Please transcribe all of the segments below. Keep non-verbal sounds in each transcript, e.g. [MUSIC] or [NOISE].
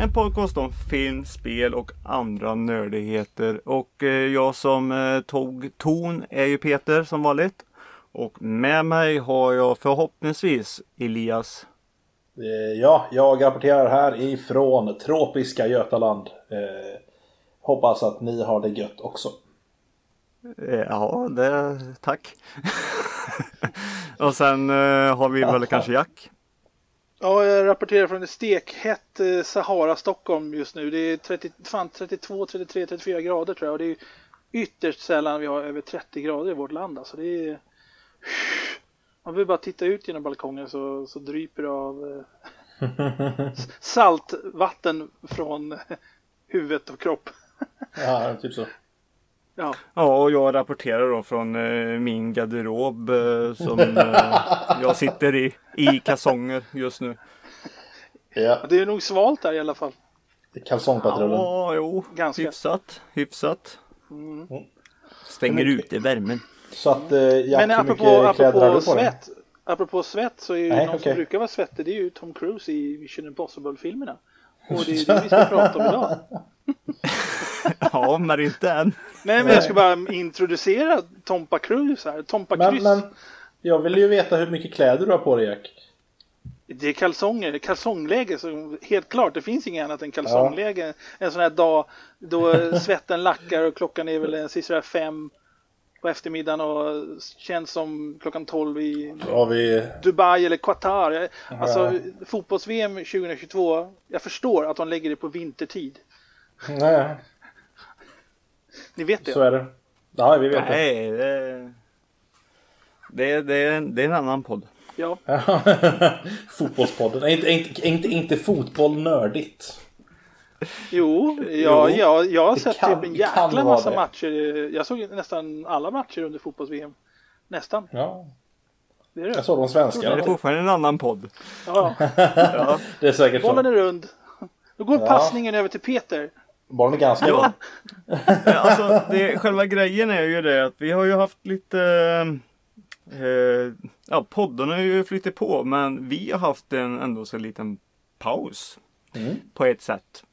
en podcast om film, spel och andra nördigheter. Och eh, jag som eh, tog ton är ju Peter som vanligt. Och med mig har jag förhoppningsvis Elias. Eh, ja, jag rapporterar här ifrån tropiska Götaland. Eh, hoppas att ni har det gött också. Ja, det, tack. [LAUGHS] och sen eh, har vi väl kanske Jack. Ja, jag rapporterar från ett stekhett eh, Sahara, Stockholm just nu. Det är 30, fan, 32, 33, 34 grader tror jag. Och det är ytterst sällan vi har över 30 grader i vårt land. Alltså det är... Man behöver bara titta ut genom balkongen så, så dryper det av eh, [LAUGHS] saltvatten från huvudet och kropp. Ja, typ så. Ja. Ja, och jag rapporterar då från eh, min garderob eh, som eh, jag sitter i, i kalsonger just nu. Ja, Det är nog svalt där i alla fall. kalsongpatrullen. Ja, jo, Ganska. hyfsat, hyfsat. Mm. Stänger ute värmen. Så att eh, Jack, Men hur apropå, mycket kläder har apropå du på dig? svett. Apropå svett så är ju Nej, någon okej. som brukar vara svettig det är ju Tom Cruise i Mission Impossible-filmerna. Och det är det vi ska prata om idag. [LAUGHS] Ja, men inte än. Nej men jag ska bara introducera Tompa Cruise här. Tompa Men, Kryss. men jag vill ju veta hur mycket kläder du har på dig Jack. Det är kalsonger, kalsongläge så helt klart. Det finns inget annat än kalsongläge. En sån här dag då svetten lackar och klockan är väl en sisådär fem på eftermiddagen och känns som klockan tolv i Då har vi... Dubai eller Qatar. Alltså fotbolls-VM 2022. Jag förstår att de lägger det på vintertid. Nej, Ni vet det? så är det. Ja, vi vet det. Nej, det, det, det, är en- det är en annan podd. Ja. [LAUGHS] Fotbollspodden. Inte, inte, inte, inte fotboll nördigt. Jo, [LAUGHS] ja, Jo, ja, jag har sett kan- typ en jäkla massa matcher. Jag såg nästan alla matcher under fotbolls-VM. Nästan. Ja, Det är det. jag såg de svenska. Det är fortfarande en annan podd. Ja, Ja, [LAUGHS] Det är säkert bollen så. är rund. Då går Ja. passningen över till Peter. Bollen är ganska ja. lång. alltså det, själva grejen är ju det att vi har ju haft lite eh, Ja, podden har ju flyttat på men vi har haft en ändå så liten paus. Mm. På ett sätt.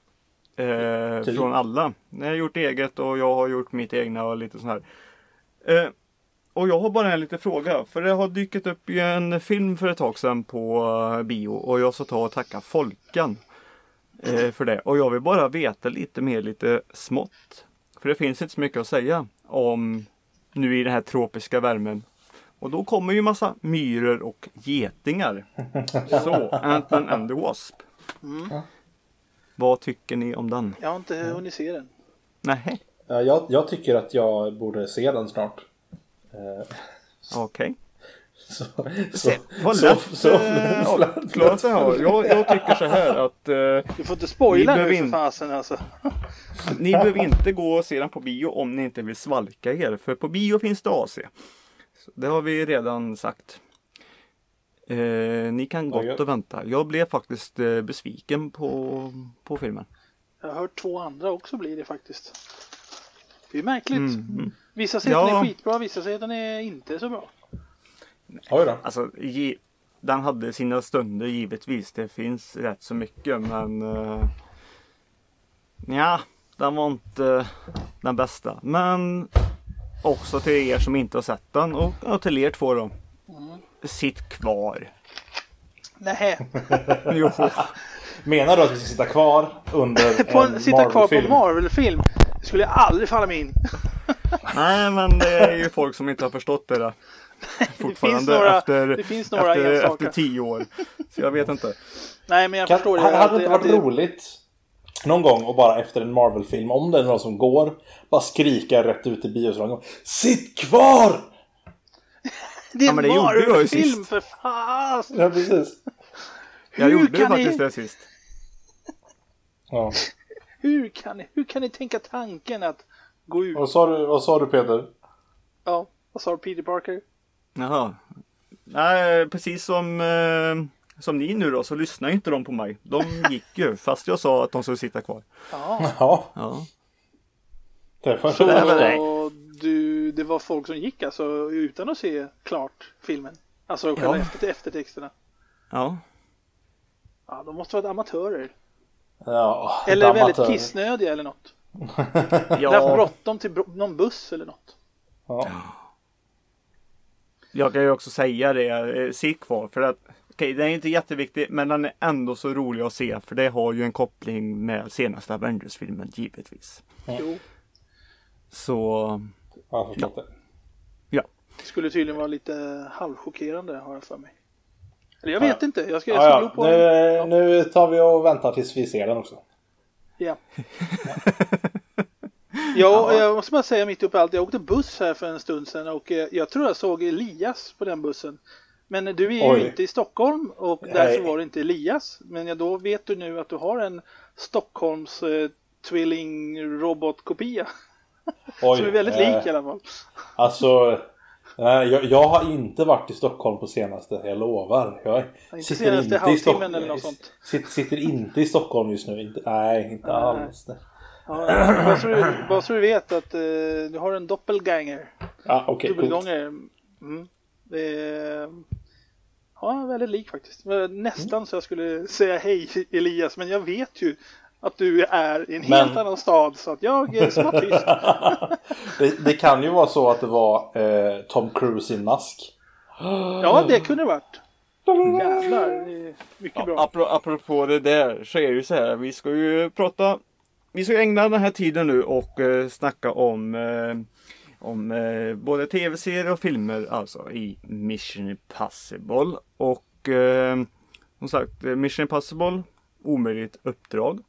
Eh, Typ. Från alla. Ni har gjort eget och jag har gjort mitt egna och lite sån här. Eh, och jag har bara en liten fråga. För det har dykt upp ju en film för ett tag sedan på eh, bio och jag ska ta och tacka Folkan. Eh, för det. Och jag vill bara veta lite mer, lite smått. För det finns inte så mycket att säga om nu i den här tropiska värmen. Och då kommer ju massa myror och getingar. [LAUGHS] Så, Ant-Man and the Wasp. Vad tycker ni om den? Jag har inte hunnit se den. Nej, Ja, jag, jag tycker att jag borde se den snart. Eh, okej. [LAUGHS] Så, så, Se, Vad så, lätt så, eh, [LAUGHS] avklarat jag har. Jag, tycker så här att eh, Du får inte spoila nu för fasen alltså. [LAUGHS] ni behöver inte gå och se den på bio om ni inte vill svalka er. För på bio finns det AC. Så det har vi redan sagt. Eh, ni kan Ja, gott och vänta. Jag blev faktiskt eh, besviken på, på filmen. Jag har hört två andra också blir det faktiskt. Det är märkligt. Mm. Vissa säger att den Ja. är skitbra, vissa säger att den är inte så bra. Oj då. Alltså, ge, den hade sina stunder givetvis. Det finns rätt så mycket men uh, ja, den var inte den bästa. Men också till er som inte har sett den och, och till er två då. Sitt kvar. Nej, [LAUGHS] Jo, Menar du att vi ska sitta kvar under [LAUGHS] på en, en sitta kvar på en Marvel-film? Det skulle jag aldrig falla mig in. [LAUGHS] nej men det är ju folk som inte har förstått det där. Fortfarande några- efter, det finns några efter, efter tio år. Så jag vet inte. Nej, men jag Kan, förstår det. hade det inte varit roligt någon gång och bara efter en Marvel-film, om det är någon som går, bara skrika rätt ut i biosalongen. Sitt kvar! Det är Ja, en det sist. för fan! Ja, precis. Jag Hur gjorde ju kan faktiskt ni- det sist. Ja. Hur kan, ni, hur kan ni tänka tanken att gå ut? Vad, sa du, vad sa du Peter? Ja, vad sa du Peter Parker? Jaha. Nej, precis som, eh, som ni nu då så lyssnar inte de på mig. De gick ju [LAUGHS] fast jag sa att de skulle sitta kvar. Ja, Ja, Ja. det var så nej. Du, det var folk som gick alltså utan att se klart filmen? Alltså själva Ja. efter, eftertexterna? Ja. Ja, de måste vara amatörer. Ja, Eller amatör. väldigt kissnödiga eller något. Eller [LAUGHS] haft Ja, bråttom till någon buss eller något. Ja. jag kan ju också säga det, eh, sitt kvar för att Okej, den är inte jätteviktig men den är ändå så rolig att se för det har ju en koppling med senaste Avengers-filmen givetvis. Jo, Så Jag har förstått det. det skulle tydligen vara lite halvchockerande har jag för mig. Eller jag vet inte, jag ska, jag Ja, ska ja. på Nu, nu tar vi och väntar tills vi ser den också. Ja. [LAUGHS] ja, jag måste bara säga mitt uppe i allt. Jag åkte buss här för en stund sedan och eh, jag tror jag såg Elias på den bussen. Men du är ju Oj. inte i Stockholm och Nej. därför var det inte Elias. Men ja, då vet du nu att du har en Stockholms eh, tvilling robotkopia. Oj, Som är väldigt eh, lik i alla fall. Alltså, nej, jag, jag har inte varit i Stockholm på senaste, jag lovar. Jag Inte senaste i halvtimmen Stock- eller något sånt. Sitter, sitter inte i Stockholm just nu. Inte, nej, inte Nej. alls. Ja, bara, så du, bara så du vet att eh, du har en doppelganger. Ja, okej. coolt. Dubbelgångare. Mm. Är ja, väldigt lik faktiskt. Nästan så jag skulle säga hej Elias, men jag vet ju att du är i en helt Men- annan stad så att jag är smått tyst. [LAUGHS] [LAUGHS] det, det kan ju vara så att det var eh, Tom Cruise i mask. Ja, det kunde det varit. Jävlar, mycket bra. apro- apropå det där så är det ju så här. Vi ska ju prata. Vi ska ägna den här tiden nu och eh, snacka om eh, om eh, både tv-serier och filmer alltså i Mission Impossible. Och eh, som sagt Mission Impossible omöjligt uppdrag.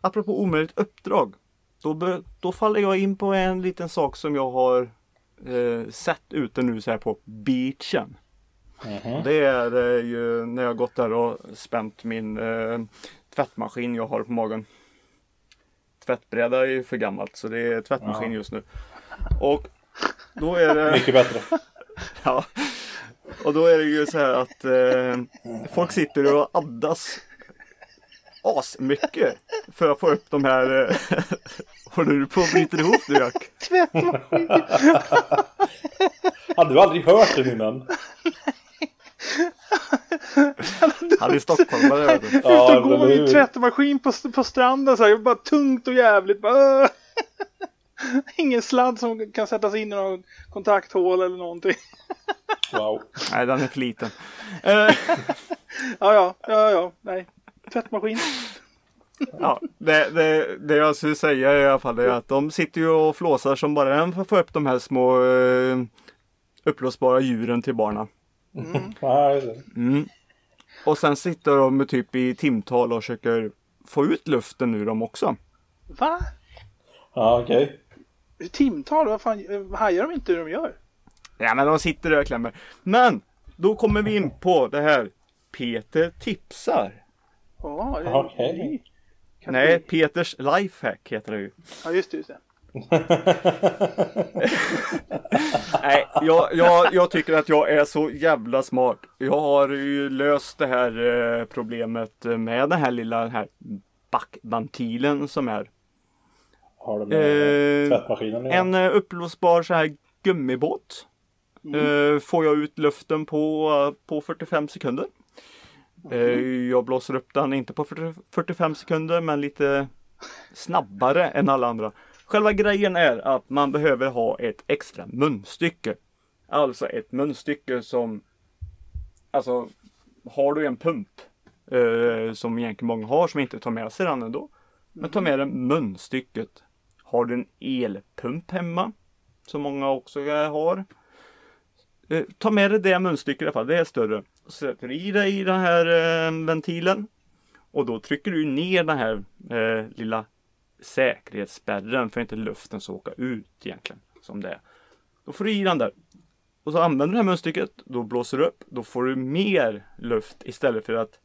Apropå omöjligt uppdrag. Då, då faller jag in på en liten sak som jag har eh, sett ute nu så här på beachen. Mhm. Det är eh, ju när jag gått där och spänt min eh, tvättmaskin jag har på magen. Tvättbräda är ju för gammalt så det är tvättmaskin Ja. just nu. Och då är det, Mycket bättre. [LAUGHS] ja, och då är det ju så här att eh, folk sitter och addas asmycket för att få upp de här eh, [LAUGHS] Håller du på att bryta ihop nu Jack? [LAUGHS] Tvättmaskin. Har du aldrig hört den innan? Han är stockholmare. Ja, Ut och gå hur? en tvättmaskin på, på stranden så här, bara tungt och jävligt. Bara, Ingen sladd som kan sättas in i någon kontakthål eller någonting. Wow. Nej den är för liten. [LAUGHS] Eh, Ja, ja, ja, ja, nej. Tvättmaskin. Ja, det, det, det jag skulle säga i alla fall är att de sitter ju och flåsar som bara den för att få upp de här små eh, uppblåsbara djuren till barnen. [LAUGHS] Det. Mm. Och sen sitter de typ i timtal och försöker få ut luften ur dem också. Va? ja okej. Timtal? Vad fan, eh, hajar de inte hur de gör? Ja men de sitter där och klämmer. Men då kommer vi in på det här Peter tipsar. Ja, det är en ny kategori. Nej, Peters lifehack heter det ju. Ja, just det. Just det. [LAUGHS] Nej, jag, jag, jag tycker att jag är så jävla smart. Jag har ju löst det här eh, problemet med den här lilla den här backventilen som är. Har du med Eh, tvättmaskinen En eh, uppblåsbar så här gummibåt. Eh, får jag ut luften på, eh, på 45 sekunder. Eh, jag blåser upp den, inte på 40, 45 sekunder men lite snabbare än alla andra. Själva grejen är att man behöver ha ett extra munstycke. Alltså ett munstycke som Alltså har du en pump eh, som egentligen många har som inte tar med sig den ändå. Men ta med dig munstycket. Har du en elpump hemma som många också har. Eh, ta med dig det munstycket i alla fall, det är större. Sätter i dig i den här eh, ventilen. Och då trycker du ner den här eh, lilla säkerhetsspärren för att inte luften ska åka ut egentligen. Som det är. Då får du i den där. Och så använder du det här munstycket. Då blåser du upp. Då får du mer luft istället för att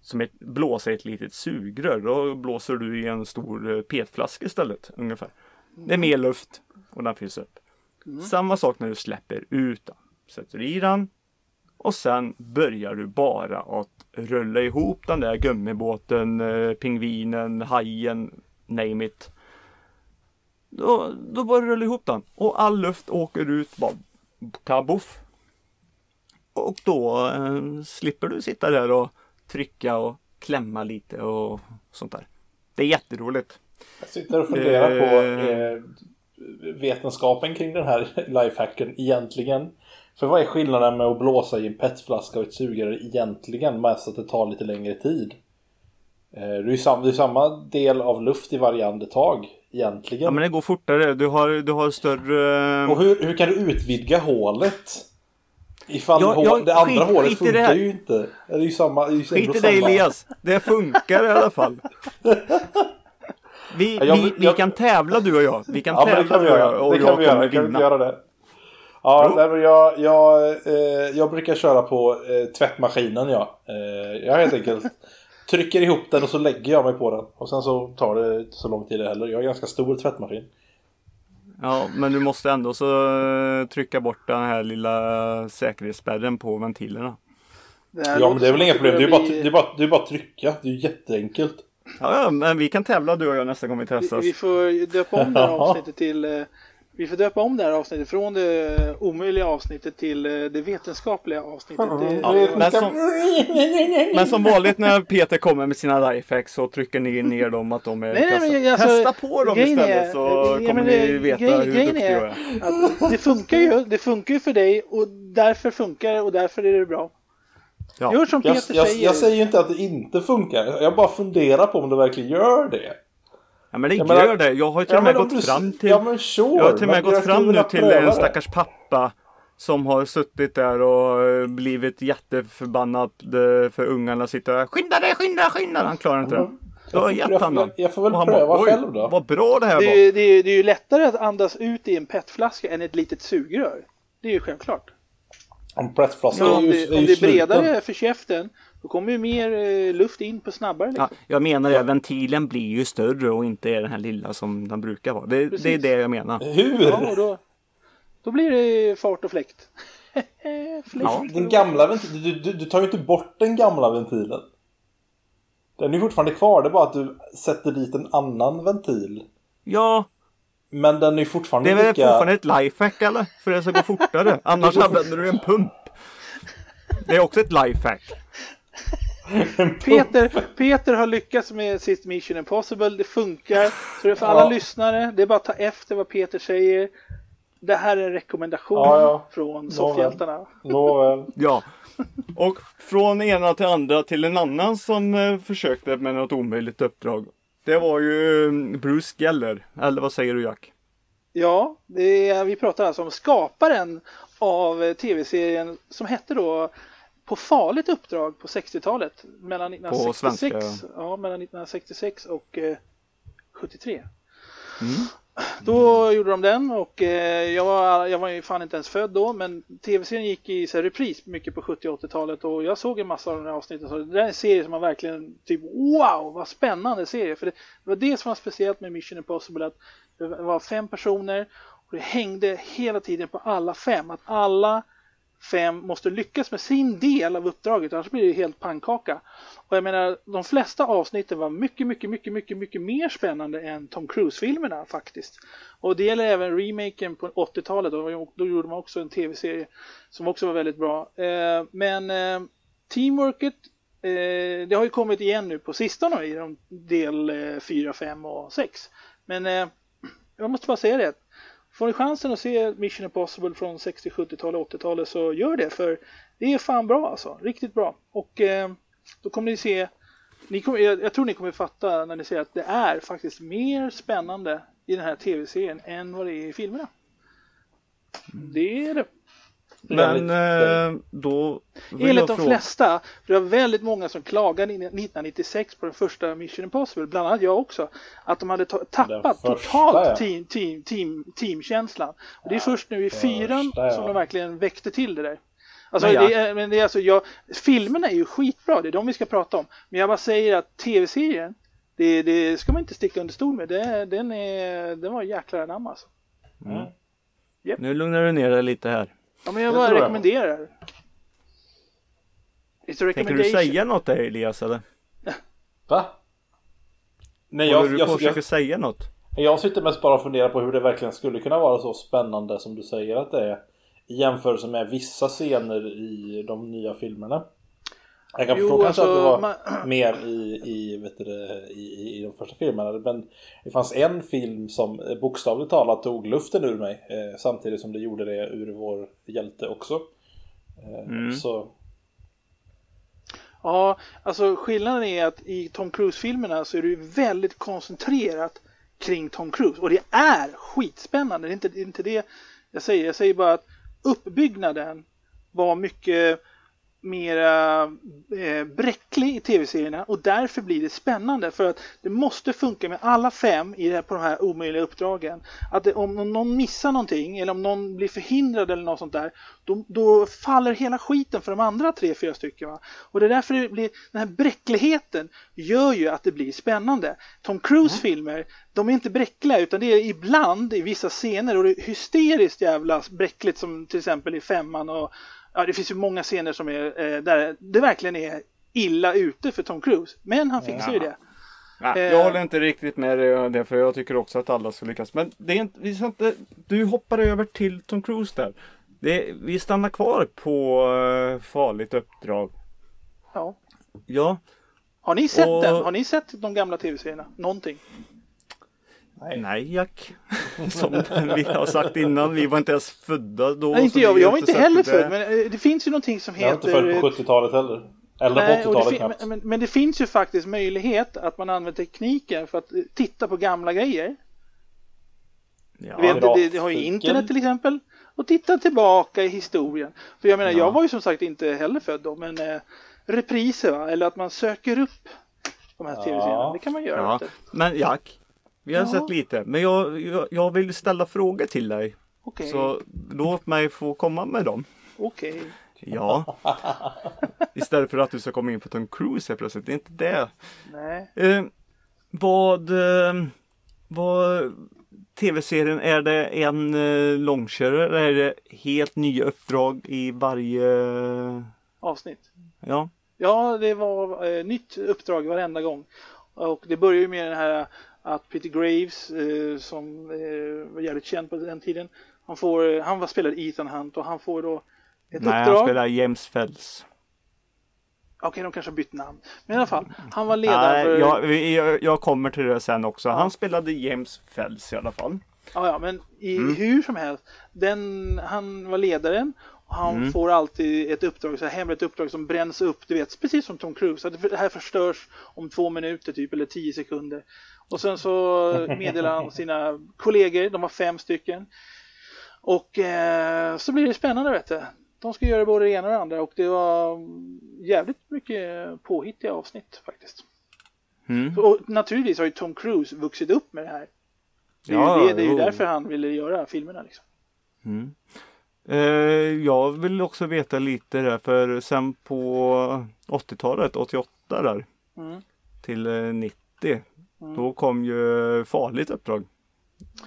som ett, blåsa i ett litet sugrör. Då blåser du i en stor eh, petflaska istället ungefär. Det är mer luft och den fylls upp. Samma sak när du släpper ut den. Sätter i den och sen börjar du bara att rulla ihop den där gummibåten, eh, pingvinen, hajen, name it. Då, då bara rullar ihop den och all luft åker ut bara kaboff. Och då eh, slipper du sitta där och trycka och klämma lite och sånt där. Det är jätteroligt. Jag sitter och funderar på Eh. eh, vetenskapen kring den här [LAUGHS] lifehacken egentligen. För vad är skillnaden med att blåsa i en petflaska och ett sugrör egentligen? Mest att det tar lite längre tid. Eh, det, är ju sam, det är samma del av luft i varje andetag egentligen. Ja men det går fortare. Du har, du har större... Och hur, hur kan du utvidga hålet? Ifall Ja, hå- ja, det andra skit- hålet skit det funkar här. ju inte. Det är ju samma. Det är Skit i dig samma. Elias. Det funkar i alla fall. [LAUGHS] Vi, Ja, jag- vi, vi jag- kan tävla du och jag. Vi kan det tävla kan vi du och jag. Och Det kan vi göra. kommer Kan vi vinna. göra det? Ja, nej, jag, jag, eh, jag brukar köra på eh, tvättmaskinen ja. Eh, jag helt enkelt [LAUGHS] trycker ihop den och så lägger jag mig på den. Och sen så tar det inte så lång tid det heller. Jag har en ganska stor tvättmaskin. Ja, men du måste ändå så eh, trycka bort den här lilla säkerhetsspärren på ventilerna. Ja men det är väl inga problem. Det är, bara, det, är bara, det är bara att trycka. Det är ju jätteenkelt. Ja, men vi kan tävla du och jag nästa gång vi Vi, testas. vi får döpa om det här [LAUGHS] avsnittet till eh, Vi får döpa om det här avsnittet från det omöjliga avsnittet till eh, det vetenskapliga avsnittet. Det, Ja, men, som, men som vanligt när Peter kommer med sina lifehacks så trycker ni ner dem att de är Nej, nej, kassa. men alltså, Testa på dem istället är- så ja, kommer men ni veta grej- hur duktig är- jag är. att det funkar ju. Det funkar ju för dig och därför funkar det och därför är det bra. Ja. Gör som Jag, Peter jag, säger. jag säger ju inte att det inte funkar. Jag bara funderar på om det verkligen gör det. Ja men det Jag gör menar- det. Jag har ju till Ja, och med men om gått du- fram till Ja men sure. Jag har till och med men gått fram nu till en det. stackars pappa som har suttit där och eh, blivit jätteförbannad eh, för ungarna sitter där. Skynda dig, skynda, skynda! Han klarar inte det. Då har jag gett den. jag får väl Och han pröva bara, "Oj, själv då." Vad bra det här Det är, var. ju, det, är, det är ju lättare att andas ut i en petflaska än ett litet sugrör. Det är ju självklart. En petflaska Så är om ju, det, är om ju det är bredare för käften då kommer ju mer eh, luft in på snabbare. Liksom. Ja, jag menar det, ventilen blir ju större och inte är den här lilla som den brukar vara. Det, det är det jag menar. Hur? Ja, och då, då blir det fart och fläkt. [LAUGHS] fläkt. Ja. Den gamla ventilen, du, du, du tar ju inte bort den gamla ventilen. Den är ju fortfarande kvar, det är bara att du sätter dit en annan ventil. Ja, Men den är ju det fortfarande är väl lika... fortfarande ett lifehack eller? För det ska gå fortare. [LAUGHS] Annars använder du en pump. Det är också ett lifehack. Peter, Peter har lyckats med sitt Mission Impossible. Det funkar. Så det är för alla Ja. lyssnare. Det är bara att ta efter vad Peter säger. Det här är en rekommendation Ja, ja. från soffhjältarna. Nåväl. [LAUGHS] Ja. Och från ena till andra till en annan som eh, försökte med något omöjligt uppdrag. Det var ju eh, Bruce Geller. Eller vad säger du Jack? Ja, det är, vi pratar alltså om skaparen av eh, tv-serien som hette då På farligt uppdrag på 60-talet. Mellan 1966, svenska, ja, mellan 1966 och eh, 73. Mm. Då gjorde de den och eh, jag, var, jag var ju fan inte ens född då men tv-serien gick i så här, repris mycket på 70 och 80-talet och jag såg en massa av de här avsnitten så det där är en serie som man verkligen typ wow vad spännande serie för det, det var det som var speciellt med Mission Impossible att det var fem personer och det hängde hela tiden på alla fem att alla fem måste lyckas med sin del av uppdraget annars blir det helt pannkaka. Och jag menar, de flesta avsnitten var mycket, mycket, mycket, mycket, mycket mer spännande än Tom Cruise-filmerna faktiskt. Och det gäller även remaken på 80-talet, då, då gjorde man också en tv-serie som också var väldigt bra. Eh, men eh, teamworket, eh, det har ju kommit igen nu på sistone i de del eh, 4, 5 och 6. Men eh, jag måste bara säga det, Får ni chansen att se Mission Impossible från 60, 70-talet, 80-talet så gör det för det är fan bra alltså. Riktigt bra. Och eh, då kommer ni se, ni kommer, jag, jag tror ni kommer fatta när ni ser att det är faktiskt mer spännande i den här tv-serien än vad det är i filmerna. Det är det. Men eh, då vill Enligt de fråga. flesta, för det var väldigt många som klagade in- 1996 på den första Mission Impossible, bland annat jag också, att de hade ta- tappat första, totalt ja. team, team, team, teamkänslan. Och det är Ja, först nu i första, fyran ja. som de verkligen väckte till det där. Alltså, Men det är, men det är alltså, jag, filmerna är ju skitbra, det är de vi ska prata om. Men jag bara säger att tv-serien, det, det ska man inte sticka under stol med. Det, den, är, den var jäklar anamma alltså. Nu lugnar du ner dig lite här. Ja, men jag Det bara jag. rekommenderar. It's a Tänker du säga något där Elias eller? [LAUGHS] Va? Nej, Håller jag, du på att jag, försöka jag, säga något? jag sitter mest bara och funderar på hur det verkligen skulle kunna vara så spännande som du säger att det är. I jämförelse med vissa scener i de nya filmerna. Jag kan Jo, förstå kanske alltså, att det var man- [CLEARS THROAT] mer i, i, vet du, i, i, de första filmerna. Men det fanns en film som eh, bokstavligt talat tog luften ur mig. Eh, samtidigt som det gjorde det ur vår hjälte också. Eh, Mm. Så Ja, alltså skillnaden är att i Tom Cruise-filmerna så är det ju väldigt koncentrerat kring Tom Cruise. Och det är skitspännande. Det är inte, det är inte det jag säger. Jag säger bara att uppbyggnaden var mycket mera eh, bräcklig i tv-serierna och därför blir det spännande för att det måste funka med alla fem i det här, på de här omöjliga uppdragen. Att det, om någon missar någonting eller om någon blir förhindrad eller något sånt där då, då faller hela skiten för de andra tre, fyra stycken. Va? Och det är därför det blir, den här bräckligheten gör ju att det blir spännande. Tom Cruise filmer, de är inte bräckliga utan det är ibland i vissa scener och det är hysteriskt jävla bräckligt som till exempel i femman och ja, det finns ju många scener som är eh, där det verkligen är illa ute för Tom Cruise. Men han fixar ju det. Nej, Eh. jag håller inte riktigt med dig om det för jag tycker också att alla ska lyckas. Men det är inte, vi ska inte, du hoppar över till Tom Cruise där. Det, vi stannar kvar på eh, farligt uppdrag. Ja. Ja, Har ni sett Och- den? Har ni sett de gamla tv-serierna? Någonting? Nej Jack. [LAUGHS] Som vi har sagt innan, vi var inte ens födda då. Nej, inte jag. Jag var inte heller det. född. Men eh, det finns ju någonting som jag är inte heter... född på 70-talet heller. Eller Nej, på och det 80-talet fin- knappt. men, men, det finns ju faktiskt möjlighet att man använder tekniken för att eh, titta på gamla grejer. Ja, Du vet, det, det, har ju internet till exempel. Och titta tillbaka i historien. För jag menar, Ja. jag var ju som sagt inte heller född då, men eh, repriser va? Eller att man söker upp de här Ja. tv-serierna. Det kan man göra. ja. Men Jack, vi har Ja. sett lite. Men jag, jag, jag vill ställa frågor till dig. Okej, Så låt mig få komma med dem. okej. Ja. [LAUGHS] Istället för att du ska komma in på Tom Cruise helt plötsligt. Det är inte det. Nej. Eh, vad, eh, vad tv-serien, är det en eh, långkörare eller är det helt nya uppdrag i varje... Avsnitt. Ja, Ja, det var eh, nytt uppdrag varenda gång. Och det börjar ju med den här att Peter Graves, eh, som eh, var jävligt känd på den tiden, han, får, eh, han var spelade Ethan Hunt och han får då ett nej uppdrag. han spelar James Fells. Okej, de kanske har bytt namn. Men i alla fall, han var ledare Nej, för... jag, jag, jag kommer till det sen också. Han spelade James Fells i alla fall. Ja, ja, men i, Mm. hur som helst, den, han var ledaren han Mm. får alltid ett uppdrag, så här hemligt uppdrag som bränns upp, du vet, precis som Tom Cruise. Att det här förstörs om två minuter typ, eller tio sekunder. Och sen så meddelar han [LAUGHS] sina kollegor, de var fem stycken. Och eh, så blir det spännande vet du. De ska göra både det ena och det andra och det var jävligt mycket påhittiga avsnitt faktiskt. Mm. Och naturligtvis har ju Tom Cruise vuxit upp med det här. Det är, Ja, ju, det, det är ju därför han ville göra filmerna. Liksom. Mm. Eh, jag vill också veta lite där för sen på 80-talet, 88 där Mm. till eh, 90. Mm. Då kom ju farligt uppdrag.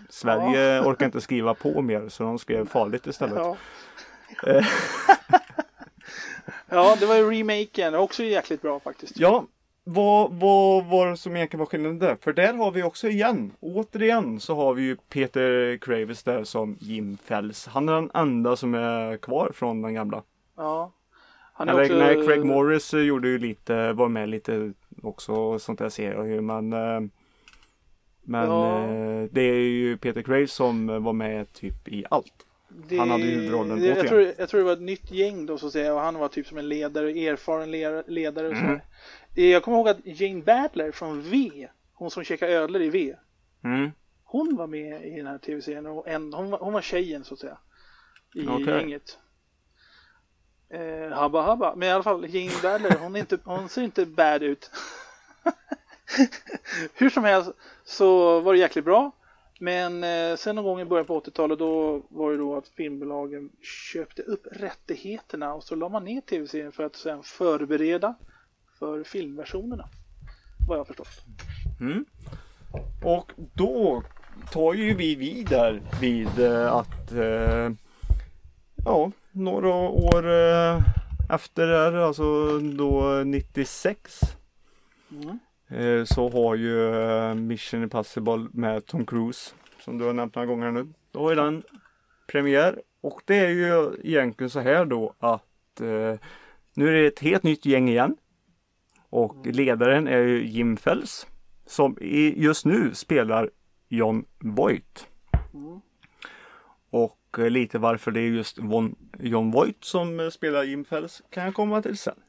Sverige orkar inte skriva på mer så de skrev farligt istället. Ja. Eh. [LAUGHS] ja, det var ju remaken, också jäkligt bra faktiskt. Ja, vad, vad var det som egentligen var skillnaden där? För där har vi också igen, återigen så har vi ju Peter Kravis där som Jim Fells. Han är den enda som är kvar från den gamla. Ja. Han är Eller, också... nej, Craig Morris gjorde ju lite, var med lite också sånt där ser jag ju men eh, Men Ja. eh, det är ju Peter Kravis som var med typ i allt. det, han hade huvudrollen, det, jag, tror, jag tror det var ett nytt gäng då så att säga och han var typ som en ledare, erfaren le- ledare och Mm. Så. Jag kommer ihåg att Jane Badler från V, hon som käkar ödlor i V, Mm. hon var med i den här tv-serien och en, hon, var, hon var tjejen så att säga. I Okej. gänget. Eh, habba habba. Men i alla fall Jane Badler, hon, inte, hon ser inte bad ut. [LAUGHS] Hur som helst så var det jäkligt bra. Men eh, sen någon gång i början på 80-talet då var det då att filmbolagen köpte upp rättigheterna och så la man ner tv-serien för att sen förbereda för filmversionerna. Vad jag förstått. Mm. Och då tar ju vi vid där vid eh, att eh, ja, några år eh, efter det här, alltså då 96 Mm. eh, så har ju Mission Impossible med Tom Cruise som du har nämnt några gånger nu. Då har ju den premiär och det är ju egentligen så här då att Nu är det ett helt nytt gäng igen. Och ledaren är ju Jim Fells. Som just nu spelar John Voight. Och eh, lite varför det är just Von, John Voight som eh, spelar Jim Fells kan jag komma till sen.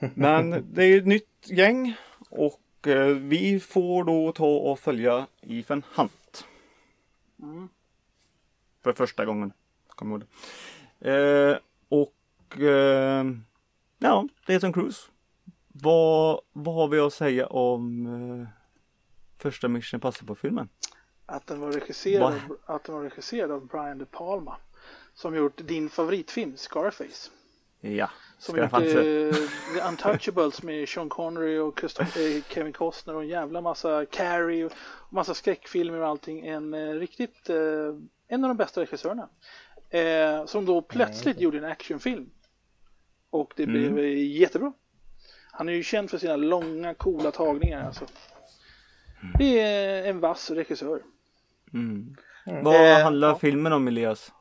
[LAUGHS] Men det är ett nytt gäng och eh, vi får då ta och följa Ethan Hunt. För första gången. Kommer ihåg det. Eh, och eh, ja, det är Tom Cruise. Vad, vad har vi att säga om eh, första Mission Impossible-filmen? Att den var regisserad, att den var regisserad av Brian De Palma. Som gjort din favoritfilm Scarface. Ja, Som gjort eh, The Untouchables med Sean Connery och eh, Kevin Costner och en jävla massa Carrie och massa skräckfilmer och allting. En eh, riktigt, eh, en av de bästa regissörerna. Eh, som då plötsligt gjorde en actionfilm. Och det blev eh, jättebra. Han är ju känd för sina långa coola tagningar alltså. Det är en vass regissör. Mm. Vad Eh, handlar ja. filmen om Elias?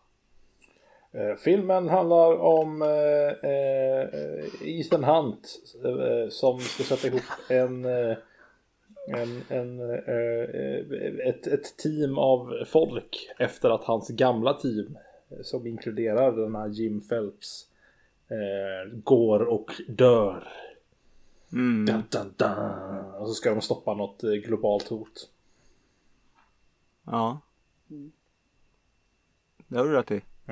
Eh, filmen handlar om eh, eh, Ethan Hunt eh, som ska sätta ihop en, eh, en, en, eh, ett, ett team av folk efter att hans gamla team som inkluderar den här Jim Phelps eh, går och dör. Mm. Dun, dun, dun. Och så ska de stoppa något eh, globalt hot. Ja. Det har du rätt i. [LAUGHS]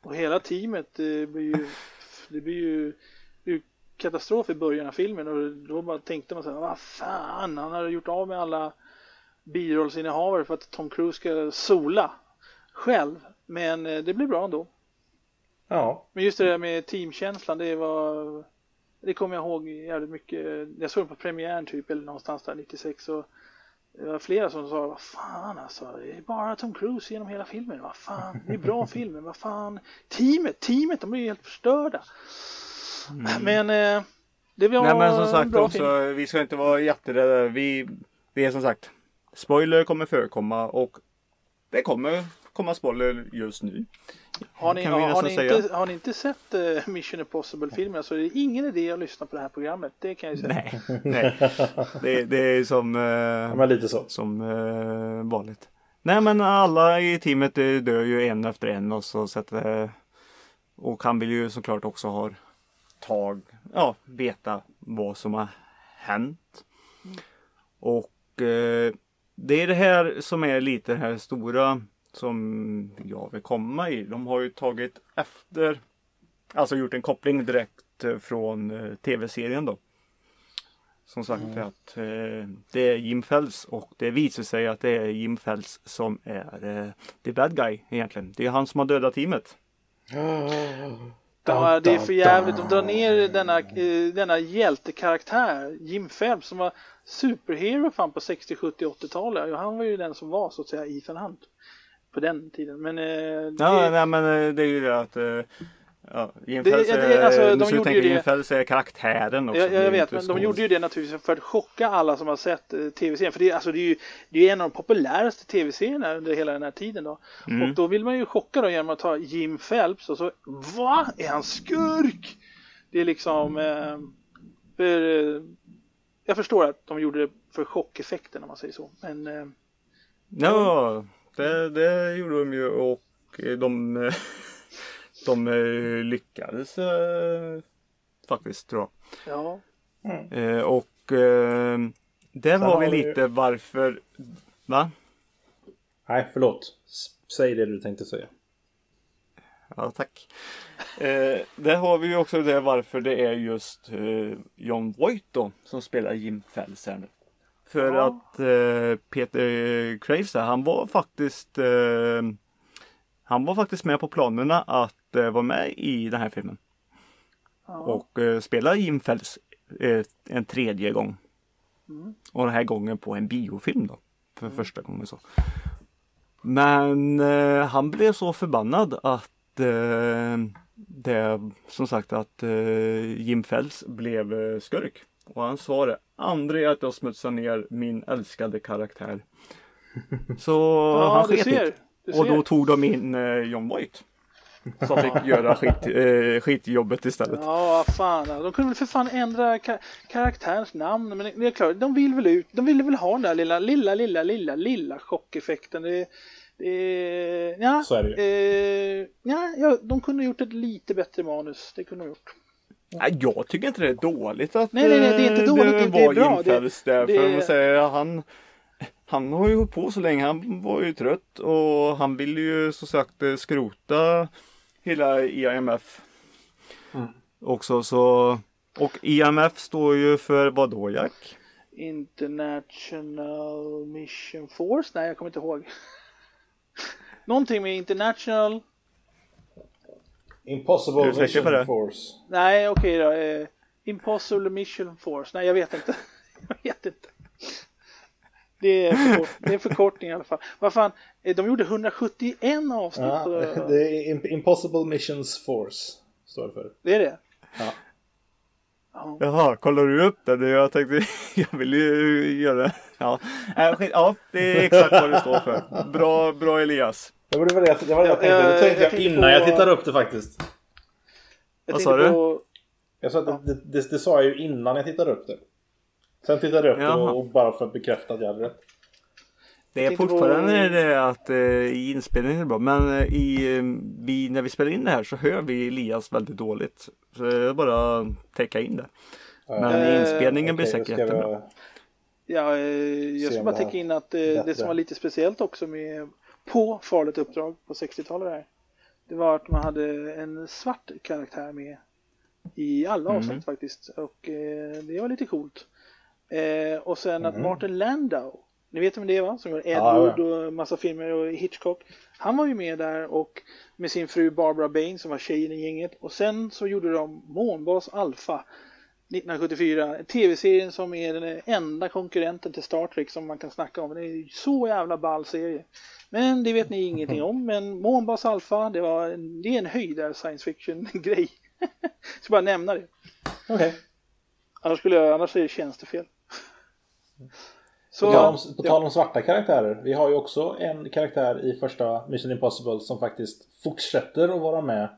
Och hela teamet det blir ju, det blir ju, det ju katastrof i början av filmen och då bara tänkte man så här, vad fan, han har gjort av med alla birollsinnehavare för att Tom Cruise ska sola själv. Men eh, det blir bra ändå. Ja, Men just det där med teamkänslan, det var, det kommer jag ihåg jävligt mycket. Jag såg den på premiären typ, eller någonstans där 96 och det var flera som sa, vad fan alltså, det är bara Tom Cruise genom hela filmen, vad fan, det är bra [LAUGHS] filmer, vad fan, teamet, teamet, de är ju helt förstörda. Men eh, det var Nej men som en sagt bra också, film. vi ska inte vara jätterädda. Vi, det är som sagt, spoiler kommer förekomma och det kommer komma spoiler just nu. Har ni, har, ni säga. inte, har ni inte sett eh, Mission Impossible-filmerna så är det ingen idé att lyssna på det här programmet, det kan jag säga. Nej, nej. Det, det är som, ja eh, lite så. som eh, vanligt. Nej men alla i teamet eh, dör ju en efter en och så sätter och han vill ju såklart också ha tag, ja, veta vad som har hänt. Och eh, det är det här som är lite det här stora som jag vill komma i. De har ju tagit efter, alltså gjort en koppling direkt eh, från eh, tv-serien då. Som sagt att eh, det är Jim Fells och det visar sig att det är Jim Fells som är eh, the bad guy egentligen. Det är han som har dödat teamet. Ja, det är för jävligt. De drar ner denna, denna hjältekaraktär, Jim Phelps, som var superhero fan på 60, 70, 80-talet. Och han var ju den som var så att säga Ethan Hunt på den tiden. Men eh, det, Ja, nej men eh, det är ju det att eh, ja, Jim Det- ja, det- alltså, de gjorde tänka ju det- är karaktären också. jag, är jag vet, men de gjorde ju det naturligtvis för att chocka alla som har sett eh, tv-serien. För det, är- alltså, det är ju det är ju en av de populäraste tv-serierna under hela den här tiden. Då. Mm. Och då vill man ju chocka då genom att ta Jim Phelps och så, va? Är han skurk? Det är liksom, eh, för, eh, jag förstår att de gjorde det för chockeffekten om man säger så. Men eh, Ja, det, det gjorde de ju och eh, de, [LAUGHS] de eh, lyckades eh, faktiskt tror jag. ja, Eh, och där har vi vi ju- lite varför, va? Nej, förlåt. Säg det du tänkte säga. Ja, tack. Eh, där har vi ju också det varför det är just eh, John Voight då som spelar Jim Fells här nu. För Ja. att eh, Peter Graves där, han var faktiskt eh, Han var faktiskt med på planerna att eh, vara med i den här filmen. ja. Och eh, spela Jim Fells eh, en tredje gång. Och den här gången på en biofilm då. För första gången så. Men eh, han blev så förbannad att eh, det som sagt att Jim Fells blev skurk. Och han sa det. Aldrig att jag smutsar ner min älskade karaktär. [LAUGHS] Så ja han du sket ser. Och då tog de in eh, John Voight. Som fick [LAUGHS] göra skit, eh, skitjobbet istället. Ja, fan. De kunde väl för fan ändra ka karaktärens namn. Men det är klart, de vill väl ut. De ville väl ha den där lilla, lilla, lilla, lilla, lilla chockeffekten. Det, det, ja, Så är det ju. eh, ja, ja, de kunde ha gjort ett lite bättre manus. Det kunde de ha gjort. Nej, jag tycker inte det är dåligt att Nej, nej, nej, det är inte eh, dåligt, det- det är bra. Där. det- För man säger, han, han har ju hållit på så länge. Han var ju trött och han vill ju så sagt eh, skrota hela IMF. Mm. Också så. Och IMF står ju för vad då Jack? International Mission Force? Nej, jag kommer inte ihåg. [LAUGHS] Någonting med International... Impossible det? Force. Nej, okej då. Eh, Impossible Mission Force. Nej, jag vet inte. [LAUGHS] jag vet inte. Det är, förkort, det är en förkortning i alla fall. Vad fan, eh, de gjorde 171 avsnitt. Ja, på, det är Imp- Impossible Missions Force. Står det för. det är det? Ja. Ja. Jaha, kollar du upp det? Jag tänkte, [LAUGHS] jag vill ju göra Ja, äh, skit, ja det är exakt vad det står för. Bra, bra Elias. Det var det jag, det var det jag tänkte. Jag- Det tänkte jag jag innan på- jag tittade upp det faktiskt. Jag Vad sa du? på- Jag sa att det, det, det sa jag ju innan jag tittade upp det. Sen tittade jag upp det Jaha. och bara för att bekräfta att jag hade rätt. Det är fortfarande på- det att eh, i inspelningen är det bra. Men eh, i, eh, vi, när vi spelar in det här så hör vi Elias väldigt dåligt. Så det är bara att täcka in det. Men Eh, i inspelningen blir Okej, säkert jättebra. jag- Ja, eh, jag ska bara det täcka in att eh, det som var lite speciellt också med på Farligt uppdrag på 60-talet här. Det var att man hade en svart karaktär med i alla Mhm. avsnitt faktiskt. Och eh, det var lite coolt. Eh, och sen att Mhm. Martin Landau, ni vet vem det är va? Som gjorde Ed Ja, Wood ja. och massa filmer och Hitchcock. Han var ju med där och med sin fru Barbara Bain som var tjejen i gänget. Och sen så gjorde de Månbas Alpha 1974. Tv-serien som är den enda konkurrenten till Star Trek som man kan snacka om. Det är så jävla ball serie. Men det vet ni ingenting om. Men Månbas Alpha, det, var en, det är en höjdare science fiction [LAUGHS] grej. Så bara nämna det. Okej. Annars, skulle jag, annars är det tjänstefel. Så, På, tal om, på tal om svarta karaktärer. Vi har ju också en karaktär i första Mission Impossible som faktiskt fortsätter att vara med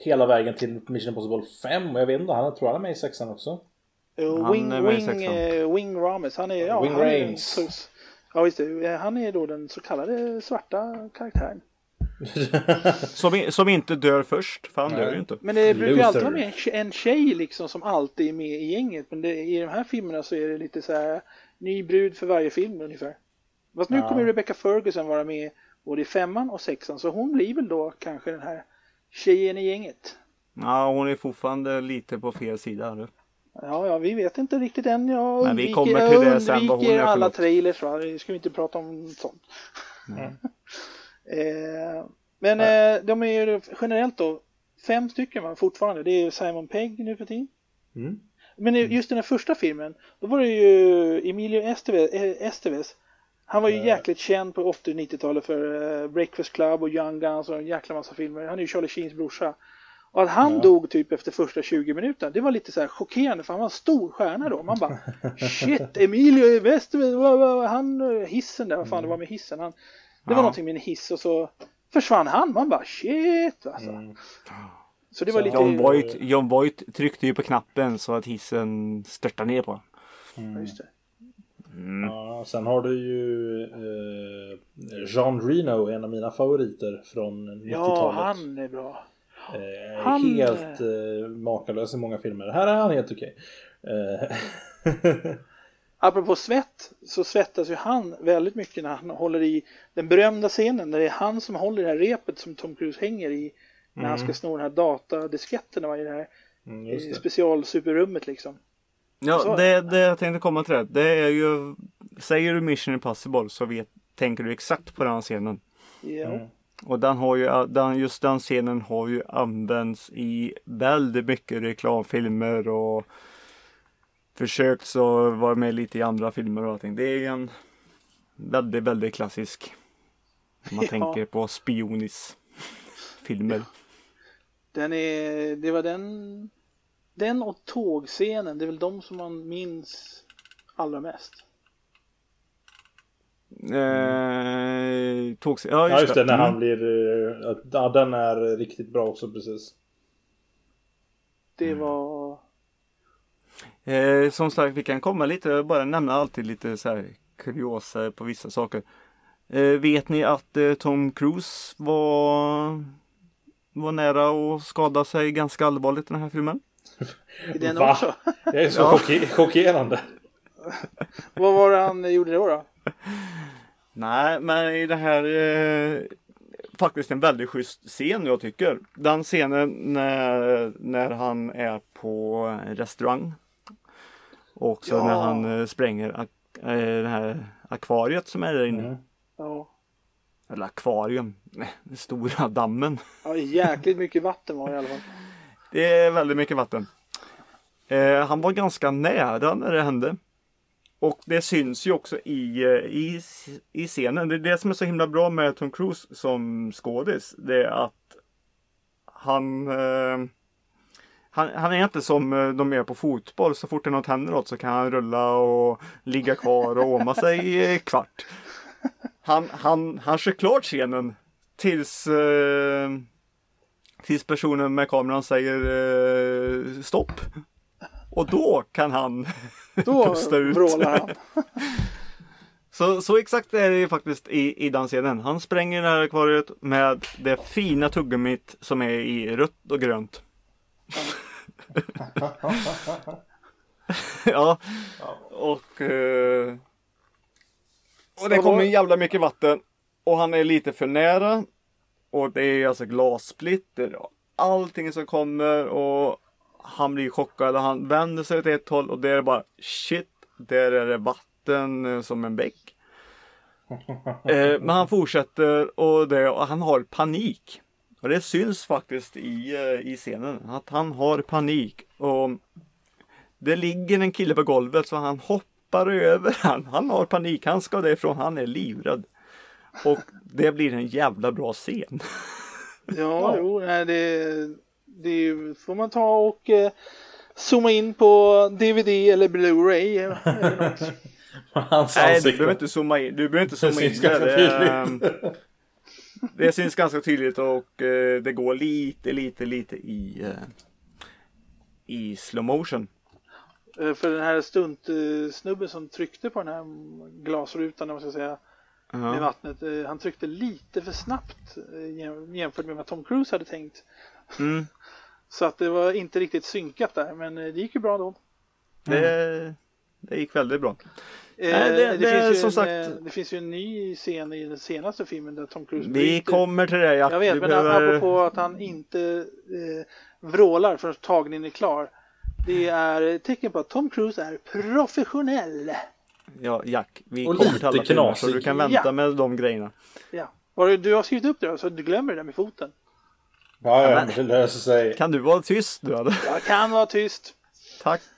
hela vägen till Mission Impossible 5. Och jag vet inte, han tror han är med i sexan också. Han Wing, är med i Wing, sexan. eh, Wing Rames, han är, ja, Wing han är, Rames. så- ja, det. Eh, Han är då den så kallade svarta karaktären. [LAUGHS] Som, som inte dör först. För han Nej. dör ju inte. Men det brukar ju alltid vara med en tjej, en tjej liksom som alltid är med i gänget. Men det, i de här filmerna så är det lite så här ny brud för varje film ungefär. Fast nu Ja. kommer Rebecca Ferguson vara med både i femman och sexan. Så hon blir väl då kanske den här tjejen i gänget. Ja, hon är fortfarande lite på fel sida. Nu. Ja, ja, vi vet inte riktigt än. Jag Men vi undviker, kommer till det sen, vad hon undviker är för alla något. trailers va. Vi ska inte prata om sånt. Mm. [LAUGHS] eh, men eh, de är ju generellt då fem stycken va, fortfarande. Det är ju Simon Pegg nu för tiden. Mm. Men i- just den här första filmen, då var det ju Emilio Estevez, eh, Estevez han var ju Eh. jäkligt känd på 80 och 90-talet för eh, Breakfast Club och Young Guns och en jäkla massa filmer. Han är ju Charlie Sheens brorsa. Och att han Ja. dog typ efter första 20 minuterna, det var lite så här chockerande för han var en stor stjärna då. Man bara [LAUGHS] shit, Emilio vad- vad- han, eh, hissen där, vad fan det var med hissen. Han, det var Ja. någonting med en hiss och så försvann han. Man bara shit alltså. Mm. Så det var Så lite... John Voight, John Voight tryckte ju på knappen så att hissen störtade ner på honom. Ja, just det. Mm. Ja, sen har du ju eh, Jean Reno, en av mina favoriter från 90-talet. Ja, han är bra. Eh, Han- Helt eh, makalös i många filmer. Här är han helt okej. Eh, [LAUGHS] Apropå svett så svettas ju han väldigt mycket när han håller i den berömda scenen där det är han som håller det här repet som Tom Cruise hänger i när han ska sno den här datadisketten och i det här mm, det. specialsuperrummet liksom. Ja, det, det jag tänkte komma till det. Det är ju, säger du Mission Impossible så vet, tänker du exakt på den scenen. Ja. Mm. Och den har ju, den, just den scenen har ju använts i väldigt mycket reklamfilmer och försökt så vara med lite i andra filmer och allting. Det är ju en väldigt, väldigt klassisk. Om man Ja. tänker på spionis filmer. Den är, det var den, den och tågscenen, det är väl de som man minns allra mest. Eh, tågs- Ja just det, när Mm. han blir... eh, att- Ja den är riktigt bra också precis. Det Mm. var... Eh, som sagt, vi kan komma lite, bara nämna alltid lite så här kuriosa på vissa saker. Eh, vet ni att eh, Tom Cruise var, var nära att skada sig ganska allvarligt i den här filmen? I den Va? också. Det är så Ja. chocker- chockerande. Vad var det han gjorde då? då? Nej, men i det här eh, faktiskt en väldigt schysst scen jag tycker. Den scenen när, när han är på en restaurang. Och också Ja. när han eh, spränger ak- eh, det här akvariet som är där inne. Mm. Ja. Eller akvarium, [LAUGHS] den stora dammen. ja, jäkligt mycket vatten var det i alla fall. Det är väldigt mycket vatten. Eh, han var ganska nära när det hände. Och det syns ju också i, eh, i, i scenen. Det är det som är så himla bra med Tom Cruise som skådis. Det är att han, eh, han, han är inte som eh, de är på fotboll. Så fort det något händer något så kan han rulla och ligga kvar och åma sig i kvart. Han, han, han kör klart scenen tills eh, Tills personen med kameran säger eh, stopp. Och då kan han [LAUGHS] Då pusta ut. vrålar han. [LAUGHS] Så, så exakt är det faktiskt i, i den scenen. Han spränger det här akvariet med det fina tuggummit som är i rött och grönt. [LAUGHS] ja, och eh, och det kommer jävla mycket vatten och han är lite för nära. Och det är alltså glassplitter allting som kommer och han blir chockad och han vänder sig åt ett håll och det är bara shit, där är det vatten som en bäck. [LAUGHS] Eh, men han fortsätter och, det, och han har panik. Och det syns faktiskt i, eh, i scenen att han har panik. Och det ligger en kille på golvet så han hoppar över han. Han har panik, han ska därifrån, han är livrädd. Och det blir en jävla bra scen. Ja, [LAUGHS] jo, det, det får man ta och eh, zooma in på DVD eller Blu-ray. [LAUGHS] eh. Hans Nej, du behöver inte zooma in. Du behöver inte Det zooma in. syns där. ganska Det, ehm, det syns ganska tydligt och eh, det går lite, lite, lite i, eh, i slow motion. Eh, För den här stuntsnubben som tryckte på den här glasrutan, om man ska säga, med Ja. vattnet. eh, Han tryckte lite för snabbt eh, jäm- jämfört med vad Tom Cruise hade tänkt. Mm. [LAUGHS] Så att det var inte riktigt synkat där, men eh, det gick ju bra då. Det, det gick väldigt bra. Eh, Nej, det- det är finns ju som en, sagt- det finns ju en ny scen i den senaste filmen där Tom Cruise Vi bryter- kommer till det Jack. Jag vet, Du men behöver- apropå att han inte eh, vrålar förrän tagningen är klar. Det är ett tecken på att Tom Cruise är professionell. Ja, Jack. Vi Och kommer lite till alla filmer så du kan vänta Ja. med de grejerna. Ja. Du, du har skrivit upp det så du glömmer det där med foten. Ja, ja, men- det löser sig. Kan du vara tyst du eller? Jag kan vara tyst. Tack. [LAUGHS]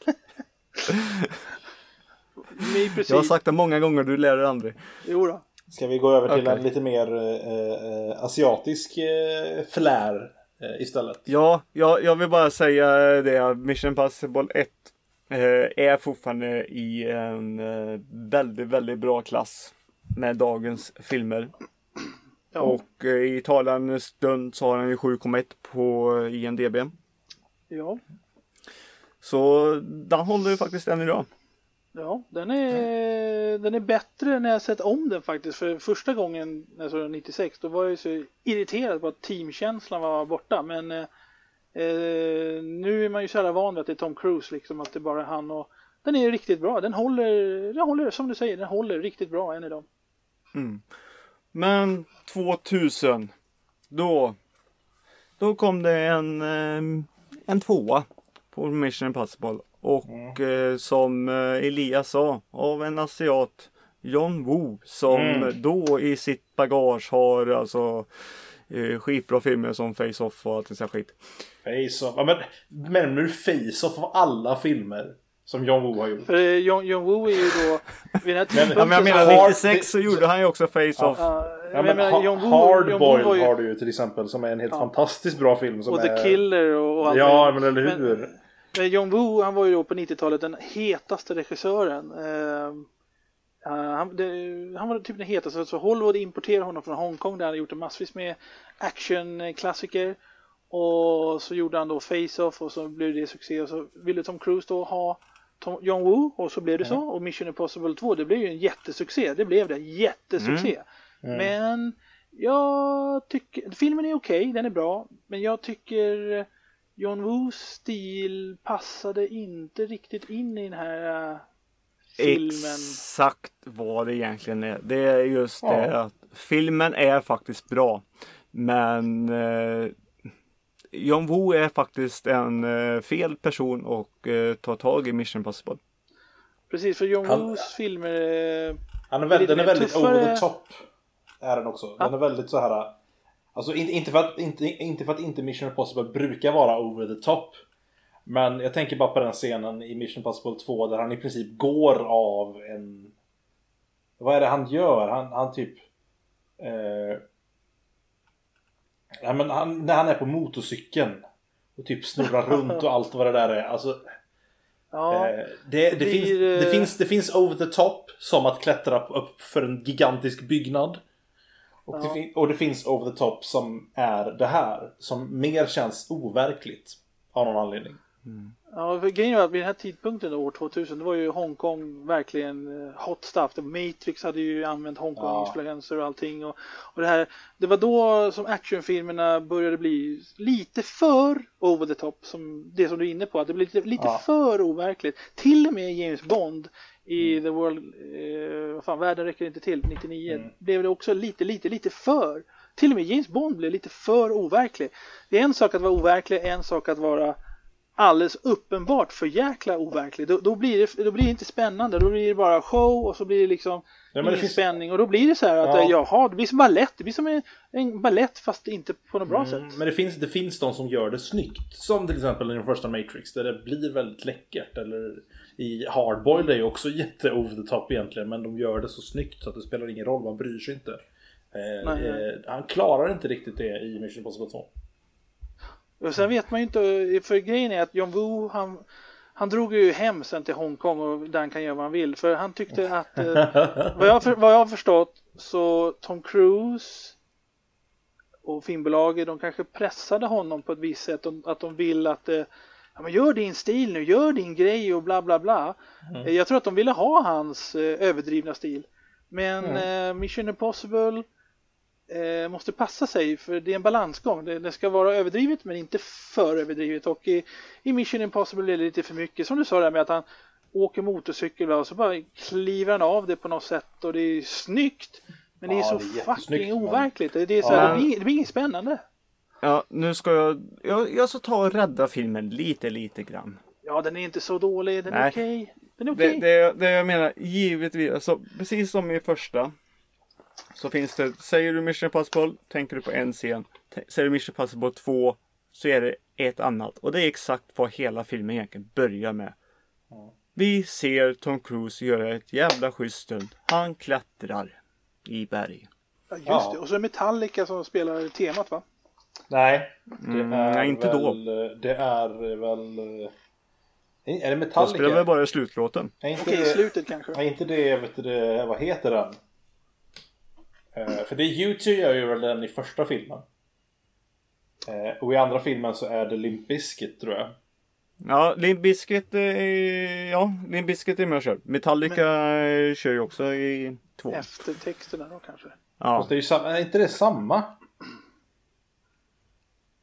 Jag har sagt det många gånger, du lär dig aldrig. Jo då. Ska vi gå över till Okej. en lite mer eh, eh, asiatisk eh, flär eh, istället? Ja, jag, jag vill bara säga det Mission Impossible 1 eh, är fortfarande i en eh, väldigt, väldigt bra klass med dagens filmer. Ja. Och eh, i talande stund så har han ju 7,1 på eh, IMDB. Ja. Så den håller ju faktiskt än idag. Ja, den är, den är bättre när jag sett om den faktiskt. För första gången när jag såg den 96 då var jag ju så irriterad på att teamkänslan var borta. Men eh, nu är man ju så jävla van vid att det är Tom Cruise liksom, att det bara är han och den är riktigt bra. Den håller, den håller som du säger, den håller riktigt bra än idag. Men 2000 då då kom det en, eh, en tvåa på Mission Impossible. Och eh, som eh, Elias sa, av en asiat, John Woo, som Mm. då i sitt bagage har alltså eh, skitbra filmer som Face-Off och allt det där skit. Face-Off. Ja, men nämner du Face-Off av alla filmer som John Woo har gjort? För eh, John, John Woo är ju då, vid den här tidpunkten Ja, men jag menar så- Hard- 96 så gjorde han ju också Face-Off. Ja, Ja, men men John Woo, John Hardboiled Woo har du ju till exempel som är en helt fantastiskt bra film. Som och är... The Killer och, och allt Ja, men eller hur? Men John Woo, han var ju då på 90-talet den hetaste regissören. Eh, Uh, han, det, han, var typ den hetaste, så Hollywood importerade honom från Hongkong där han hade gjort massvis med actionklassiker. Och så gjorde han då Face-Off och så blev det succé och så ville Tom Cruise då ha Tom, John Woo och så blev det så. Och Mission Impossible 2 det blev ju en jättesuccé. Det blev det, jättesuccé. Mm. Mm. Men jag tycker, filmen är okej, okay, den är bra. Men jag tycker John Woos stil passade inte riktigt in i den här filmen. Exakt vad det egentligen är. Det är just ja. det att filmen är faktiskt bra. Men eh, John Woo är faktiskt en eh, fel person och eh, ta tag i Mission Impossible. Precis, för John han, Woos filmer eh, han är väldigt, Den är väldigt tuffare. over the top. Är den också. Den är väldigt så här. Alltså inte, inte, för att, inte, inte för att inte Mission Impossible brukar vara over the top. Men jag tänker bara på den scenen i Mission Impossible 2 där han i princip går av en... Vad är det han gör? Han, han typ... Eh... Ja, men han, när han är på motorcykeln och typ snurrar runt och allt vad det där är. Alltså... Ja, eh, det, det, blir... finns, det, finns, det finns over the top som att klättra upp för en gigantisk byggnad. Och, ja. det, och det finns over the top som är det här. Som mer känns overkligt. Av någon anledning. Mm. Ja, för grejen var att vid den här tidpunkten år 2000 då var ju Hongkong verkligen eh, hot stuff. Matrix hade ju använt Hongkong-influenser och allting. Och, och det, här, det var då som actionfilmerna började bli lite för over the top. Som det som du är inne på, att det blev lite, lite ja. för overkligt. Till och med James Bond i mm. The World, eh, vad fan, världen räcker inte till, 99, mm. blev det också lite, lite, lite för. Till och med James Bond blev lite för overklig. Det är en sak att vara overklig, en sak att vara alldeles uppenbart för jäkla overklig. Då, då, blir det, då blir det inte spännande, då blir det bara show och så blir det liksom ja, ingen finns... spänning och då blir det så här att ja. jaha, det blir som ballett, det blir som en, en ballett fast inte på något bra mm, sätt. Men det finns, det finns de som gör det snyggt, som till exempel i den första Matrix där det blir väldigt läckert eller i Hardboiled är ju också [LAUGHS] jätte over the top egentligen men de gör det så snyggt så att det spelar ingen roll, man bryr sig inte. Eh, nej, eh, nej. Han klarar inte riktigt det i Mission Impossible 2. Och sen vet man ju inte, för grejen är att John Woo han, han drog ju hem sen till Hongkong och där han kan göra vad han vill. För han tyckte att, eh, [LAUGHS] vad, jag, vad jag har förstått så Tom Cruise och filmbolaget de kanske pressade honom på ett visst sätt. Att de vill att eh, ja, men gör din stil nu, gör din grej och bla bla bla. Mm. Jag tror att de ville ha hans eh, överdrivna stil. Men mm. eh, Mission Impossible eh, måste passa sig för det är en balansgång. Det, det, ska vara överdrivet men inte för överdrivet och i, i Mission Impossible är det lite för mycket. Som du sa där med att han åker motorcykel och så bara kliver han av det på något sätt och det är snyggt. Men det är så det är fucking overkligt. Det, är så här, ja. det, blir, det blir inget spännande. Ja, nu ska jag, jag, jag ska ta och rädda filmen lite, lite grann. Ja, den är inte så dålig. Den är okej. Okay. Den är okej. Okay. Det, det, det jag menar, givetvis, alltså, precis som i första så finns det, säger du Mission Impossible, tänker du på en scen. Säger du Mission Impossible 2 så är det ett annat. Och det är exakt vad hela filmen egentligen börjar med. Vi ser Tom Cruise göra ett jävla schysst stund. Han klättrar i berg. Ja, just det. Och så är det Metallica som spelar temat va? Nej, det mm, är nej, inte väl, då. Det är väl... Är det Metallica? De spelar väl bara i slutlåten? Okej, okay, slutet kanske. Är inte det, vet du, vad heter den? Uh, för det är YouTube gör ju väl den i första filmen. Uh, och i andra filmen så är det Limp Bizkit tror jag. Ja, Limp Bizkit, är, ja, Limp Bizkit är med och kör. Metallica Men... kör ju också i två. Eftertexterna då kanske? Ja. Fast det är, ju samma, är inte det samma?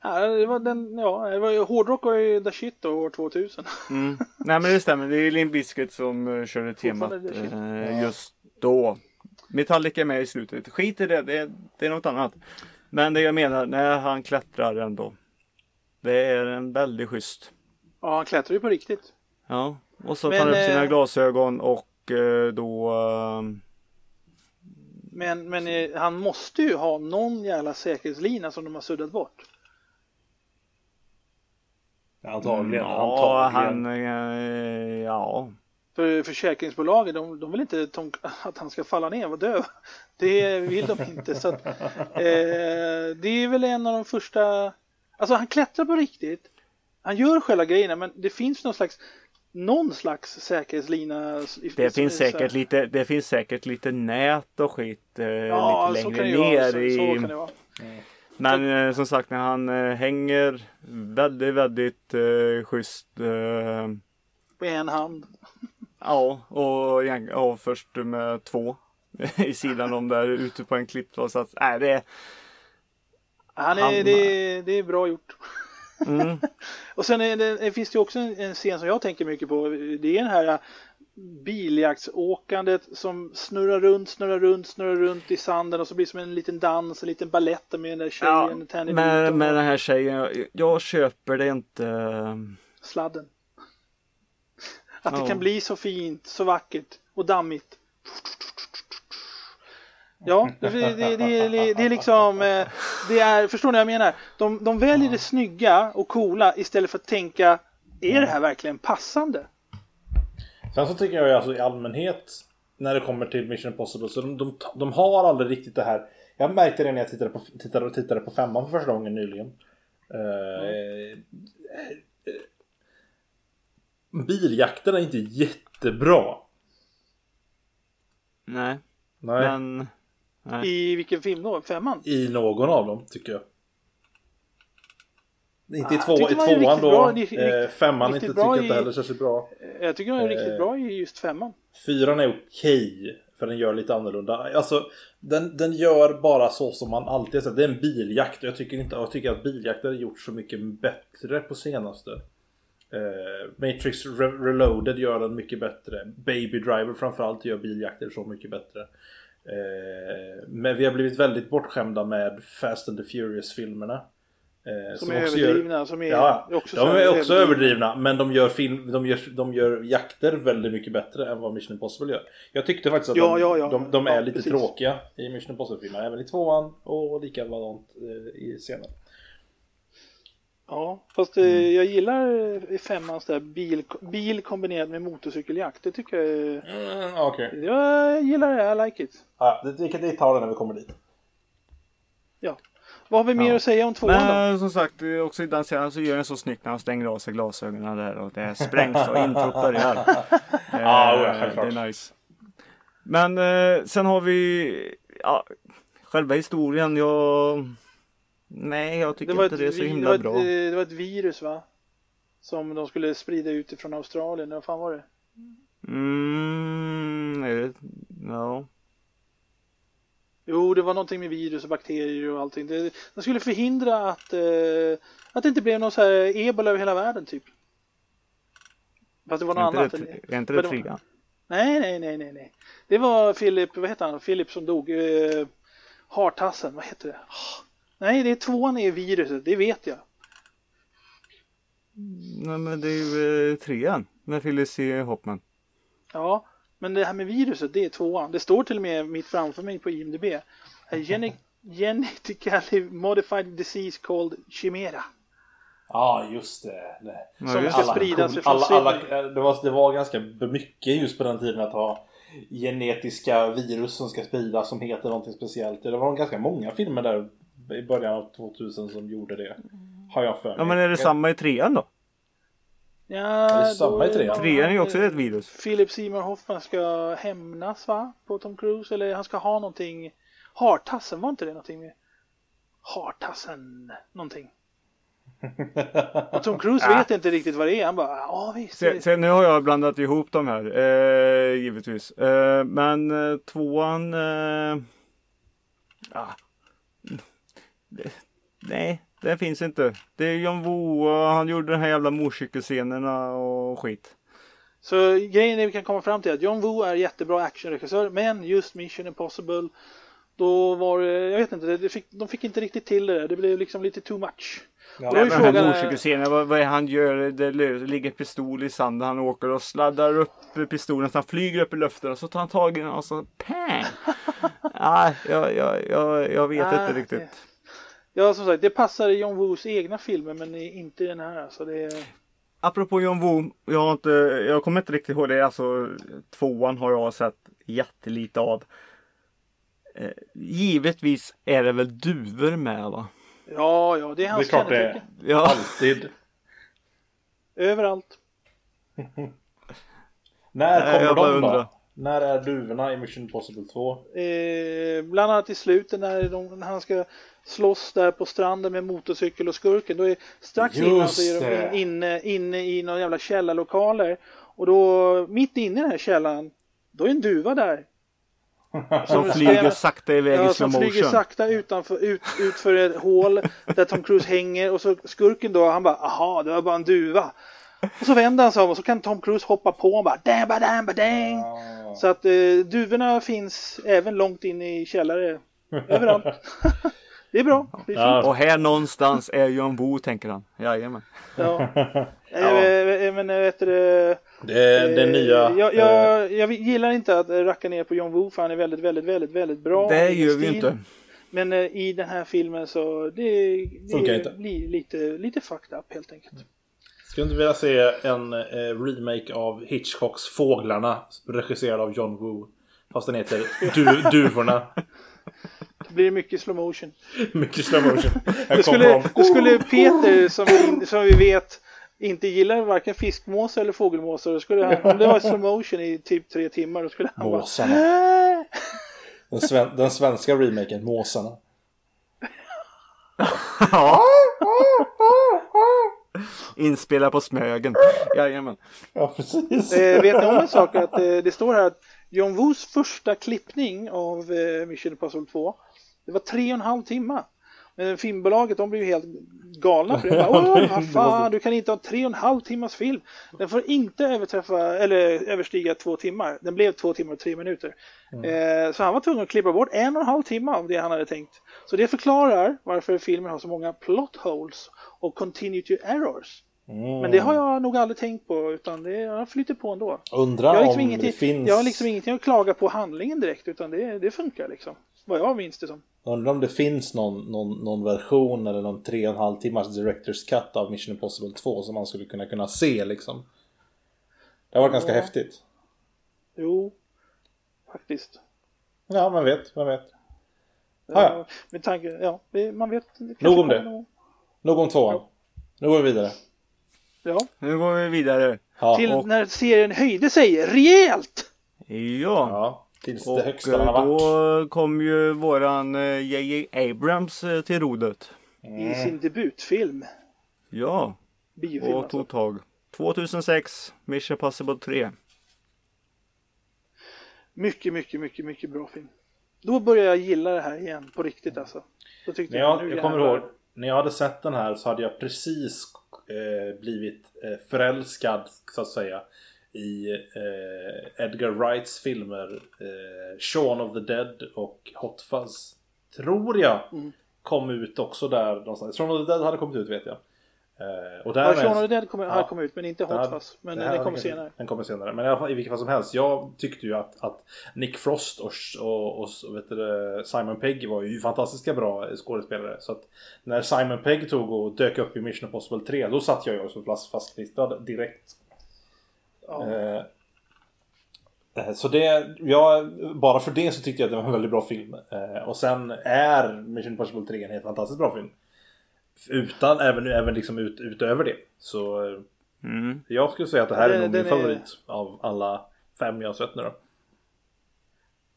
Ja, det var den, ja, det var ju, hårdrock var ju the shit då år 2000. Mm. Nej men det stämmer, det är Limp Bizkit som körde temat eh, just då. Metallica är med i slutet. Skit i det, det, det är något annat. Men det jag menar, när han klättrar ändå. Det är en väldigt schysst. Ja, han klättrar ju på riktigt. Ja, och så tar han upp sina eh, glasögon och eh, då... Eh, men, men eh, han måste ju ha någon jävla säkerhetslina som de har suddat bort. Antagligen. Ja, antagligen. han... Ja. För försäkringsbolagen, de, de vill inte att han ska falla ner och dö. Det vill de inte. Så att, eh, det är väl en av de första... Alltså han klättrar på riktigt. Han gör själva grejerna men det finns någon slags någon slags säkerhetslina. Det finns, säkert lite, det finns säkert lite nät och skit eh, Ja, lite så längre ner vara. Så, i... så kan det vara. Men eh, som sagt när han eh, hänger väldigt, väldigt eh, schysst. Eh, Med en hand. Ja, och ja, först med två [LAUGHS] i sidan om där ute på en klippplats. Så att, nej, det är... Han är, Han- det, det är bra gjort. Mm, [LAUGHS] Och sen det, finns det ju också en, en scen som jag tänker mycket på. Det är den här äh, biljaktsåkandet som snurrar runt, snurrar runt, snurrar runt i sanden och så blir det som en liten dans, en liten balett med den där ja, tjejen, Tanny med, med och den här tjejen, jag, jag köper det inte. sladden. Att det kan bli så fint, så vackert och dammigt. Ja, det, det, det, det, är liksom, eh, det är, förstår ni vad jag menar? De, de väljer det snygga och coola istället för att tänka, är det här verkligen passande? Sen så tycker jag alltså i allmänhet när det kommer till Mission Impossible så de, de, de har aldrig riktigt det här. Jag märkte det när jag tittade på, tittade, tittade på femman för första gången nyligen. Eh, eh, biljakten är inte jättebra. Nej, Nej. men... Nej. I vilken film då? Femman? I någon av dem tycker jag. Inte i, Ah, två, i man är tvåan riktigt då. bra, eh, femman riktigt inte tycker jag inte i- heller särskilt bra. Jag tycker den är riktigt Eh. bra i just femman. Fyran är okej. För den gör lite annorlunda. Alltså den, den gör bara så som man alltid har sett. Det är en biljakt. Och jag tycker, inte, jag tycker att biljakter har gjort så mycket bättre på senaste. Eh, Matrix Re- Reloaded gör den mycket bättre. Baby Driver framförallt gör biljakter så mycket bättre. Eh, men vi har blivit väldigt bortskämda med Fast and the Furious-filmerna. Eh, Som är också gör- överdrivna. Som är Ja, också de är också överdrivna. Men de gör, film, de, gör, de gör jakter väldigt mycket bättre än vad Mission Impossible gör. Jag tyckte faktiskt att Ja, de, ja, ja. de, de är lite precis. tråkiga i Mission Impossible-filmerna. Även i tvåan och likadant i scenen. Ja, fast eh, Mm. jag gillar i femman så där bil, bil kombinerat med motorcykeljakt. Det tycker jag är... Mm, Okej. Jag gillar det, I like it. Ja, det, kan vi tar det när vi kommer dit. Ja. Vad har vi mer Ja. att säga om tvåan då? Men som sagt, eh, också i den scenen så gör den så snyggt när han stänger av sig glasögonen där och det sprängs och introt börjar. [LAUGHS] Eh, Ja, ja, självklart. det är nice. Men eh, sen har vi ja, själva historien. Jag... Nej, jag tycker Det inte det är så himla var ett, bra. eh, det var ett virus va? Som de skulle sprida ut ifrån Australien. Vad fan var det? Mm, är det... Ja. Jo, det var någonting med virus och bakterier och allting. Det, de skulle förhindra att, eh, att det inte blev någon så här ebola över hela världen typ. Fast det var Är något inte annat. det, är inte det trean? Nej, nej, nej, nej, nej. Det var Philip, vad heter han? Philip som dog. Eh, Hartassen, vad heter det? Ah, Nej, det är tvåan är viruset, det vet jag. Nej men det är ju eh, trean med Phyllis C. Hoffman. Ja, men det här med viruset, det är tvåan. Det står till och med mitt framför mig på IMDB. A gene- [LAUGHS] genetically modified disease called chimera. Ja, just det. det. Ja, Som just ska det. spridas alla, alla, alla, det, var, det var ganska mycket just på den tiden att ha genetiska virus som ska spridas som heter någonting speciellt. Det var ganska många filmer där i början av 2000 som gjorde det. Har jag för mig. Ja men är det samma i trean då? Ja, det är samma i trean. Trean är ju också ett virus. Philip Seymour Hoffman ska hämnas va? På Tom Cruise eller han ska ha någonting. Hartassen, var inte det någonting med? Hartassen, någonting. [LAUGHS] Och Tom Cruise vet inte riktigt vad det är. Han bara, ja visst. Se, se, nu har jag blandat ihop de här, eh, givetvis. Eh, men eh, tvåan... Eh, ja. det, nej, det finns inte. Det är John Woo och han gjorde de här jävla motorcykelscenerna och skit. Så grejen är vi kan komma fram till att John Woo är jättebra actionregissör men just Mission Impossible då var det, jag vet inte, det fick, de fick inte riktigt till det. Det blev liksom lite too much. Ja, Men de här frågan, eh, motorcykelscenerna, vad, vad är han gör? Det ligger pistol i sanden, han åker och sladdar upp pistolen så han flyger upp i luften och så tar han tag i den och så pang! Nej, [LAUGHS] jag, jag, jag, jag vet Ah, inte riktigt. Ja som sagt, det passar i John Woos egna filmer men inte i den här. Alltså det, Apropå John Woo, jag, har inte, jag kommer inte riktigt ihåg det. Alltså, tvåan har jag sett jättelite av. Eh, givetvis är det väl duvor med va? ja, ja, det är Det är hans klart det är. Ja, Alltid. [LAUGHS] Överallt. [LAUGHS] När kommer jag bara de då? När är duvorna i Mission Impossible 2? Eh, bland annat i slutet när, de, när han ska slåss där på stranden med motorcykel och skurken. Då är strax Just innan så är de in, inne, inne i några jävla källarlokaler. Och då mitt inne i den här källaren, då är en duva där. Som flyger sakta iväg i Ja, slow som flyger motion. sakta utanför, ut, ut för ett hål där Tom Cruise hänger och så skurken då, han bara aha, det var bara en duva. Och så vänder han sig om och så kan Tom Cruise hoppa på och bara dang, ba, dang, ba, dang. Så att eh, duvorna finns även långt in i källare. Överallt. [LAUGHS] det är bra. Det är. Ja. Och här någonstans är John Woo tänker han. Jajamän. Ja. [LAUGHS] Eh, Men eh, vet du, det, är den eh, nya... Jag, eh, jag, jag gillar inte att racka ner på John Woo för han är väldigt, väldigt, väldigt, väldigt bra. Det gör vi inte. Men eh, i den här filmen så det, det blir lite, lite fucked up helt enkelt. Skulle inte vilja se en eh, remake av Hitchcocks Fåglarna regisserad av John Woo. Fast den heter du, Duvorna. [LAUGHS] Det blir mycket slow motion. [LAUGHS] Mycket slow motion. Kommer skulle, de. då skulle Peter som, vi- som vi vet inte gillar varken fiskmåsar eller fågelmåsar. Då skulle han, om det var slow motion i typ tre timmar då skulle han Måsarna. bara Den, sven, den svenska remaken, Måsarna. Ja. [LAUGHS] Inspelad på Smögen. Jajamän. Ja, precis. Eh, vet ni om en sak? Att eh, det står här att John Woos första klippning av eh, Mission Impossible 2 det var tre och en halv timme. Men filmbolaget de blev ju helt galna för det. [LAUGHS] Bara, Åh, vad fan, du kan inte ha tre och en halv timmas film. Den får inte överträffa, eller överstiga två timmar. Den blev två timmar och tre minuter. Eh, så han var tvungen att klippa bort en och en halv timme av det han hade tänkt. Så det förklarar varför filmen har så många plot holes och continuity errors. Mm. Men det har jag nog aldrig tänkt på utan det jag flyter på ändå. Undrar Jag har, liksom om det finns... jag har liksom ingenting att klaga på handlingen direkt utan det, det funkar liksom. Vad jag minns det som. Undrar om det finns någon, någon, någon version eller någon tre och en halv timmars Directors Cut av Mission Impossible 2 som man skulle kunna kunna se liksom. Det har varit ganska Ja. häftigt. Jo, faktiskt. Ja, man vet, man vet. Ah, ja. Ja, med tanke, ja, man vet. Nog om det. någon- Nog om tvåan. Ja. Nu går vi vidare. Ja, Nu går vi vidare. Ja, till och- när serien höjde sig rejält. Ja. ja tills det Och högsta den har eh, varit. då kom ju våran eh, J.J. Abrams eh, till rodet. I sin debutfilm. Ja, Biofilm och alltså. tog tag. 2006, Mission Possible 3. Mycket, mycket, mycket, mycket bra film. Då började jag gilla det här igen på riktigt alltså. Då tyckte När jag, jag, jag kommer ihåg, när jag hade sett den här så hade jag precis eh, blivit eh, förälskad så att säga i eh, Edgar Wrights filmer eh, Shaun of the Dead och Hot Fuzz. Tror jag Mm. kom ut också där någonstans. Shaun of the Dead hade kommit ut vet jag. Eh, och Ja, därmed- Shaun of the Dead kom, Ja. kommit ut men inte Hot Fuzz. Men den kommer kanske- senare. Den kommer senare. Men i, fall, i vilket fall som helst. Jag tyckte ju att, att Nick Frost och, och, och vet du, Simon Pegg var ju fantastiska bra skådespelare. Så att när Simon Pegg tog och dök upp i Mission Impossible 3 då satt jag ju så fast, fastklistrad direkt. Ja. Eh, eh, så det, ja, bara för det så tyckte jag att det var en väldigt bra film. Eh, och sen är Mission Impossible 3 en helt fantastiskt bra film. Utan, även, även liksom ut, utöver det. Så Mm. jag skulle säga att det här Ja, är nog min är- favorit av alla fem jag har sett nu då.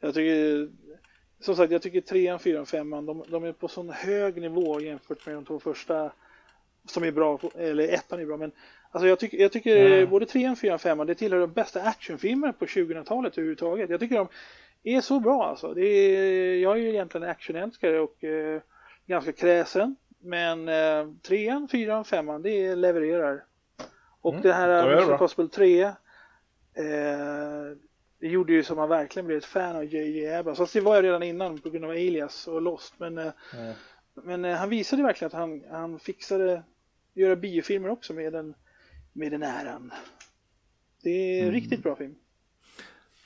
Jag tycker, som sagt, jag tycker trean, fyran, femman, de, de är på sån hög nivå jämfört med de två första som är bra, eller ettan är bra, men alltså jag tycker, jag tycker Mm. både trean, fyran, femman, det tillhör de bästa actionfilmerna på 2000-talet överhuvudtaget. Jag tycker de är så bra alltså. Det är, jag är ju egentligen actionälskare och eh, ganska kräsen, men eh, trean, fyran, femman, det levererar. Och Mm, det här det Mission bra. Impossible 3 eh, det gjorde ju som man verkligen blev ett fan av J.J. Abrams. Fast det var jag redan innan på grund av Alias och Lost. Men, Mm. men eh, han visade verkligen att han, han fixade göra biofilmer också med den, med den äran. Det är en Mm. riktigt bra film.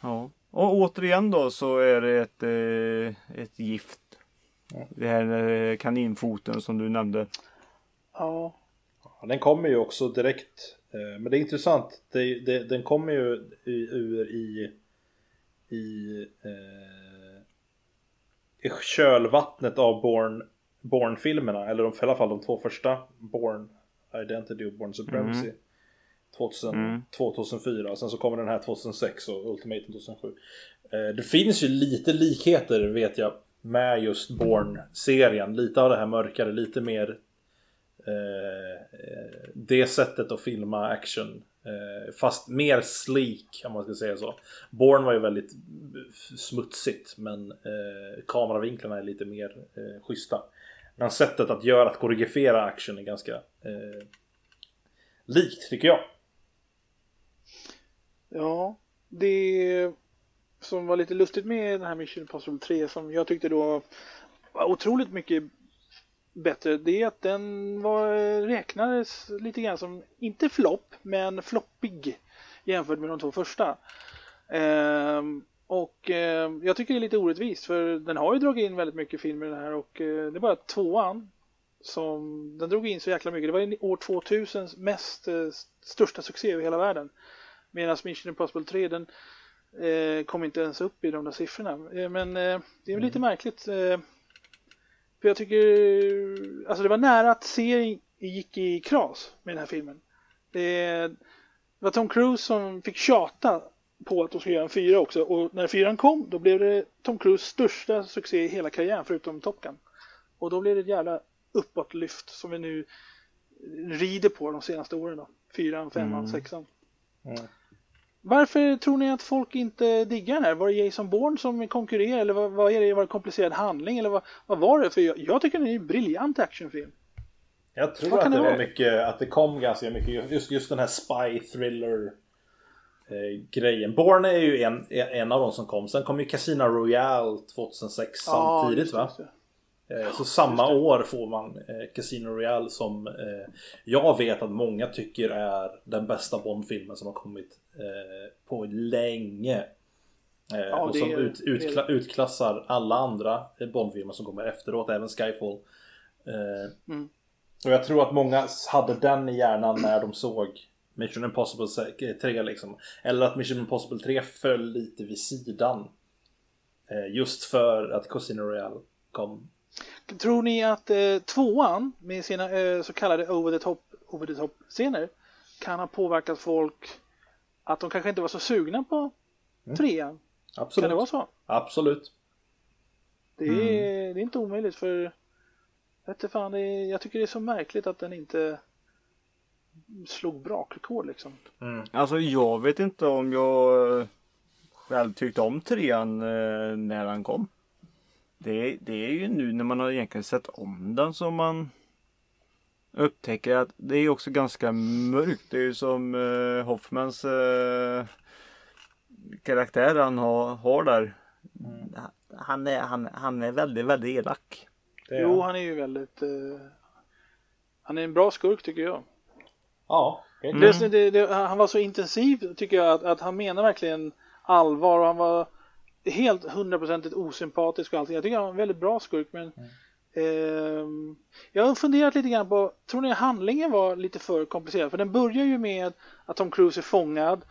Ja. Och återigen då så är det ett, eh, ett gift. Det här eh, kaninfoten som du nämnde. Ja, Ja, Den kommer ju också direkt. eh, Men det är intressant. Det, det, den kommer ju i- ur i, i, eh, i kölvattnet av Born, Born-filmerna. Eller de, i alla fall de två första. Born Identity och Born Supremacy. 2000, mm. 2004 och sen så kommer den här 2006 och Ultimatum 2007. Eh, det finns ju lite likheter vet jag med just Born-serien. Lite av det här mörkare, lite mer eh, det sättet att filma action. Eh, fast mer sleek om man ska säga så. Born var ju väldigt smutsigt men eh, kameravinklarna är lite mer eh, schyssta. Men sättet att göra, att koreografera action är ganska eh, likt tycker jag. Ja, det som var lite lustigt med den här Mission Impossible 3 som jag tyckte då var otroligt mycket bättre det är att den var, räknades lite grann som, inte flopp, men floppig jämfört med de två första. Ehm, och eh, jag tycker det är lite orättvist för den har ju dragit in väldigt mycket filmer den här och eh, det är bara tvåan som den drog in så jäkla mycket. Det var år 2000 mest eh, största succé i hela världen. Medan Mission Impossible 3 den eh, kom inte ens upp i de där siffrorna. Eh, men eh, det är mm. lite märkligt. Eh, för jag tycker, alltså det var nära att serien gick i kras med den här filmen. Det var Tom Cruise som fick tjata på att de skulle göra en fyra också och när fyran kom då blev det Tom Cruise största succé i hela karriären förutom Top Gun. Och då blev det ett jävla uppåtlyft som vi nu rider på de senaste åren då. Fyran, femman, mm. sexan. Mm. Varför tror ni att folk inte diggar den här? Var det Jason Bourne som konkurrerar eller vad, vad är det? Var det komplicerad handling eller vad, vad var det? För jag, jag tycker det är en briljant actionfilm. Jag tror att det, det var mycket, att det kom ganska mycket, just, just den här spy thriller eh, grejen. Bourne är ju en, en av de som kom. Sen kom ju Casino Royale 2006 samtidigt va? Det. Eh, så samma år får man eh, Casino Royale som eh, jag vet att många tycker är den bästa Bond-filmen som har kommit på länge. Ja, och som ut, utkla, utklassar alla andra Bond-filmer som kommer efteråt, även Skyfall. Mm. Och jag tror att många hade den i hjärnan när de såg Mission Impossible 3 liksom. Eller att Mission Impossible 3 föll lite vid sidan. Just för att Casino Royale kom Tror ni att eh, tvåan med sina eh, så kallade over the top, over the top scener kan ha påverkat folk att de kanske inte var så sugna på mm. trean? Absolut. Kan det vara så? Absolut. Det är, mm. det är inte omöjligt för vet fan, det är, jag tycker det är så märkligt att den inte slog brakrekord liksom. Mm. Alltså jag vet inte om jag eh, själv tyckte om trean eh, när den kom. Det, det är ju nu när man har egentligen sett om den som man upptäcker att det är också ganska mörkt. Det är ju som eh, Hoffmans eh, karaktär han har, har där. Mm. Han, är, han, han är väldigt, väldigt elak. Jo, han är ju väldigt... Eh, han är en bra skurk tycker jag. Ja. Mm. Det, det, det, han var så intensiv tycker jag att, att han menar verkligen allvar och han var helt hundraprocentigt osympatisk och allting. Jag tycker han var en väldigt bra skurk men mm. eh, Jag har funderat lite grann på, tror ni handlingen var lite för komplicerad? För den börjar ju med att Tom Cruise är fångad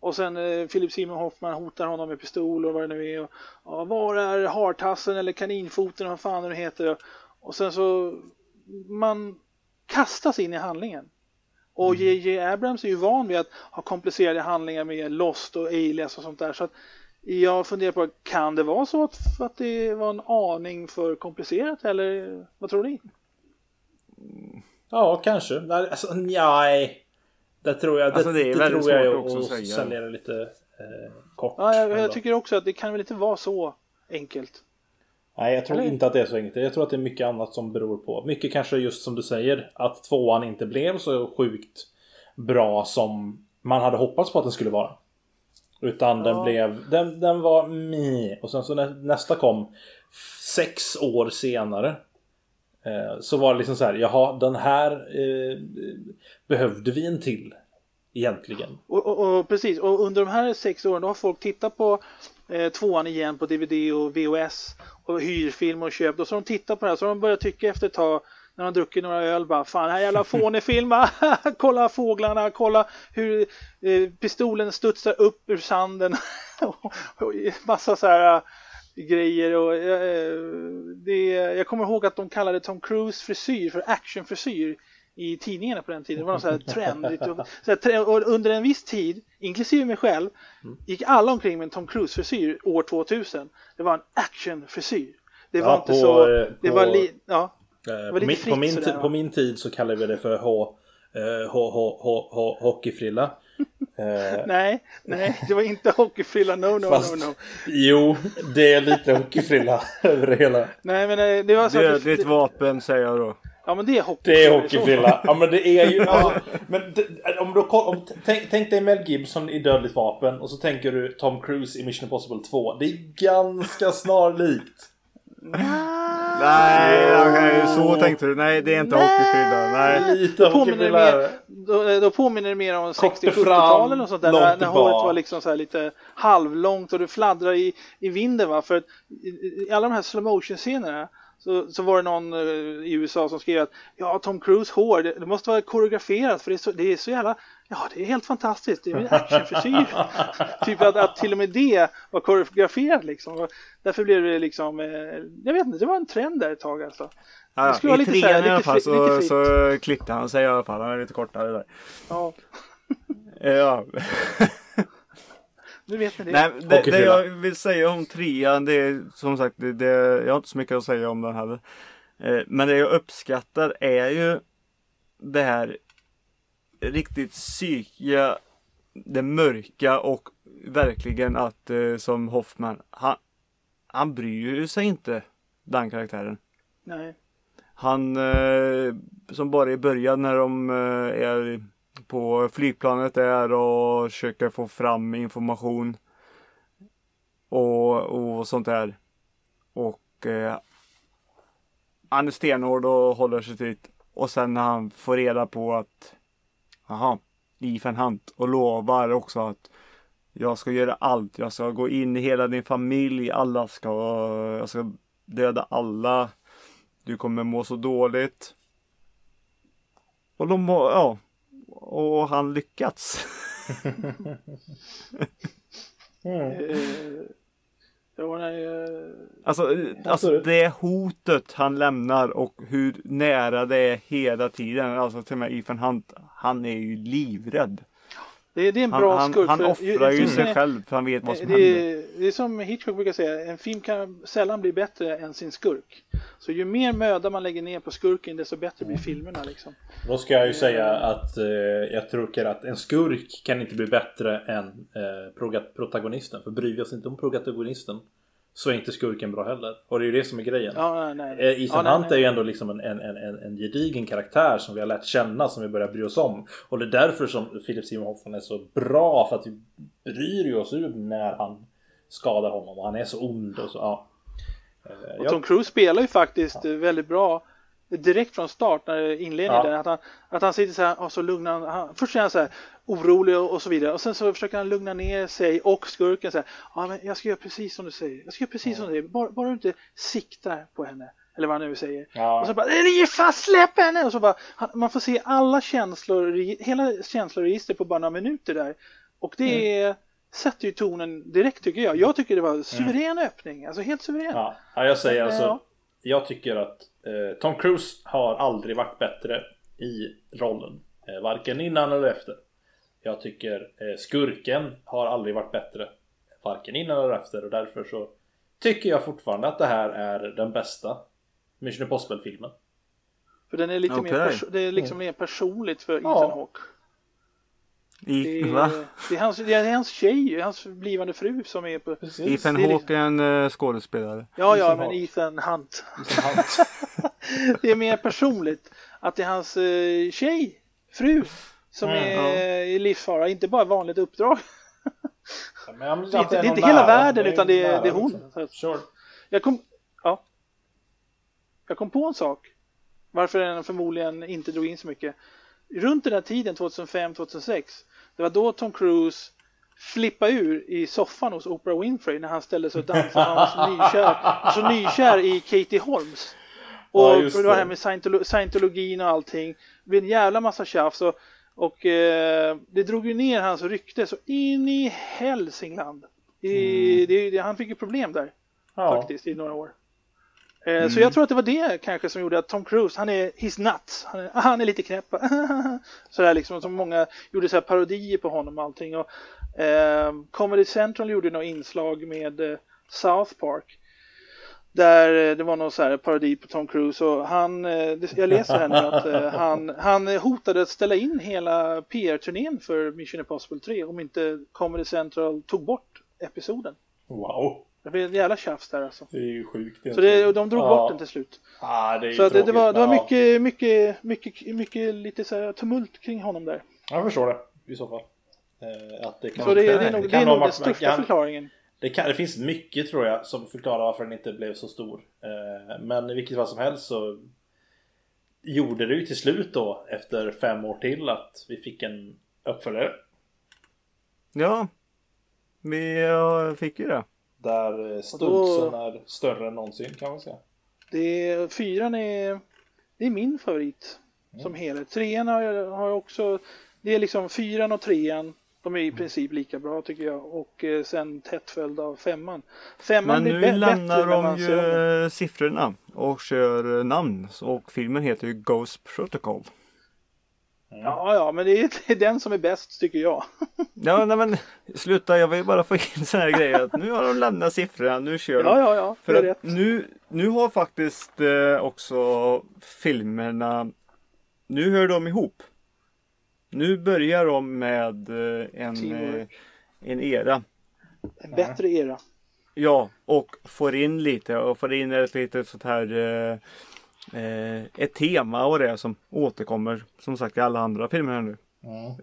och sen eh, Philip Simon Hoffman hotar honom med pistol och vad det nu är. Och, och var är hartassen eller kaninfoten och vad fan det heter. Och sen så man kastas in i handlingen. Och J.J. Mm. Abrams är ju van vid att ha komplicerade handlingar med Lost och Alias och sånt där. Så att jag funderar på, kan det vara så att, att det var en aning för komplicerat eller vad tror ni? Ja, kanske. Alltså, nej. Det tror jag. Alltså, det, det, det tror jag också att säga. sälja det lite eh, kort. Ja, jag, jag, tycker också att det kan väl inte vara så enkelt. Nej, jag tror eller? inte att det är så enkelt. Jag tror att det är mycket annat som beror på. Mycket kanske just som du säger. Att tvåan inte blev så sjukt bra som man hade hoppats på att den skulle vara. Utan ja. den blev, den, den var mi. Och sen så nästa kom sex år senare. Eh, så var det liksom så här, jaha den här eh, behövde vi en till. Egentligen. Och, och, och, precis, och under de här sex åren då har folk tittat på eh, tvåan igen på DVD och VHS och hyrfilm och köpt och så har de tittat på det här så har de börjat tycka efter ett tag när man druckit några öl bara fan den här jävla fånig film [LAUGHS] kolla fåglarna, kolla hur eh, pistolen studsar upp ur sanden [LAUGHS] och, och massa så här uh, grejer och uh, det, jag kommer ihåg att de kallade Tom Cruise frisyr för actionfrisyr i tidningarna på den tiden. Det var något så här. Och, [LAUGHS] så här, och under en viss tid, inklusive mig själv, gick alla omkring med en Tom Cruise-frisyr år 2000. Det var en actionfrisyr. Det var Ja, inte på, så... eh, Det på- var li, ja. Eh, På min, fritt på, min, sådär, på min tid så kallade vi det för H, eh, H, H, H, H, hockeyfrilla. [LAUGHS] Eh, Nej, nej, det var inte hockeyfrilla. No, no, Fast- no, no. Jo, det är lite hockeyfrilla [LAUGHS] över det hela. Nej, men det var så Det, att det är ett vapen säger jag då. Ja, men det är hockeyfrilla. Det är hockeyfrilla. Ja men det är ju... Alltså, men det, om du, om, tänk, tänk dig Mel Gibson i Dödligt vapen och så tänker du Tom Cruise i Mission Impossible 2. Det är ganska snarlikt. Nej, okej, så tänkte du. Nej, det är inte hockeyfrilla. Nej. Lite Då påminner, mer, då, då påminner det mer om Koppte 60-70-talet eller något sånt där. När, håret var liksom så här lite halvlångt och det fladdrar i, i vinden va. För att i, i alla de här slow motion scenerna så, så var det någon eh, i USA som skrev att ja, Tom Cruise hår, det, det måste vara koreograferat för det är så, det är så jävla, ja det är helt fantastiskt, det är en actionfrisyr. [LAUGHS] typ att, att till och med det var koreograferat liksom. Och därför blev det liksom, eh, jag vet inte, det var en trend där ett tag alltså. Ja, Det skulle I vara lite så här, trean i alla fall så, lite så klippte han sig i alla fall. Han är lite kortare där. Ja, Ja. nu vet ni det. Nej, det, det jag vill säga om trean, det är som sagt, det, det, jag har inte så mycket att säga om den heller. Eh, Men det jag uppskattar är ju det här riktigt psykiga, det mörka och verkligen att eh, som Hoffman, han, han bryr sig inte den karaktären. Nej. Han eh, som bara i början när de eh, är på flygplanet där och försöker få fram information. Och, och sånt där. Och eh, han är stenhård och håller sig till Och sen när han får reda på att Jaha, Ethan Hunt och lovar också att jag ska göra allt. Jag ska gå in i hela din familj. Alla ska, jag ska döda alla. Du kommer må så dåligt. Och de har, ja. Och han lyckats. [LAUGHS] Eh, ja, nej, eh, Alltså, eh, alltså det hotet han lämnar och hur nära det är hela tiden. Alltså till och med Ethan Hunt, han är ju livrädd. Det, det är en Han, bra han, skurk. han offrar ju det- sig själv för han vet vad som det, händer. är, det är som Hitchcock brukar säga, en film kan sällan bli bättre än sin skurk. Så ju mer möda man lägger ner på skurken desto bättre blir filmerna liksom. Då ska jag ju säga att eh, jag tror att en skurk kan inte bli bättre än eh, protagonisten. För bryr vi oss inte om protagonisten så är inte skurken bra heller. Och det är ju det som är grejen. Ja, nej, nej. Eh, Ethan ja, Hunt är ju ändå liksom en, en, en, en, en gedigen karaktär som vi har lärt känna, som vi börjar bry oss om. Och det är därför som Philip Seymour Hoffman är så bra, för att vi bryr oss ur när han skadar honom och han är så ond och så, ja. Eh, Och Tom Cruise spelar ju faktiskt eh, väldigt bra direkt från start när inledningen Ja. Att han, att han sitter så här och så lugnar han, han. Först är han så här orolig och, och så vidare. Och sen så försöker han lugna ner sig och skurken så här. Ja men jag ska göra precis som du säger. Jag ska göra precis som du säger. Bara, bara du inte siktar på henne. Eller vad han nu säger. Ja. Och så bara ge fast släpp henne! Och så bara, han, man får se alla känslor, hela känsloregister på bara några minuter där. Och det Mm. sätter ju tonen direkt tycker jag. Jag tycker det var en suverän öppning. Alltså helt suverän. Ja, ja, jag säger alltså. Ja. Jag tycker att eh, Tom Cruise har aldrig varit bättre i rollen. Eh, varken innan eller efter. Jag tycker eh, skurken har aldrig varit bättre. Varken innan eller efter och därför så tycker jag fortfarande att det här är den bästa Mission Impossible-filmen. För den är lite mer, Okej. perso- det är liksom mer personligt för Ja. Ethan Hawke. Det I, är, va? det, är hans, det är hans tjej, hans blivande fru som är på... Ethan det är Hawke är en eh, skådespelare. Ja, ja, Ethan men. Ethan Hunt. Ethan Hunt. [LAUGHS] Det är mer personligt. Att det är hans eh, tjej, fru, som Mm, är i livsfara. Inte bara vanligt uppdrag. Menar Det är inte, det är inte hela världen utan det är, det är hon. liksom. Så att- Sure. Jag kom, ja. Jag kom på en sak. Varför den förmodligen inte drog in så mycket. Runt den här tiden, 2005-2006, det var då Tom Cruise flippade ur i soffan hos Oprah Winfrey när han ställde sig och dansade. Han var så nykär, var så nykär i Katie Holmes. Och Ja, just det var det här det. med scientolo- scientologin och allting. Det blev en jävla massa tjafs. Och, och eh, det drog ju ner hans rykte så in i Hälsingland. I, det, det, han fick ju problem där Ja. faktiskt i några år. Eh, Så jag tror att det var det kanske som gjorde att Tom Cruise, han är, he's nuts, han är, han är lite knäpp. [LAUGHS] Sådär liksom, som många gjorde så här parodier på honom och allting. Och, eh, Comedy Central gjorde något inslag med eh, South Park. Där eh, det var någon så här parodi på Tom Cruise och han, eh, jag läser här nu att eh, [LAUGHS] han, han hotade att ställa in hela PR-turnén för Mission Impossible 3 om inte Comedy Central tog bort episoden. Wow. Det blev ett jävla tjafs där alltså. Det är ju sjukt. Så det, de drog Ja. bort den till slut. Ah, det är Så att det, det, var, det var ja. mycket, mycket, mycket, mycket lite så här tumult kring honom där. Jag förstår det i så fall. Eh, att det kan, Så det, det är [LAUGHS] nog, kan det är ha nog den största kan- förklaringen. Det, kan, det finns mycket tror jag som förklarar varför den inte blev så stor. Eh, men i vilket fall som helst så gjorde det ju till slut då efter fem år till att vi fick en uppföljare. Ja, vi fick ju det. Där eh, studsen är större än någonsin kan man säga. Det är, fyran är, det är min favorit som helhet. Trean har jag, har jag också, det är liksom fyran och trean. De är i princip lika bra tycker jag. Och eh, sen tätt följd av femman. Femman Men nu lämnar de ju eh, siffrorna och kör namn. Och filmen heter ju Ghost Protocol. Ja, ja, men det är, den som är bäst tycker jag. [LAUGHS] Ja, nej men sluta. Jag vill bara få in såna här grejer. Att nu har de lämnat siffrorna. Nu kör Ja, de. ja, ja, För det är att rätt. nu, nu har faktiskt eh, också filmerna. Nu hör de ihop. Nu börjar de med eh, en, eh, en era. En bättre era. Ja, och får in lite och får in ett litet sånt här eh, ett tema och det som återkommer som sagt i alla andra filmer här nu.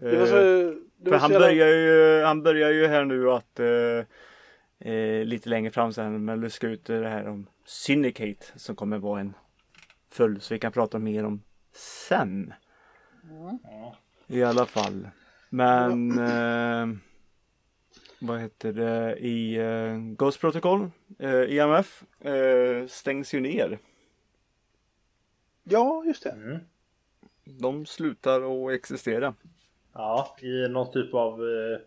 Så, Eh, det för han så jävla- börjar ju, han börjar ju här nu att eh, eh, lite längre fram sen med luska ut det här om Syndicate som kommer vara en följd så vi kan prata mer om sen. I alla fall. Men eh, vad heter det i eh, Ghost Protocol, eh, IMF, eh, stängs ju ner. Ja, just det. Mm. De slutar att existera. Ja, i någon typ av eh,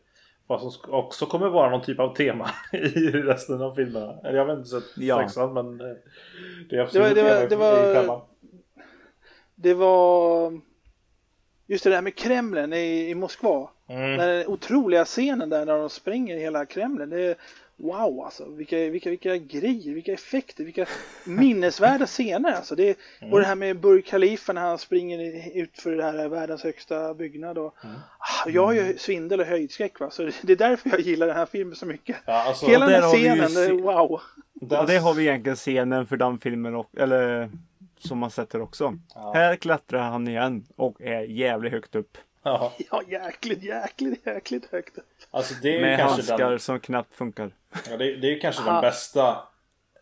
vad som också kommer vara någon typ av tema [LAUGHS] i resten av filmerna. Eller jag vet inte så Ja. sexan men eh, det är absolut Det var- det var- tema i- det var- i femman. Det var just det där med Kremlen i, i Moskva. Mm. Den otroliga scenen där när de spränger hela Kremlen. Det är, wow alltså, vilka, vilka, vilka grejer, vilka effekter, vilka minnesvärda scener alltså. Det, Mm. Och det här med Burj Khalifa när han springer ut för det här världens högsta byggnad. Och, Mm. ah, jag har ju svindel och höjdskräck va, så det, är därför jag gillar den här filmen så mycket. Ja, alltså, Hela den här scenen, det wow. Och det har vi egentligen scenen för den filmen och, eller som man sätter också. Ja. Här klättrar han igen och är jävligt högt upp. Ja, Ja, jäkligt, jäkligt, jäkligt högt. alltså det är ju Med handskar den, som knappt funkar. Ja, det, det är ju kanske den bästa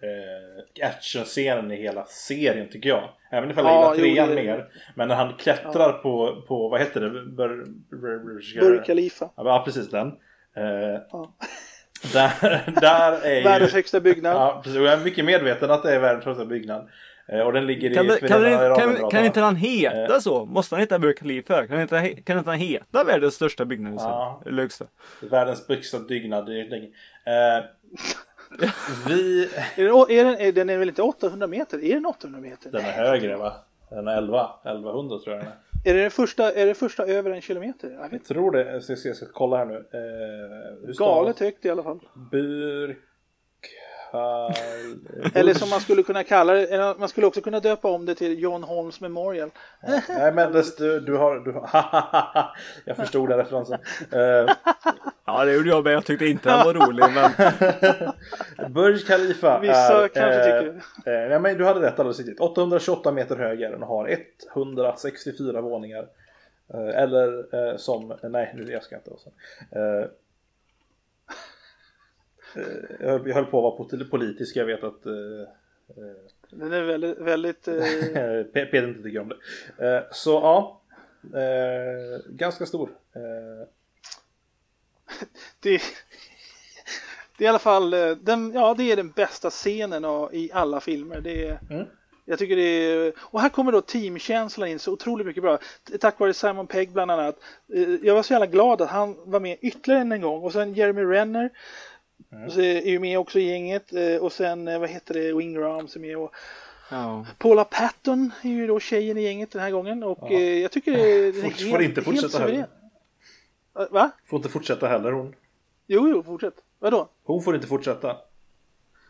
eh, actionscenen i hela serien tycker jag. Även ifall Ja, jag jo, gillar trean det- mer. Men när han klättrar på, på, vad heter det? Bur, bur, bur, Burj Khalifa. Ja, precis den. Eh, Ja. där, där är ju... Världens högsta byggnad. Ja, precis. Och jag är mycket medveten att det är världens högsta byggnad. Eh, och den ligger Kan, i det, kan, det, kan, inte han heta Eh. så? Måste han heta Burj Khalifa? Kan inte, kan inte han heta världens största byggnad? Ja. Eller högsta? Världens högsta byggnad. Det. Eh, [LAUGHS] vi... Är den, är den, är den är väl inte 800 meter? Är den 800 meter? Den är högre va? Den är 11. 1100 tror jag den är. Är det den första, är det första över en kilometer? Jag vet. Jag tror det. Jag ska, jag ska kolla här nu. Eh, Galet högt i alla fall. Burk... Eller som man skulle kunna kalla det, eller man skulle också kunna döpa om det till John Holmes Memorial. Nej men det, du, du har... Du har [LAUGHS] jag förstod den referensen. Eh, Ja det gjorde jag men jag tyckte inte han var rolig. Men [LAUGHS] Burj Khalifa Vissa är, kanske eh, tycker- Eh, nej, men du hade rätt alldeles riktigt. 828 meter hög är den och har 164 våningar. Eh, eller eh, som, nej nu jag ska inte vara så. Eh, eh, jag höll- jag höll på att vara pol- politisk, jag vet att eh, Den är väldigt, väldigt eh, eh, [LAUGHS] Pe- Peter inte tycker om det. Eh, så ja, eh, ganska stor. Eh, det, det är i alla fall eh, den, ja, det är den bästa scenen av- i alla filmer. Det är, Mm. Jag tycker det är, och här kommer då teamkänslan in så otroligt mycket bra. Tack vare Simon Pegg bland annat. Eh, Jag var så jävla glad att han var med ytterligare en gång och sen Jeremy Renner. Och så är ju med också i gänget eh, och sen eh, vad heter det, Wing Rams är med och Ja. Paula Patton är ju då tjejen i gänget den här gången och Ja. eh, jag tycker det är, Fort- helt, får inte fortsätta heller. Eh, Va? Får inte fortsätta heller hon. Jo, jo, fortsätt. Vadå? Hon får inte fortsätta.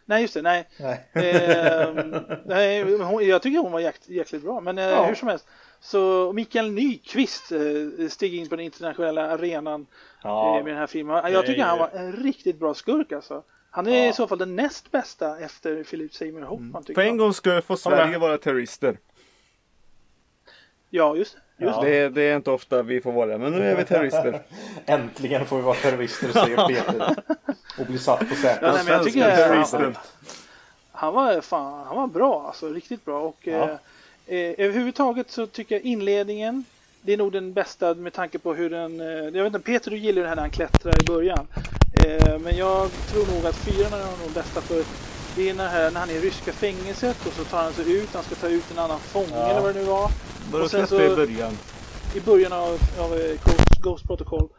Nej, just det, nej. Nej. Ehm, [LAUGHS] nej, hon, jag tycker hon var jäkt, jäkligt bra, men eh, Ja. hur som helst. Så Mikael Nyqvist eh, steg in på den internationella arenan Ja. med den här filmen. Jag tycker han var en riktigt bra skurk alltså. Han är Ja. i så fall den näst bästa efter Philip Seymour Hoffman tycker För en gång skulle få Sverige vara terrorister. Ja, just det. Just Ja. Det, det är inte ofta vi får vara det, men nu är vi terrorister. [LAUGHS] Äntligen får vi vara terrorister, säger [LAUGHS] Peter. Och bli satt på sätet. Ja, nej, men jag tycker han, terroristen. han var fan, han var bra alltså, riktigt bra. Och Ja. eh, eh, överhuvudtaget så tycker jag inledningen, det är nog den bästa med tanke på hur den, eh, jag vet inte, Peter du gillar det här när han klättrar i början. Eh, men jag tror nog att fyran är nog den bästa för det är när, här, när han är i ryska fängelset och så tar han sig ut, han ska ta ut en annan fånge Ja. eller vad det nu var. Bara Och sen så- i början. I början av, av eh, Ghost, Ghost Protocol.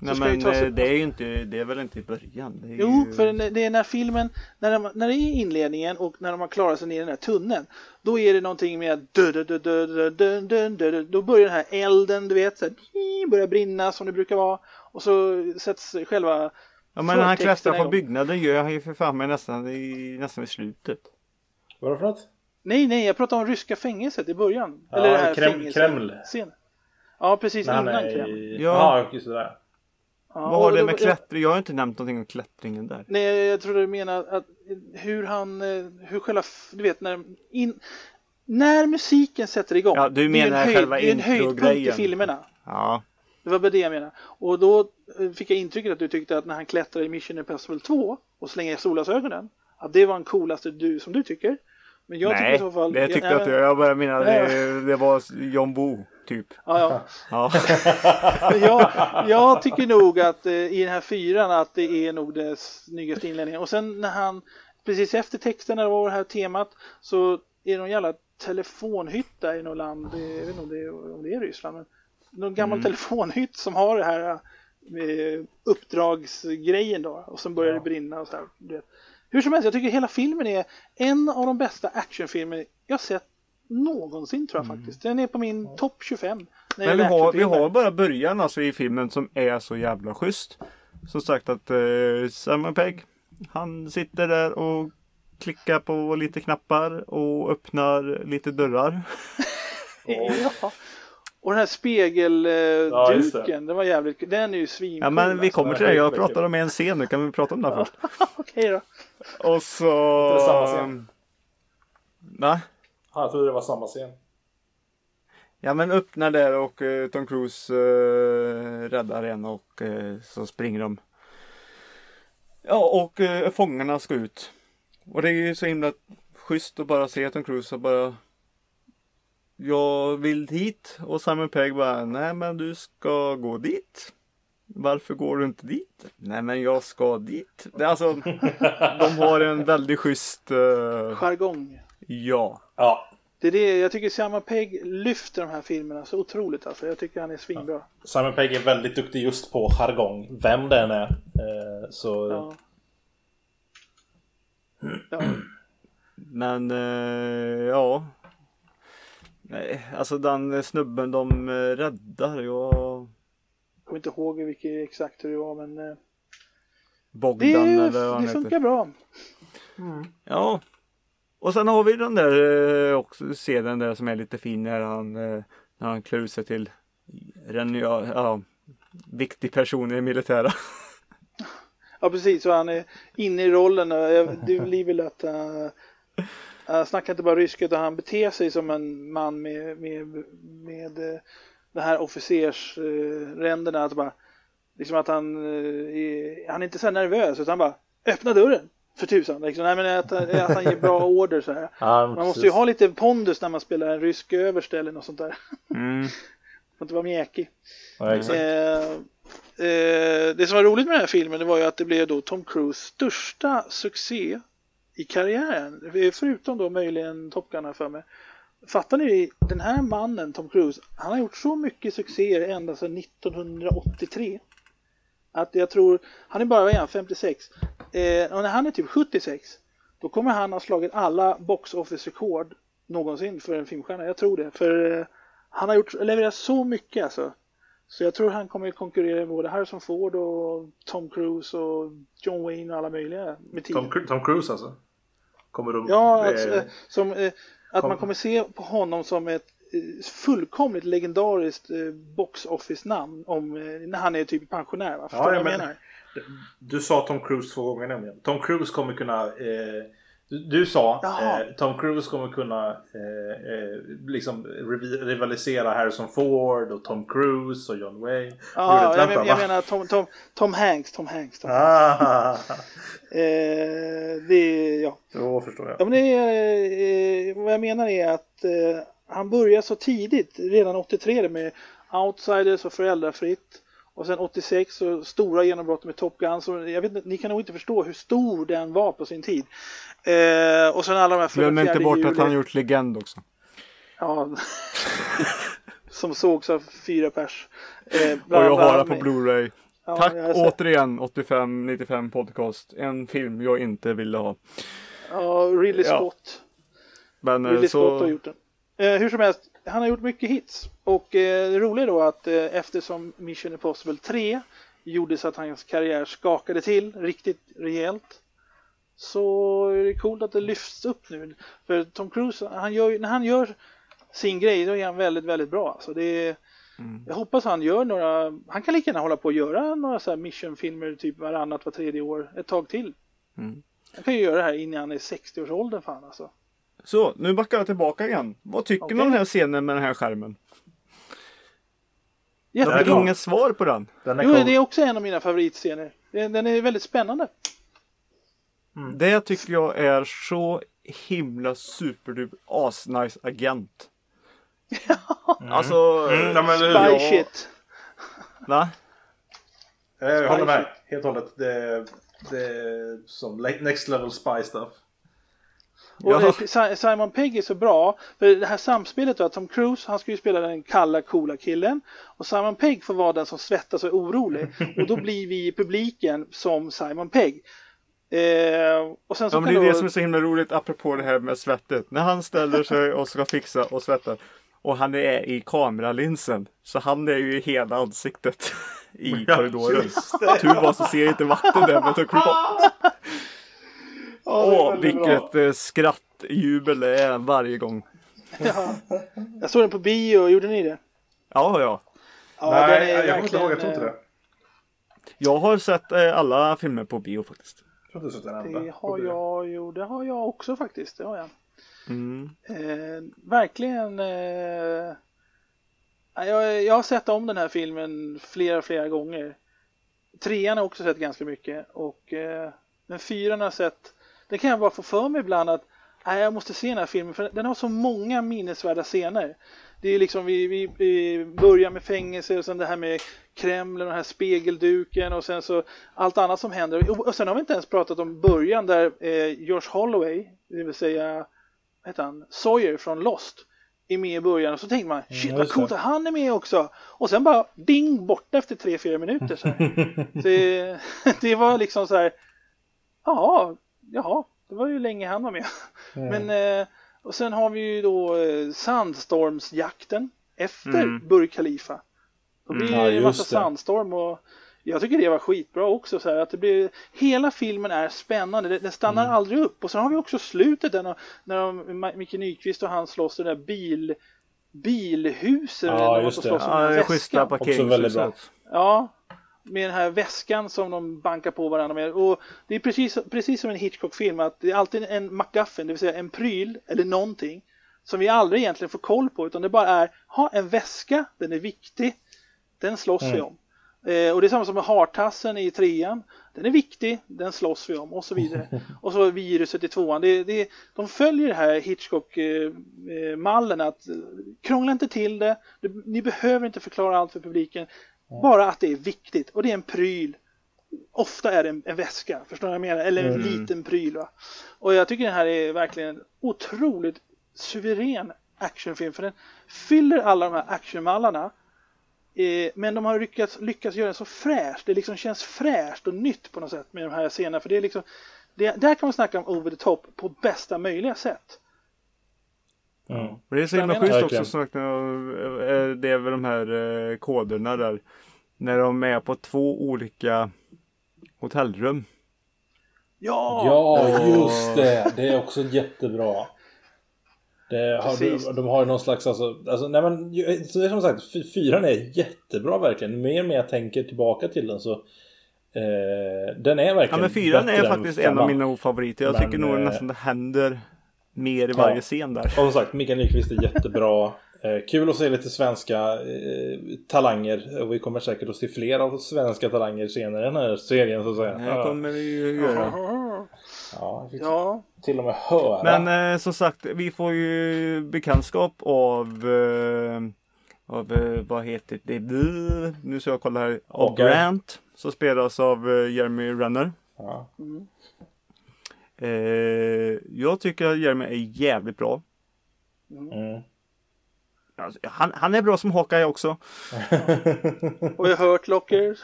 Nej men sig- det är ju inte, det är väl inte i början. Det Jo, ju... för det är när filmen, när, de, när det är inledningen och när de har klarat sig ner i den här tunneln. Då är det någonting med då börjar den här elden, du vet, så här, börjar brinna som det brukar vara och så sätts själva Ja men när han klättrar på byggnaden gör han ju för fan mig nästan, i, nästan vid slutet. Vad för något? Nej, nej, jag pratar om ryska fängelset i början. Ja, Eller det här Kreml. Kreml. Sen. Ja, precis. Nej, innan nej. Kreml. Ja, ja just det. Där. Ja, Vad har det med klättring? Jag har inte nämnt någonting om klättringen där. Nej, jag tror du menar att hur han, eh, hur själva, du vet när, in, när musiken sätter igång. Ja, du det är menar en själva det är en höjdpunkt i filmerna. Ja. Det var bara det jag menade. Och då eh, fick jag intrycket att du tyckte att när han klättrar i Mission Impossible 2 och slänger solglasögonen, att det var den coolaste du, som du tycker. Men jag tycker Nej, i så fall... det tyckte jag, inte. Jag bara menar det, det var John Woo typ. Ja, ja. Ja. [LAUGHS] Jag, jag tycker nog att eh, i den här fyran att det är nog det snyggaste inledningen. Och sen när han, precis efter texten när det var det här temat, så är det någon jävla telefonhytta i något land, jag vet inte om det är, om det är Ryssland, men någon gammal telefonhytt som har det här eh, uppdragsgrejen då. Och sen börjar det brinna och så här. Hur som helst, jag tycker hela filmen är en av de bästa actionfilmer jag sett någonsin tror jag faktiskt. Den är på min topp 25. när det Men vi har, vi har bara början alltså i filmen som är så jävla schysst. Som sagt att eh, Simon Pegg han sitter där och klickar på lite knappar och öppnar lite dörrar. [LAUGHS] Ja. Och den här spegelduken, Ja, just det. den var jävligt, den är ju svincool. Ja men vi alltså. kommer till det. Jag pratar om en scen nu. Kan vi prata om den först? [LAUGHS] Okej då. Och så... Det är samma scen. Va? Ja, jag trodde det var samma scen. Ja men öppnar där och eh, Tom Cruise eh, räddar en och eh, så springer de. Ja och eh, fångarna ska ut. Och det är ju så himla schysst att bara se Tom Cruise och bara Jag vill hit och Simon Pegg bara nej men du ska gå dit. Varför går du inte dit? Nej men jag ska dit. Det, alltså, [LAUGHS] de har en väldigt schysst eh, Jargong. Ja. Ja. Det är det, jag tycker Simon Pegg lyfter de här filmerna så otroligt alltså. Jag tycker han är svinbra. Simon Pegg är väldigt duktig just på jargong. Vem det än är. Eh, så Ja. Ja. Men eh, ja. Nej, alltså den snubben de eh, räddar. Jag... Jag kommer inte ihåg vilket exakt hur det var men eh, Bogdan det, eller vad han det heter. funkar bra. Ja. Och sen har vi den där eh, också scenen där som är lite fin när han, eh, när han klär ut sig till den, ja, ja, viktig person i militära. [LAUGHS] Ja precis, så han är inne i rollen. Eh, det blir väl att uh, han snackar inte bara ryska utan han beter sig som en man med, med, med uh, det här officersränderna. att bara, liksom att han, uh, är, han är inte så här nervös utan han bara öppna dörren för tusan. Liksom. Nej, men att, att han ger bra order så här. [LAUGHS] Ja, Man måste ju ha lite pondus när man spelar en rysk överste eller något sånt där. Mm. [LAUGHS] Får inte vara mjäkig. Ja, exakt. Eh, eh, det som var roligt med den här filmen det var ju att det blev då Tom Cruise största succé i karriären. Förutom då möjligen Top Gun här för mig. Fattar ni? Den här mannen, Tom Cruise, han har gjort så mycket succéer ända sedan 1983. Att jag tror, han är bara han, 56. eh, och när han är typ 76, då kommer han ha slagit alla box office-rekord någonsin för en filmstjärna. Jag tror det. För eh, han har gjort, levererat så mycket alltså. Så jag tror han kommer konkurrera med både Harrison Ford och Tom Cruise och John Wayne och alla möjliga med tiden. Tom, Tom Cruise alltså? Kommer de, Ja, alltså, eh, som, eh, att kom- man kommer se på honom som ett fullkomligt legendariskt eh, box office-namn om, eh, när han är typ pensionär. Va? Förstår Ja, jag men- menar? Du sa Tom Cruise två gånger nämligen. Tom Cruise kommer kunna... Eh, du, du sa eh, Tom Cruise kommer kunna eh, eh, liksom rivalisera Harrison Ford och Tom Cruise och John Wayne. Ja, jag, vänta, men, jag menar Tom, Tom, Tom Hanks, Tom Hanks. Tom. Ah, Eh, det ja. då förstår jag. Ja, men det eh, vad jag menar är att eh, han börjar så tidigt, redan 83 med Outsiders och Föräldrafritt. Och sen 86 så stora genombrott med Top Gun. Så jag vet, ni kan nog inte förstå hur stor den var på sin tid. Eh, och sen alla de här Glöm inte bort att juli. han gjort Legend också. Ja, [LAUGHS] som sågs av fyra pers. Eh, Och bland- jag har det på Blu-ray. Ja, Tack återigen 85-95 podcast. En film jag inte ville ha. Ja, Ridley Ja. Scott. Men eh, Ridley Scott har så... gjort den. Eh, hur som helst, han har gjort mycket hits. Och eh, det roliga då att eh, eftersom Mission Impossible 3 gjorde så att hans karriär skakade till riktigt rejält. Så är det coolt att det lyfts upp nu. För Tom Cruise, han gör, när han gör sin grej, då är han väldigt, väldigt bra. Alltså det Mm. Jag hoppas han gör några, han kan lika gärna hålla på och göra några så här mission-filmer typ varannat, var tredje år, ett tag till. Mm. Han kan ju göra det här innan han är 60-årsåldern fan alltså. Så, nu backar jag tillbaka igen. Vad tycker ni om den här scenen med den här skärmen? Jag Jättebra. fick inget svar på den. Den är Jo, cool. det är också en av mina favoritscener. Den är väldigt spännande. Det tycker jag är så himla superduper asnice agent. [LAUGHS] Alltså... Mm, ja, men, Spy ja, shit. Va? eh, Jag håller med. Helt och hållet. Det, det är som next level spy stuff. Och Ja. eh, Si- Simon Pegg är så bra. För det här samspelet då, att Tom Cruise, han ska ju spela den kalla, coola killen. Och Simon Pegg får vara den som svettas och är orolig. Och då blir vi i publiken som Simon Pegg. Eh, och sen så Ja, men det är då... det som är så himla roligt apropå det här med svettet. När han ställer sig och ska fixa och svettar. Och han är i kameralinsen. Så han är ju i hela ansiktet [LAUGHS] i korridoren. Tur var så ser inte vakten där. Men [LAUGHS] Tom Cruise bara, Ja, det är Åh, bra. vilket eh, skrattjubel det är varje gång. Ja. Jag såg den på bio, gjorde ni det? Ja, ja. Ja, Nej, jag kommer inte ihåg. Jag tror inte eh, det. Jag har sett eh, alla filmer på bio faktiskt. Jag tror inte jag sett en enda. Det har jag, jo det har jag också faktiskt. Det har jag. Mm. Eh, verkligen. Eh, jag, jag har sett om den här filmen flera, flera gånger. Trean har jag också sett ganska mycket. Och, eh, men fyran har jag sett. Den kan jag bara få för mig ibland att nej, jag måste se den här filmen för den har så många minnesvärda scener. Det är liksom vi, vi, vi börjar med fängelse och sen det här med Kreml och den här spegelduken och sen så allt annat som händer. Och, och sen har vi inte ens pratat om början där eh, George Holloway, det vill säga vad heter han, Sawyer från Lost är med i början och så tänker man shit vad just coolt det. att han är med också. Och sen bara ding borta efter 3-4 minuter. Så här. [LAUGHS] det, [LAUGHS] det var liksom så här, ja, jaha, det var ju länge han var med. Men, eh, och sen har vi ju då eh, sandstormsjakten efter Mm. Burj Khalifa. Då blir Mm. Ja, det en massa just det. sandstorm och jag tycker det var skitbra också. Så här, att det blir, hela filmen är spännande, det- den stannar Mm. aldrig upp. Och sen har vi också slutet där när, när de, Micke Nyqvist och han slåss i det där bil, bilhuset. Ja, just det. Ja, den det är schyssta parkeringshuset. Ja, med den här väskan som de bankar på varandra med. Och det är precis, precis som en Hitchcock-film att det är alltid en MacGuffin, det vill säga en pryl eller någonting som vi aldrig egentligen får koll på utan det bara är, ha en väska, den är viktig, den slåss vi Mm. om. Eh, och det är samma som med hartassen i trean. Den är viktig, den slåss vi om och så vidare. [LAUGHS] och så viruset i tvåan. Det, det, de följer det här Hitchcock-mallen att eh, krångla inte till det. Du, ni behöver inte förklara allt för publiken. Bara att det är viktigt och det är en pryl. Ofta är det en, en väska, förstår du vad jag menar? Eller en Mm. liten pryl. Va? Och jag tycker den här är verkligen en otroligt suverän actionfilm för den fyller alla de här actionmallarna Eh, men de har lyckats, lyckats göra det så fräscht. Det liksom känns fräscht och nytt på något sätt med de här scenerna. För det är liksom, det, där kan man snacka om over the top på bästa möjliga sätt. Mm. Och det är så himla schysst också när eh, det är väl de här eh, koderna där. När de är på två olika hotellrum. Ja! Ja, just det. Det är också jättebra. Det har, Precis. de, de har ju någon slags, alltså, alltså nej men så det är som sagt, fy- fyran är jättebra verkligen. Mer och mer jag tänker tillbaka till den så eh, Den är verkligen Ja men fyran är faktiskt en av mina favoriter. Jag Men, tycker nog eh, nästan det händer mer i Ja. varje scen där. Och som sagt, Mikael Nyqvist är jättebra. Eh, kul att se lite svenska eh, talanger. Och vi kommer säkert att se fler av svenska talanger senare i den här serien så att säga. Det kommer vi ju göra. Ja, Ja, till och med höra. Men eh, som sagt, vi får ju bekantskap av eh, av, eh, vad heter det, nu ska jag kolla här, av Hawkeye. Grant som spelas av Jeremy Renner. ja. Eh, jag tycker att Jeremy är jävligt bra. mm. Alltså, han, han är bra som Hawkeye också. [LAUGHS] och jag har hört Locker.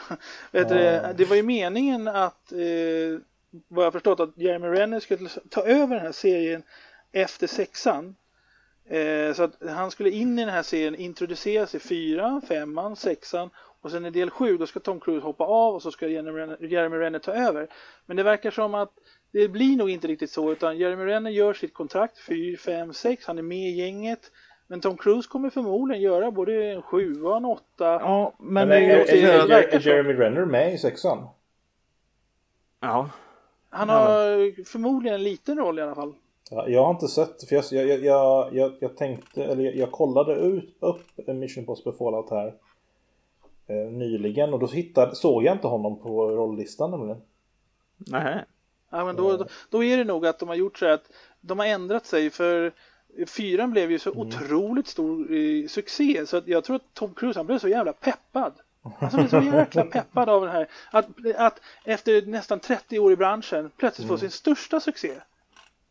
Vet du, det, det var ju meningen att, eh, vad jag förstått, att Jeremy Renner skulle ta över den här serien efter sexan. Eh, så att han skulle in i den här serien, introduceras i fyran, femman, sexan och sen i del sju då ska Tom Cruise hoppa av och så ska Jeremy Renner, Jeremy Renner ta över. Men det verkar som att det blir nog inte riktigt så utan Jeremy Renner gör sitt kontrakt 4, 5, 6, han är med i gänget. Men Tom Cruise kommer förmodligen göra både en sjua och en åtta. Ja, men, Men det är, det är, det är. Jeremy Renner med i sexan? Ja, Han har förmodligen en liten roll i alla fall. Ja, jag har inte sett, för jag, jag, jag, jag, jag tänkte, eller jag, jag kollade ut, upp Mission Impossible Fallout här eh, nyligen och då hittade, såg jag inte honom på rolllistan nämligen. nej. Ja, men då, då, då är det nog att de har gjort så här att de har ändrat sig för fyran blev ju så otroligt stor eh, succé så att jag tror att Tom Cruise han blev så jävla peppad. Alltså blev så jäkla [LAUGHS] peppad av den här. Att, att efter nästan 30 år i branschen plötsligt få sin största succé.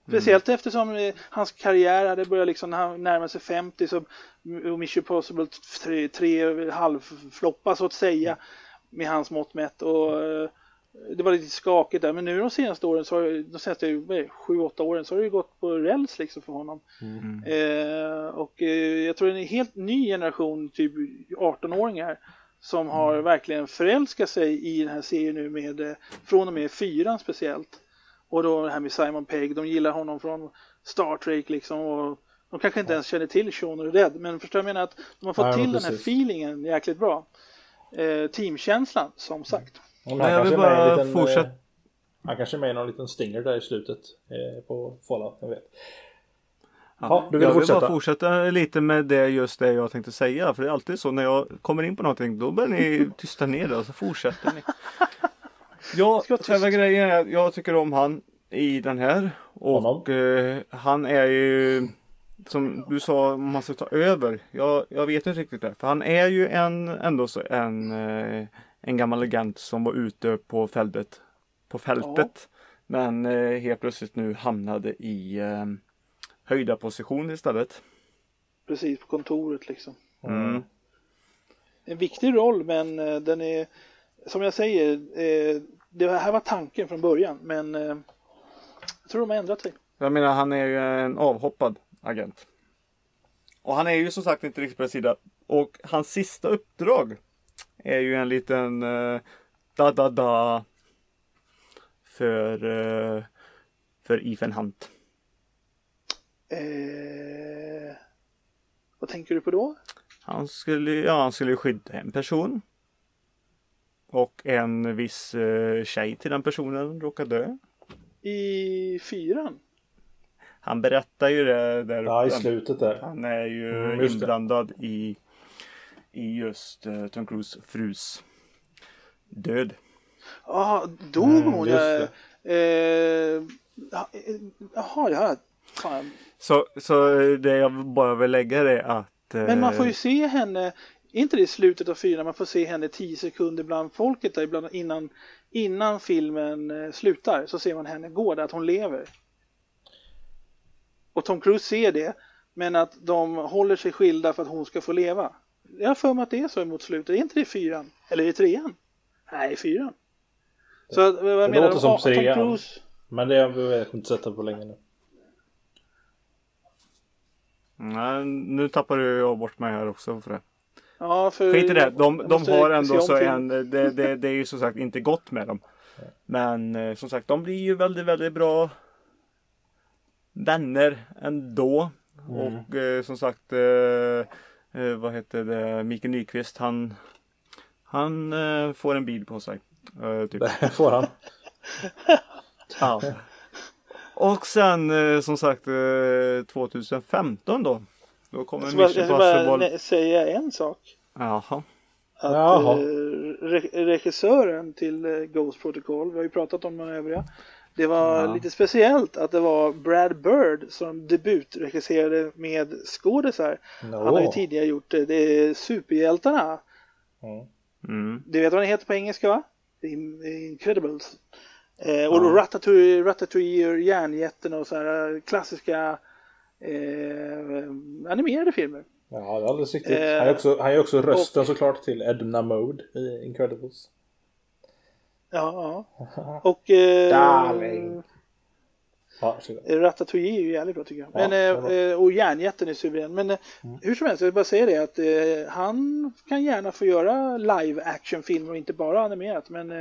Speciellt eftersom eh, hans karriär hade börjat liksom när han närmade sig 50 så och Mission Impossible 3, tre halvfloppa så att säga med hans mått mätt och eh, det var lite skakigt där men nu de senaste åren så har de senaste 7-8 åren så har det ju gått på räls liksom för honom. Eh, och eh, jag tror det är en helt ny generation, typ 18-åringar som har verkligen förälskat sig i den här serien nu med eh, från och med fyran speciellt. Och då det här med Simon Pegg, de gillar honom från Star Trek liksom och de kanske inte ens känner till Sean och Red men förstår jag menar att de har fått men till den här precis. feelingen jäkligt bra. Eh, teamkänslan som sagt. Men jag vill bara liten, fortsätta- eh, Han kanske är med i någon liten stinger där i slutet eh, på Fallout, jag vet. Ja, du vill jag vill fortsätta? bara fortsätta lite med det just det jag tänkte säga. För det är alltid så när jag kommer in på någonting då börjar ni [LAUGHS] tysta ner det och så fortsätter ni. [LAUGHS] Ja, själva grejen är jag tycker om han i den här. Och eh, han är ju som du sa om man ska ta över. Jag, jag vet inte riktigt det. För han är ju en ändå så en, eh, en gammal agent som var ute på fältet. På fältet. Men eh, helt plötsligt nu hamnade i eh, höjda position istället. Precis på kontoret liksom. Mm. En viktig roll men eh, den är som jag säger eh, det här var tanken från början men eh, jag tror de har ändrat sig. Jag menar han är ju en avhoppad agent. Och han är ju som sagt inte riktigt på sida. Och hans sista uppdrag är ju en liten eh, da da da för, eh, för Ethan Hunt. Eh, vad tänker du på då? Han skulle, ja, han skulle skydda en person. Och en viss eh, tjej till den personen råkar dö. I fyran? Han berättar ju det där Ja, i slutet där. Han är ju Mm, inblandad i, i just uh, Tom Cruise frus död. Ja, ah, dog Mm, hon? eh, ja, eh, Jaha, ja. Fan. Så, så det jag bara vill lägga det är att eh, Men man får ju se henne, är inte det i slutet av fyran, man får se henne 10 sekunder bland folket där ibland innan, innan filmen eh, slutar så ser man henne gå där, att hon lever. Och Tom Cruise ser det, men att de håller sig skilda för att hon ska få leva. Jag har för mig att det är så mot slutet. Är inte det fyran? Eller är det trean? Nej, fyran. Så vad Det menar låter du? som Ah, Tom trean. Cruise? Men det har jag inte sett på länge nu. Nej, nu tappar jag bort mig här också för det. Ja, för Skit i det. De, de har ändå så en, det, det, det är ju som sagt inte gott med dem. Men eh, som sagt, de blir ju väldigt, väldigt bra vänner ändå. Och eh, som sagt, eh, eh, vad heter det, Mikael Nyqvist, han, han eh, får en bil på sig. Eh, typ. Det [LAUGHS] får han. [LAUGHS] Ja. Och sen eh, som sagt eh, 2015 då. Då kommer ska bara, jag Mission ska bara säga en sak. Jaha. Att Jaha. eh, re- regissören till eh, Ghost Protocol, vi har ju pratat om de övriga. Det var Ja. lite speciellt att det var Brad Bird som debutregisserade med skådisar. Han har ju tidigare gjort eh, det är Superhjältarna. Mm. Mm. Du vet vad den heter på engelska va? Det det Incredibles. Eh, och Ja. Ratatouille, Ratatouille och Järnjätten och så här eh, klassiska eh, animerade filmer. Ja, det är alldeles riktigt. Eh, Han är också, han är också rösten såklart till Edna Mode i Incredibles. Ja, ja. [LAUGHS] Och eh, Darling. Ja, varsågod. Ratatouille är ju jävligt bra tycker jag. Ja, Men, det eh, Mm. eh, och Järnjätten är suverän. Men eh, hur som helst, jag vill bara säga det att eh, han kan gärna få göra live action filmer och inte bara animerat. Men eh,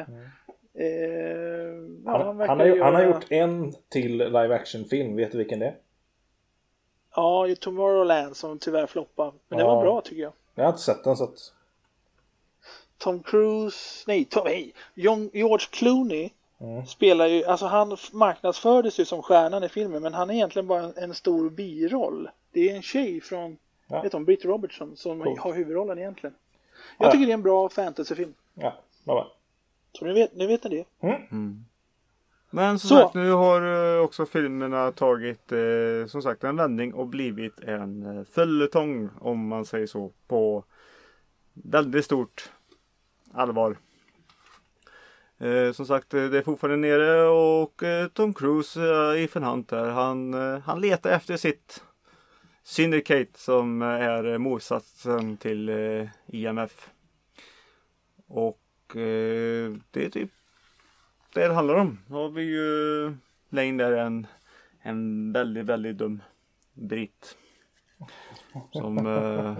eh, ja, Mm. Han, verkar han, har, ju- han har göra- gjort en till live action film. Vet du vilken det är? Ja, Tomorrowland som tyvärr floppade. Men det Ja. var bra tycker jag. Jag har inte sett den så att... Tom Cruise, nej, Tom, nej, John, George Clooney Mm. spelar ju, alltså han marknadsfördes ju som stjärnan i filmen men han är egentligen bara en, en stor biroll. Det är en tjej från, Ja. vet hon, Britt Robertson som Coolt. har huvudrollen egentligen. Jag Ja. tycker det är en bra fantasyfilm. Ja, vad var Så nu vet, nu vet ni det. Men som Så. sagt, nu har eh, också filmerna tagit eh, som sagt en vändning och blivit en eh, följetong om man säger så på väldigt stort allvar. Eh, som sagt, eh, det är fortfarande nere och eh, Tom Cruise, eh, Ethan Hunt där, han, eh, han letar efter sitt Syndicate som eh, är eh, motsatsen till eh, IMF. Och eh, det är typ det det handlar om. Då har vi ju Lane där en, en väldigt, väldigt dum britt. Som eh,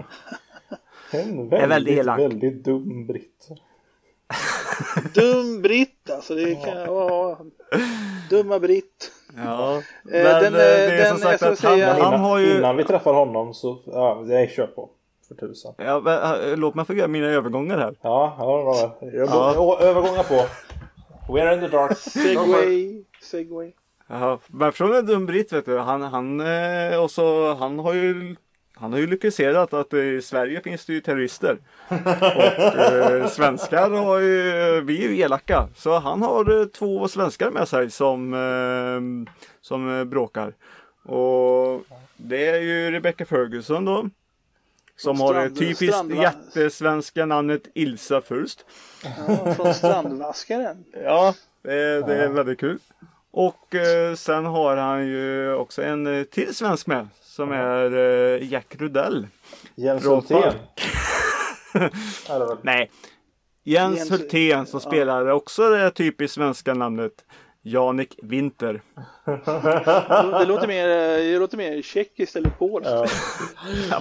en väldigt väldigt, elak. väldigt dum britt. [LAUGHS] Dum Britt alltså, det kan vara dumma Britt. Ja, men den, eh, det är den, som sagt jag att han, säga- han har ju... innan vi träffar honom så, ja, det kör på. För tusan. Ja, men, eh, låt mig få göra mina övergångar här. Ja, ja, ja. Jag Ja. ja. Övergångar på. We're in the dark. Segway, segway. Ja, men från en dum britt vet du. Han, han, eh, och så, han har ju han har ju lyckats att eh, i Sverige finns det ju terrorister. Och eh, svenskar har ju, vi är ju elaka. Så han har eh, två svenskar med sig som, eh, som eh, bråkar. Och det är ju Rebecca Ferguson då. Som har det Strand- typiskt Strandva- jättesvenska namnet Ilsa Furst. Ja, från Strandvaskaren. Ja, det, är- det är väldigt kul. Och eh, sen har han ju också en eh, till svensk med. Som är eh, Jack Rudell. Jens Hultén. Ja, [LAUGHS] Nej. Jens Jens- Hultén som ja. spelar också det typiskt svenska namnet. Janik Winter. Det låter mer, det låter mer tjeckiskt eller polskt. Ja.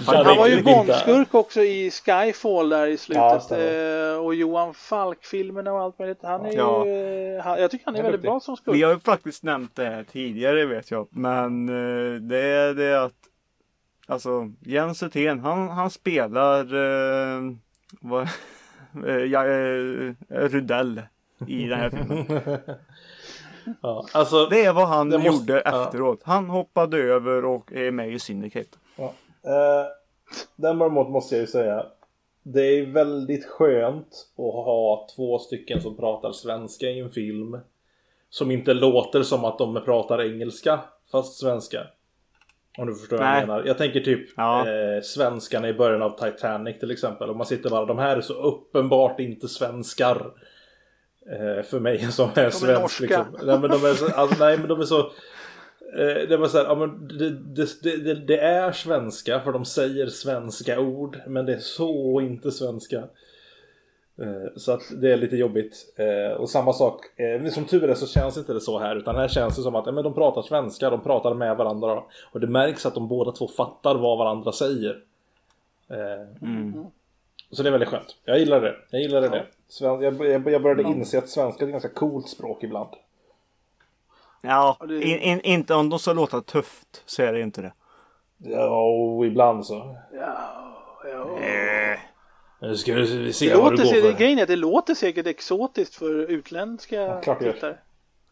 [LAUGHS] Han var ju. Bondskurk också i Skyfall där i Ja, slutet. stämmer. eh, och Johan Falk-filmerna och allt möjligt. Han är Ja. ju, eh, han, jag tycker han är är väldigt duktig. bra som skurk. Vi har ju faktiskt nämnt det här tidigare vet jag. Men eh, det är det att Alltså Jens Hultén han, han spelar eh, vad, [LAUGHS] eh, ja, eh, Rudell i den här filmen. [LAUGHS] Ja, alltså, Det är vad han måste- gjorde ja. efteråt. Han hoppade över och är med i Syndicate. Ja. Eh, däremot måste jag ju säga. Det är väldigt skönt att ha två stycken som pratar svenska i en film. Som inte låter som att de pratar engelska fast svenska. Om du förstår vad Nej. jag menar. Jag tänker typ Ja. eh, svenskarna i början av Titanic till exempel. Om man sitter bara, de här är så uppenbart inte svenskar. Eh, för mig [LAUGHS] som är svensk norska. liksom. Nej men de är så, alltså, nej, men de är så Eh, det var så här, ja, men det, det, det, det är svenska för de säger svenska ord men det är så inte svenska. Eh, Så att det är lite jobbigt. Eh, Och samma sak, eh, men som tur är så känns inte det så här utan här känns det som att men de pratar svenska, de pratar med varandra och det märks att de båda två fattar vad varandra säger. Eh, Så det är väldigt skönt. Jag gillar det. Jag gillade det. Jag, jag, började inse att svenska är ett ganska coolt språk ibland. Ja, in, in, inte om de ska låta tufft så är det inte det. Ja, och ibland så. Ja, ja. Nu ska vi se Det, vad låter, du sig- går det, för. grejen är det låter säkert exotiskt för utländska gör. tittare.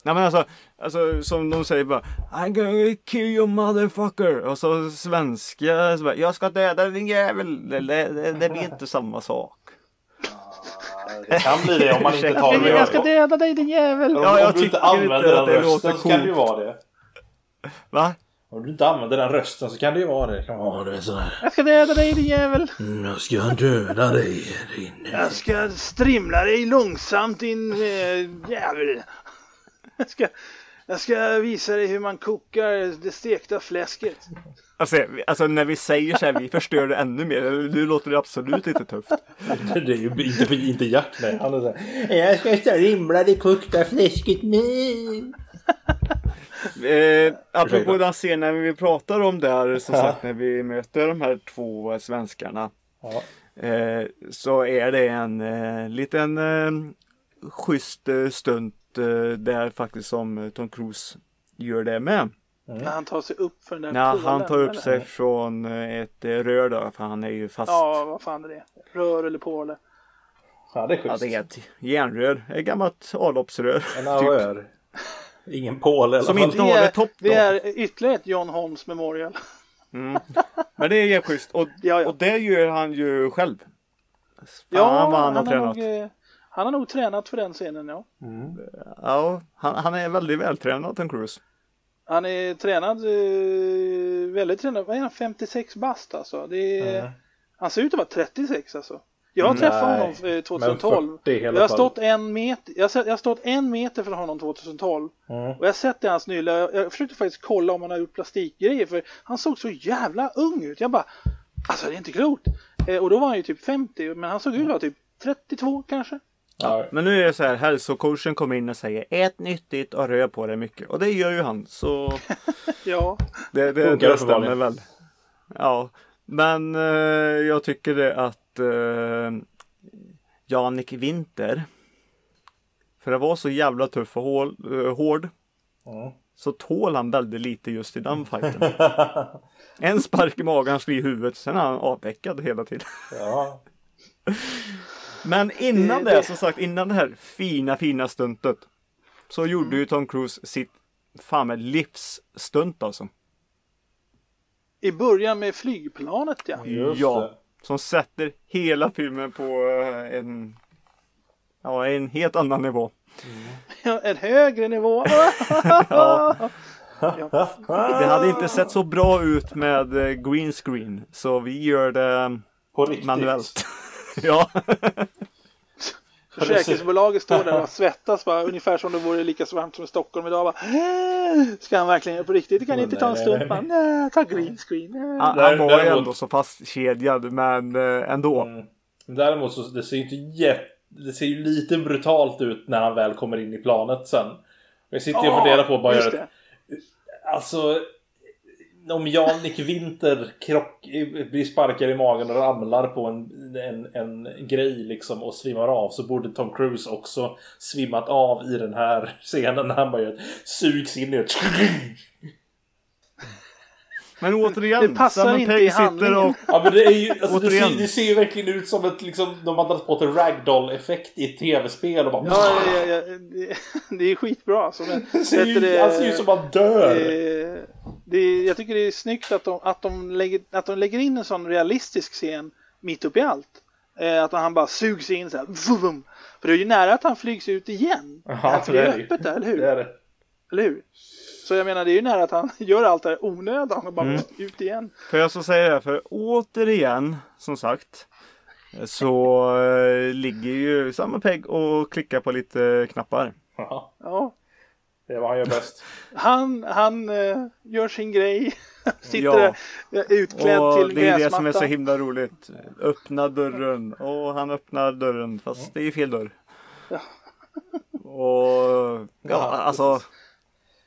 Nej men alltså, alltså som de säger bara I'm gonna kill you motherfucker. Och så svenska, så bara, jag ska döda din jävel. Det, det, det, det blir inte samma sak. Det kan bli det om man inte [LAUGHS] tar Jag, det. jag ska döda dig din jävel! Om, Ja, jag om du inte använder inte den det rösten låter så kan det ju vara det. Va? Om du inte använder den rösten så kan det ju vara det. Kan vara det sådär. Jag ska döda dig din jävel! Mm, Jag ska döda dig din... Jag ska strimla dig långsamt din eh, jävel! Jag ska, jag ska visa dig hur man kokar det stekta fläsket. Alltså, alltså när vi säger så här, vi förstör det ännu mer. Nu låter det absolut inte tufft. Det är ju inte, inte Gert nej. Han är såhär. Jag ska strimla det kokta fläsket nu. Eh, apropå den scenen vi pratar om där, som sagt när vi möter de här två svenskarna. Ja. Eh, så är det en eh, liten eh, schysst eh, stunt eh, där faktiskt som Tom Cruise gör det med. När han tar sig upp för den där När pålen, han tar upp eller? sig från eh, ett eh, rör då, för han är ju fast. Ja, vad fan är det? Rör eller påle? ja, det är Ja, schysst. det är ett järnrör, ett gammalt avloppsrör. En AOR. Ingen pål i alla Som inte har det topp då. det är ytterligare ett John Holmes Memorial. Mm. Men det är jävligt schysst. Och, Ja, ja. och det gör han ju själv. Fan Ja, vad han har har tränat. nog, eh, han har nog tränat för den scenen, ja. Ja, han, han är väldigt vältränad Tom Cruise. Han är tränad, eh, väldigt tränad. Vad är han? 56 bast alltså. Är, Mm. Han ser ut att vara 36 alltså. Jag har träffat honom eh, men 2012. 40 i alla Jag har, stått en meter, jag, har, jag har stått en meter från honom 2012. Mm. Och jag har sett det i hans nyliga, jag, jag försökte faktiskt kolla om han har gjort plastikgrejer för han såg så jävla ung ut. Jag bara, alltså det är inte klokt. Eh, och då var han ju typ 50 men han såg ut att vara typ 32 kanske. Ja. Men nu är det så här, hälsocoachen kommer in och säger ät nyttigt och rör på dig mycket. Och det gör ju han. Så [LAUGHS] Ja, det, det, det stämmer väl. Ja, men eh, jag tycker det att eh, Janik Winter. För det var så jävla tuff och hål, eh, hård. Mm. Så tål han väldigt lite just i den fighten. [LAUGHS] En spark i magen, han slår i huvudet. Sen är han avveckad hela tiden. ja. Men innan Det- som sagt, innan det här fina, fina stuntet. Så gjorde ju Tom Cruise sitt fan med livsstunt alltså. i början med flygplanet ja. Just ja. det. Som sätter hela filmen på eh, en, ja, en helt annan nivå. En högre nivå. [LAUGHS] Ja. Ja. Det hade inte sett så bra ut med eh, green screen. Så vi gör det manuellt. [LAUGHS] ja. [LAUGHS] Försäkringsbolaget står där och svettas bara, ungefär som det vore lika varmt som i Stockholm idag. Bara, "Äh, Ska han verkligen på riktigt? Det kan inte ta en stund. nej, ta green screen. nej." Han, han var ju ändå så fastkedjad men eh, ändå. Mm. Däremot så det ser ju inte jätte... Det ser ju lite brutalt ut när han väl kommer in i planet sen. Jag sitter ju och funderar på att bara göra ett... Alltså... Om Jan-Nick Winter krock, blir sparkad i magen och ramlar på en, en, en grej liksom och svimmar av så borde Tom Cruise också svimmat av i den här [LAUGHS] scenen när han bara ett sugs in i ett... [LAUGHS] Men återigen, Det passar Simon inte Pegg i sitter och Ja men det är ju, alltså, det, ser, det ser ju verkligen ut som ett liksom, de har dragit på en ragdoll-effekt i ett tv-spel och bara... Ja, ja, ja, det, [LAUGHS] det är skitbra. Alltså, men, det ser ju, det, han ser ju som att han dör. eh, det, är- jag tycker det är snyggt att de, att, de lägger, att de lägger in en sån realistisk scen mitt upp i allt. Eh, att han bara sugs in så här. Vum, för det är ju nära att han flygs ut igen. Ja, alltså, det det är det öppet där, eller hur? Det är det. Eller hur? Så jag menar, det är ju nära att han [LAUGHS] gör allt det här onödan och bara Mm. ut igen. För jag ska säga det, för återigen, som sagt, så eh, ligger ju samma Pegg och klickar på lite knappar. Ja. Ja. Det är vad han gör bäst. [LAUGHS] Han, han uh, gör sin grej. [LAUGHS] Sitter Ja. där utklädd Och till det är det som är så himla roligt. Öppna dörren. Och han öppnar dörren fast det är ju fel dörr. Ja. [LAUGHS] Och ja, Ja, alltså.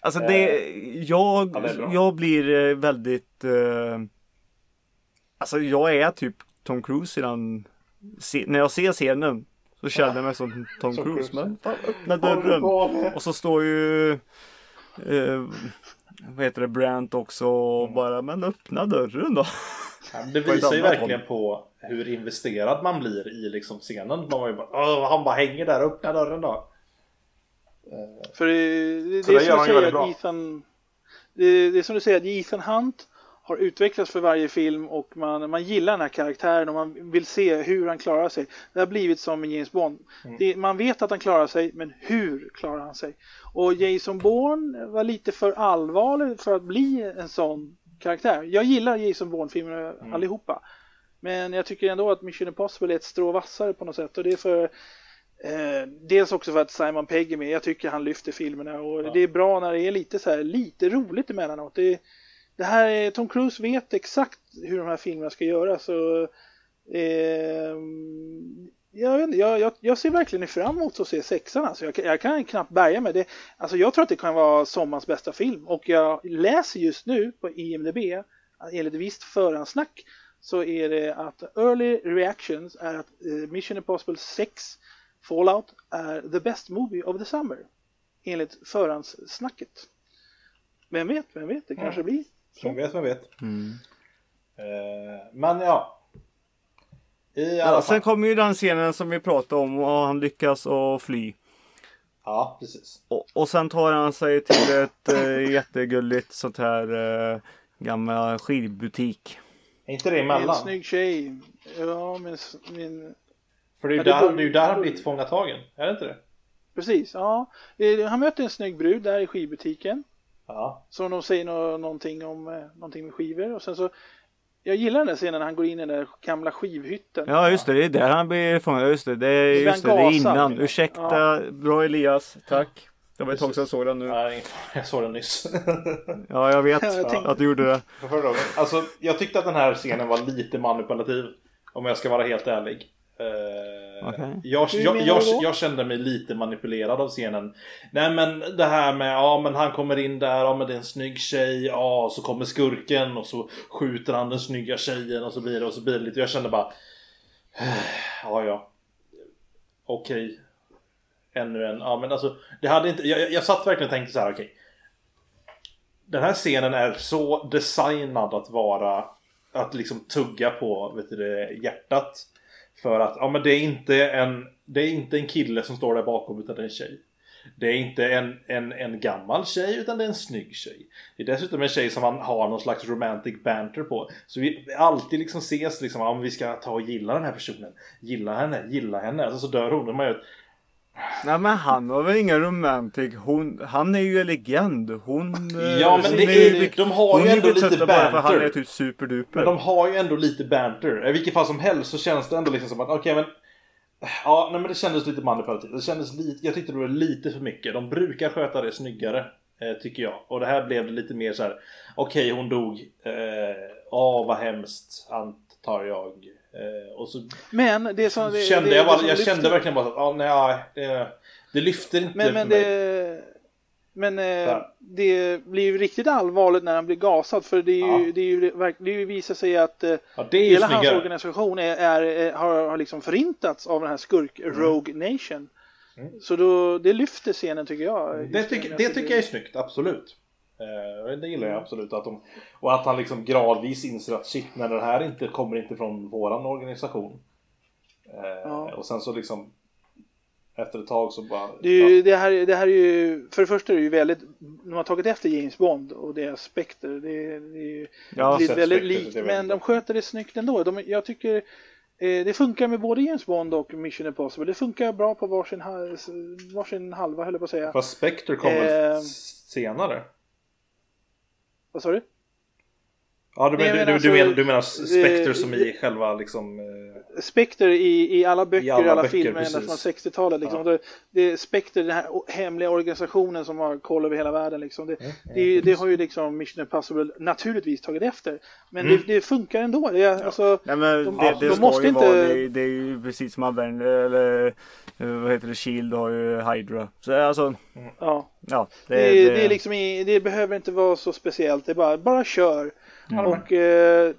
Alltså det, jag, Ja, det är bra. jag blir eh, väldigt eh, Alltså jag är typ Tom Cruise i den När jag ser scenen Så känner jag mig som Tom Som Cruise. Men fan, öppna dörren. Och så står ju eh, Vad heter det, Brant också och Mm. bara Men öppna dörren då. Ja, Det visar ju verkligen på hur investerad man blir i liksom scenen. Man var ju bara, "Åh, han bara hänger där, öppna dörren då. För det, det, Så det är som du säger att. Ethan det, det är som du säger att Ethan Hunt har utvecklats för varje film och man, man gillar den här karaktären och man vill se hur han klarar sig. Det har blivit som med James Bond. Mm. Det, man vet att han klarar sig, men hur klarar han sig? Och Jason Bourne var lite för allvarlig för att bli en sån karaktär. Jag gillar Jason Bourne-filmerna Mm. allihopa. Men jag tycker ändå att Mission Impossible är ett strå vassare på något sätt. Och det är för Eh, dels också för att Simon Pegg är med. Jag tycker han lyfter filmerna och Ja. det är bra när det är lite så här lite roligt emellanåt. Det, det här är, Tom Cruise vet exakt hur de här filmerna ska göras. Så, eh, jag, vet inte, jag, jag, ser verkligen fram emot att se sexan. Alltså jag, kan- jag kan knappt bärga mig. Det, alltså jag tror att det kan vara sommarens bästa film. Och jag läser just nu på IMDB, enligt visst förhandsnack, så är det att early reactions är att eh, Mission Impossible 6 Fallout är the best movie of the summer. Enligt förhandssnacket. Vem vet, vem vet, det kanske blir. Vem vet, vem vet. Mm. Eh, men ja. I alla Ja, fall. sen kommer ju den scenen som vi pratade om och han lyckas att fly. Ja, precis. Och, och sen tar han sig till ett eh, jättegulligt sånt här eh, gammal skivbutik. Är inte det En emellan? snygg tjej. Ja, men, min... För det är ju Ja, där, det är där han blir tillfångatagen. Är det inte det? Precis, ja. Han möter en snygg brud där i skivbutiken. Ja. Så de säger nå- någonting om eh, någonting med skivor och sen så jag gillar den där scenen när han går in i den där gamla skivhytten. Ja just det, det är där han blir fångad. Just det, det är, just det, det är innan. Ursäkta, bra Elias. Tack. Det var ett tag sedan jag såg den nu. Nej, [LAUGHS] jag såg den nyss. [LAUGHS] Ja, jag vet [LAUGHS] Jag tänkte- att du gjorde det. Alltså, jag tyckte att den här scenen var lite manipulativ. Om jag ska vara helt ärlig. Eh, Okej. jag, jag, jag, jag kände mig lite manipulerad av scenen. Nej men det här med, ja men han kommer in där, ja men det är en snygg tjej, ja så kommer skurken och så skjuter han den snygga tjejen och så blir det och så blir det lite. Jag kände bara, [SIGHS] ja ja. Okej. Ännu en, ja men alltså det hade inte, jag, jag satt verkligen och tänkte så här, okej. Den här scenen är så designad att vara att liksom tugga på vet du, det, hjärtat. För att ja, men det är inte en det är inte en kille som står där bakom utan det är en tjej. Det är inte en, en, en gammal tjej utan det är en snygg tjej. Det är dessutom en tjej som man har någon slags romantic banter på. Så vi alltid liksom ses liksom om vi ska ta och gilla den här personen. Gilla henne, gilla henne. Alltså så dör hon. Och man gör, Nej men han var väl ingen romantic. Hon, han är ju en legend. Hon... eh, Ja, men hon det är- lik- de har ju är ändå lite betröttad bara för han banter. är typ superduper. Men de har ju ändå lite banter. I vilket fall som helst så känns det ändå liksom som att okej men Ja, nej, men det kändes lite manipulativt. Det kändes lite, jag tyckte det var lite för mycket. De brukar sköta det snyggare. Eh, tycker jag. Och det här blev det lite mer så här. Okej, hon dog. Eh, Ja, vad hemskt. Antar jag. Eh, så Men det som... Det, kände det, jag bara, jag lyfter- kände verkligen bara att, ja, nej, det, det lyfter inte Men, för men mig. det... Men eh, Ja. det blir ju riktigt allvarligt när han blir gasad för det, är ju, Ja. det, är ju, det är ju visar sig att eh, Ja, hela hans organisation är, är, har, har liksom förintats av den här skurk Rogue Nation. Mm. Så då, det lyfter scenen tycker jag. Det, tycker- det tycker jag är snyggt, absolut. Eh, det gillar jag absolut. Att de, och att han liksom gradvis inser att shit, när det här inte kommer inte från våran organisation. Eh, Ja. Och sen så liksom efter ett tag så bara... Det, ju, det, här, det här är ju, för det första är det ju väldigt, de har tagit efter James Bond och deras Spectre. Det, det är ju väldigt Spectre, likt, men de sköter det snyggt ändå. De, jag tycker eh, det funkar med både James Bond och Mission Impossible. Det funkar bra på varsin, varsin halva höll jag på att säga. Fast Spectre kom Eh. väl senare? Vad sa du? Ja, du, men, men du, alltså, du, menar, du menar Spectre eh, som i själva liksom... eh, Spectre i, i alla böcker, i alla, alla böcker, filmer ända precis. från 60-talet. Liksom. Det, det är Spectre, den här hemliga organisationen som har koll över hela världen. Liksom. Det, Mm, det, det har ju liksom Mission Impossible naturligtvis tagit efter. Men Mm. det, det funkar ändå. Det är, alltså, Nej men De- det, ja, det de ska måste ju inte- vara, det, det är ju precis som Avenger eller eh, vad heter det, Shield har ju Hydra. Så alltså, ja. ja. Det, Det, det, det, är liksom det behöver inte vara så speciellt. Det är bara, bara kör. Mm. Och eh,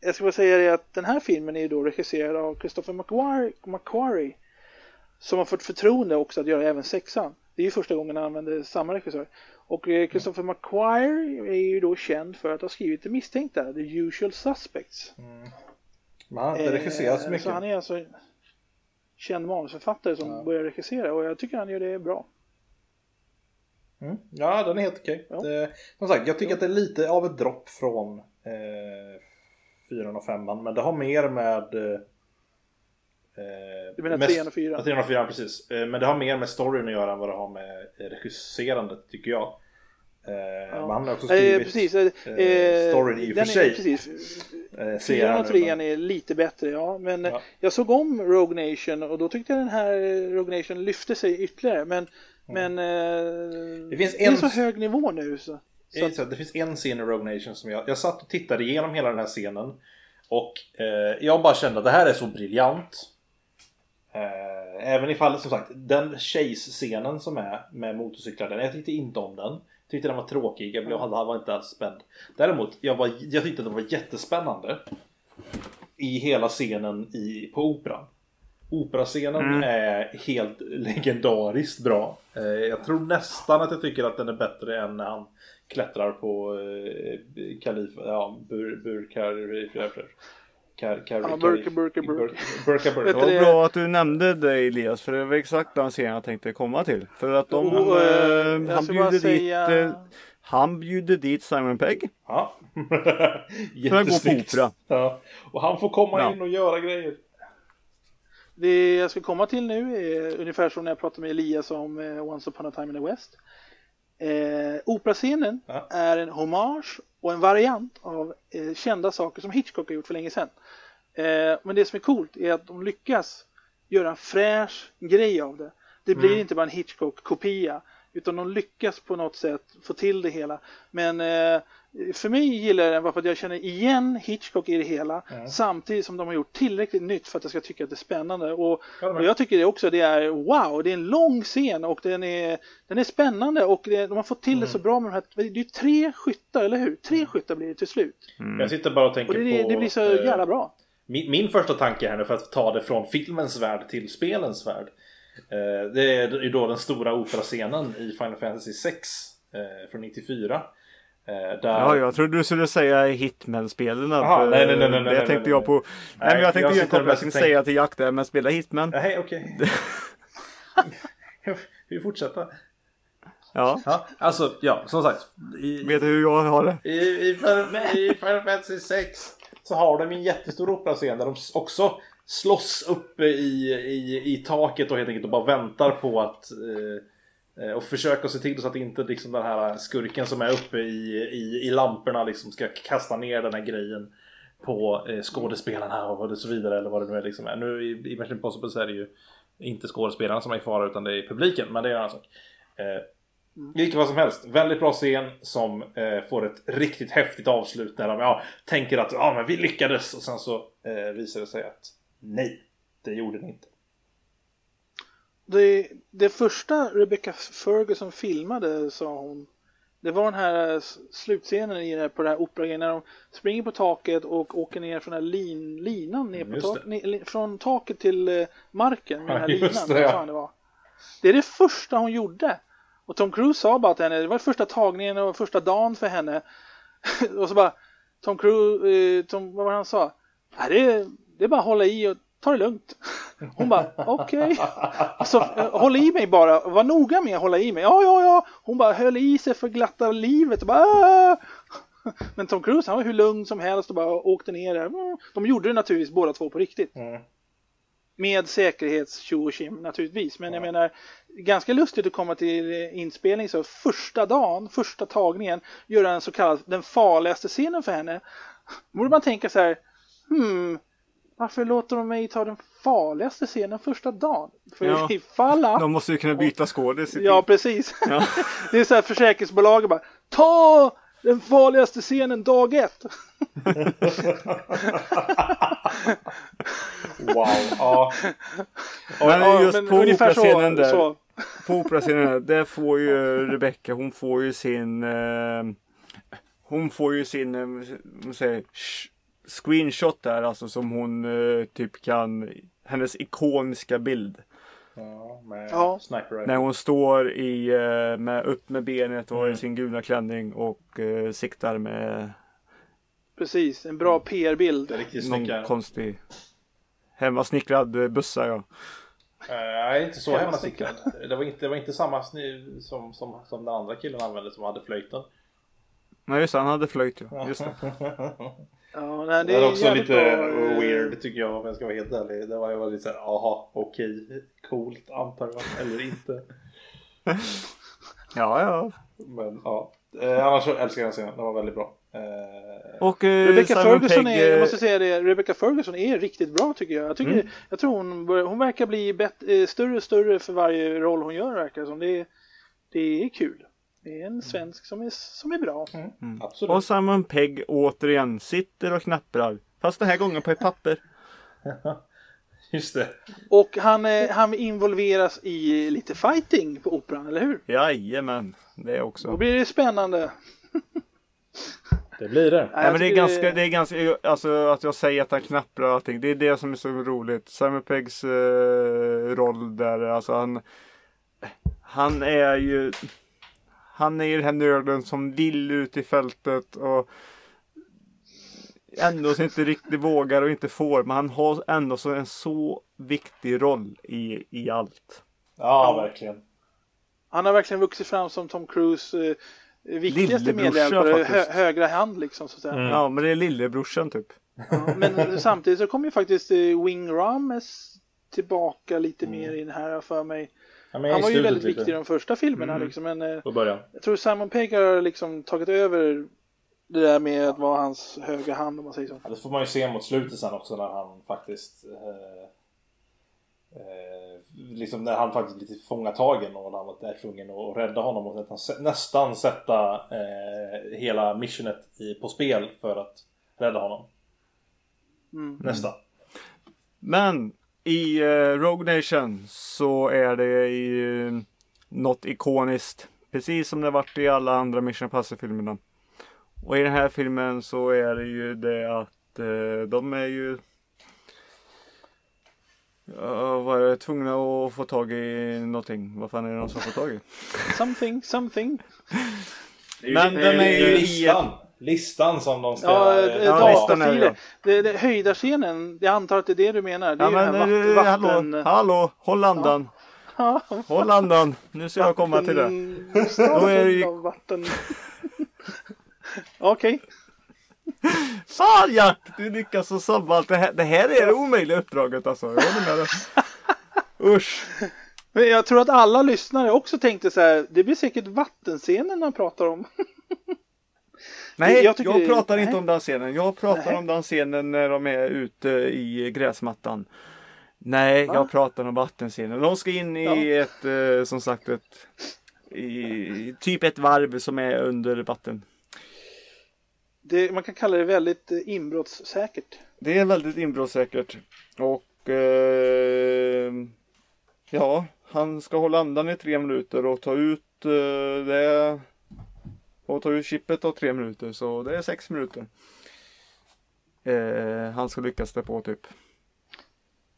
jag ska bara säga det att den här filmen är ju då regisserad av Christopher McQuarrie, McQuarrie som har fått förtroende också att göra även sexan. Det är ju första gången han använder samma regissör. Och eh, Christopher McQuarrie är ju då känd för att ha skrivit Det misstänkta, The Usual Suspects. Men han har inte regisserat så Eh, mycket. Så han är alltså känd manusförfattare som Ja. börjar regissera och jag tycker han gör det bra. Mm. Ja, den är helt okej. Ja. Det- Som sagt, jag tycker att det är lite av ett dropp från eh, 4 och 5 men det har mer med... Eh, Du menar mest- trean och fyran? Ja, trean och fyran, precis. Eh, men det har mer med storyn att göra än vad det har med eh, regisserandet, tycker jag. Eh, Men han har också Eh, skrivit precis. Eh, eh, storyn i och för är- sig. Precis. eh, Fyran och trean är lite bättre, ja. Men eh, Ja. jag såg om Rogue Nation och då tyckte jag den här eh, Rogue Nation lyfte sig ytterligare. Men, men eh, Det finns är en- så hög nivå nu. Så, Det, så är så det finns en scen i Rogue Nation som jag, jag satt och tittade igenom hela den här scenen och eh, jag bara kände att det här är så briljant. Eh, även ifall som sagt den chase-scenen som är med motorcyklar, den, jag tyckte inte om den. Tyckte den var tråkig, jag blev, var inte alls spänd. Däremot, jag, var, jag tyckte det var jättespännande i hela scenen i, på operan. Operascenen Mm. är helt legendariskt bra. Eh, jag tror nästan att jag tycker att den är bättre än när han klättrar på eh, kalif, ja, bur, burkar, kar, kar, Ja, burka, burka, burka. burka, burka. det var bra att du nämnde det Elias för det var exakt den scenen jag tänkte komma till. För att de, Och, eh, eh, jag han bjuder säga- dit eh, han bjuder dit Simon Pegg. Ja. [LAUGHS] För att gå på opera. Ja. Och han får komma Ja. in och göra grejer. Det jag ska komma till nu är ungefär som när jag pratade med Elias om eh, Once upon a time in the West. Eh, operascenen Ja. är en hommage och en variant av eh, kända saker som Hitchcock har gjort för länge sedan. Eh, men det som är coolt är att de lyckas göra en fräsch grej av det. Det blir Mm. inte bara en Hitchcock-kopia utan de lyckas på något sätt få till det hela. Men eh, för mig gillar jag den bara för att jag känner igen Hitchcock i det hela samtidigt som de har gjort tillräckligt nytt för att jag ska tycka att det är spännande. Och, och jag tycker det också det är wow, det är en lång scen och den är, den är spännande och det, de har fått till det Mm. så bra med de här, det är ju tre skyttar, eller hur? Tre skyttar blir det till slut. Jag sitter bara och tänker Och det, på... det blir så eh, jävla bra. Min, min första tanke här nu för att ta det från filmens värld till spelens värld. Eh, det är ju då den stora operascenen i Final Fantasy 6 eh, från 94. Eh, där... Ja, jag trodde du skulle säga Hitman-spelen. Nej, nej, nej, nej, Det nej, tänkte nej, jag nej. på. Nej, men jag jag tänkte. Jag tänker- säga till jakten men spela Hitman. Nej, okej. [LAUGHS] Vi fortsätter. Ja. Ja, alltså, ja, som sagt. I, Vet du hur jag har det? I, i, I Final Fantasy 6 så har de en jättestor operascen där de också slåss uppe i, i, i taket och helt enkelt och bara väntar på att eh, eh, och försöka se till så att inte liksom den här skurken som är uppe i, i, i lamporna liksom ska kasta ner den här grejen på eh, skådespelarna och så vidare eller vad det nu är liksom. Nu i, i Mission Impossible så är det ju inte skådespelarna som är i fara utan det är publiken men det är en annan sak. Eh, vilket vad som helst. Väldigt bra scen som eh, får ett riktigt häftigt avslut när de ja, tänker att ja, men vi lyckades och sen så eh, visar det sig att nej, det gjorde ni inte. Det, det första Rebecca Ferguson filmade, sa hon, det var den här slutscenen i det på det här operagrejen när de springer på taket och åker ner från den här lin, linan ner Mm, på just tak, det. ne, li- från taket till eh, marken med den här linan. det, ja. det, var. det är det första hon gjorde. Och Tom Cruise sa bara till henne, det var första tagningen och första dagen för henne. [LAUGHS] och så bara, Tom Cruise, eh, Tom, vad var det han sa? Nej, det, det är bara att hålla i och ta det lugnt. Hon bara, okej. Alltså, eh, håll i mig bara, var noga med att hålla i mig. Ja, ja, ja. Hon bara höll i sig för glatta livet bara "Ah!" Men Tom Cruise han var hur lugn som helst och bara åkte ner där. Mm. De gjorde det naturligtvis båda två på riktigt. Mm. Med säkerhets och tjim naturligtvis. Men jag menar, ganska lustigt att komma till inspelning så första dagen, första tagningen, göra en så kallad den farligaste scenen för henne. Då borde man tänka så här, hmm, varför låter de mig ta den farligaste scenen första dagen? För Ja. [LAUGHS] ifall att... De måste ju kunna byta skådis. Ja, precis. Ja. [LAUGHS] Det är så här försäkringsbolaget bara, ta den farligaste scenen dag ett. [LAUGHS] Wow, ja. Men Ja, just men på operascenen där. så. På operascenen där, där får ju Rebecca, hon får ju sin eh, Hon får ju sin eh, vad säger, jag, sh- screenshot där alltså som hon eh, typ kan Hennes ikoniska bild. ja, med Ja. sniper rifle. När hon står i, eh, med, upp med benet och i Mm. sin gula klänning och eh, siktar med Precis, en bra PR-bild. Någon konstig hemmasnickrad bössa ja. Eh, Nej, inte så Hemmasnickrad. Det var inte, det var inte samma sny som, som, som den andra killen använde som hade flöjten. Nej just det, han hade flöjt ja. Just det. [LAUGHS] Ja, nej, Det det är också lite bra, eh, weird tycker jag om jag ska vara helt ärlig. Det var ju lite såhär, jaha, okej, coolt antar jag, eller inte. Ja ja. Men ja, eh, annars så älskar jag den scenen, den var väldigt bra. Eh, Och eh, Rebecca Simon Ferguson Pegg, är, jag eh, måste säga det, Rebecca Ferguson är riktigt bra tycker jag. Jag, tycker, Mm. jag tror hon, börjar, hon verkar bli bet, eh, större och större för varje roll hon gör verkar som. Det, är- det är kul. Det är en svensk som är, som är bra. absolut. Och Simon Pegg återigen sitter och knapprar. Fast den här gången på ett papper. [LAUGHS] Just det. Och han, eh, han involveras i lite fighting på operan, eller hur? Jajamän, det Då också. blir det spännande. Det blir det. [LAUGHS] Nej, men det är tycker ganska, det är ganska, alltså att jag säger att han knapprar och allting. Det är det som är så roligt. Simon Peggs eh, roll där, alltså han, han är ju, han är ju den här nörden som vill ut i fältet och ändå så inte riktigt vågar och inte får. Men han har ändå så en så viktig roll i, i allt. Ja, verkligen. Han har verkligen vuxit fram som Tom Cruise eh, viktigaste medhjälpare, hö, högra hand liksom så att säga. Mm. Ja, men det är lillebrorsan typ. Ja, men samtidigt så kommer ju faktiskt eh, Wing Rames tillbaka lite mer i den här för mig. Ja, men Han var ju väldigt lite. viktig i de första filmerna Mm. liksom, men eh, På början. jag tror Simon Pegg har liksom tagit över det där med att vara hans högra hand om man säger så. Ja, det får man ju se mot slutet sen också när han faktiskt eh, eh, Liksom när han faktiskt blir tillfångatagen och han är tvungen att rädda honom och nästan, nästan sätta eh, hela missionet i, på spel för att rädda honom. Mm. Nästan. Men i eh, Rogue Nation så är det ju något ikoniskt. Precis som det varit i alla andra Mission Impossible-filmerna. Och i den här filmen så är det ju det att eh, de är ju Ja, var det tvungna att få tag i någonting. Vad fan är det de som får tag i? Something, something. Men den är ju i listan. Listan som de ska... Ja, eh, eh, Ja, listan är det. Det, det, höjdarscenen, jag antar att det är det du menar. Det är Ja men eh, vatt, vatten... hallå, hallå, håll andan. [LAUGHS] Ja, Håll andan. Nu ska jag komma till det. Då är det ju- [LAUGHS] vatten. [LAUGHS] Okej. Fan Jack! Du lyckas så sabba allt. Det här, det här är det omöjliga uppdraget alltså. Jag håller med dig. Usch. Men jag tror att alla lyssnare också tänkte så här, det blir säkert vattenscenen han pratar om. Nej, jag, Jag tycker- pratar nej. inte om den scenen. Jag pratar Nej. om den scenen när de är ute i gräsmattan. Nej, Va? jag pratar om vattenscenen. De ska in i ett, eh, som sagt, ett i, typ ett varv som är under vatten. Det, man kan kalla det väldigt eh, inbrottssäkert. Det är väldigt inbrottssäkert. Och eh, ja, han ska hålla andan i tre minuter och ta ut eh, det. Och ta ut chippet av tre minuter så det är sex minuter. Eh, han ska lyckas det på typ.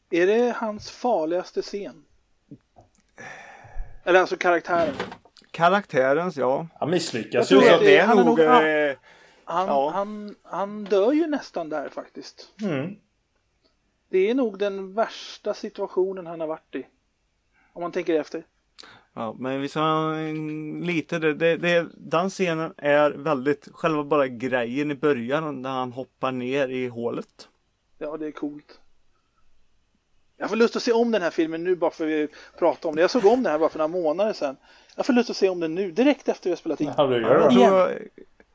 Är det hans farligaste scen? Eller alltså karaktären. Karaktärens ja. Han misslyckas Jag ju. tror så att att- det- är han är nog. nog- eh, Han, Ja. han, han dör ju nästan där faktiskt. Mm. Det är nog den värsta situationen han har varit i. Om man tänker efter. Ja, men vi sa lite det, det, det, den scenen är väldigt, själva bara grejen i början när han hoppar ner i hålet. Ja, det är coolt. Jag får lust att se om den här filmen nu bara för att vi pratar om det. Jag såg om den här bara för några månader sedan. Jag får lust att se om den nu, direkt efter vi har spelat in. Ja, du gör Jag det. jag,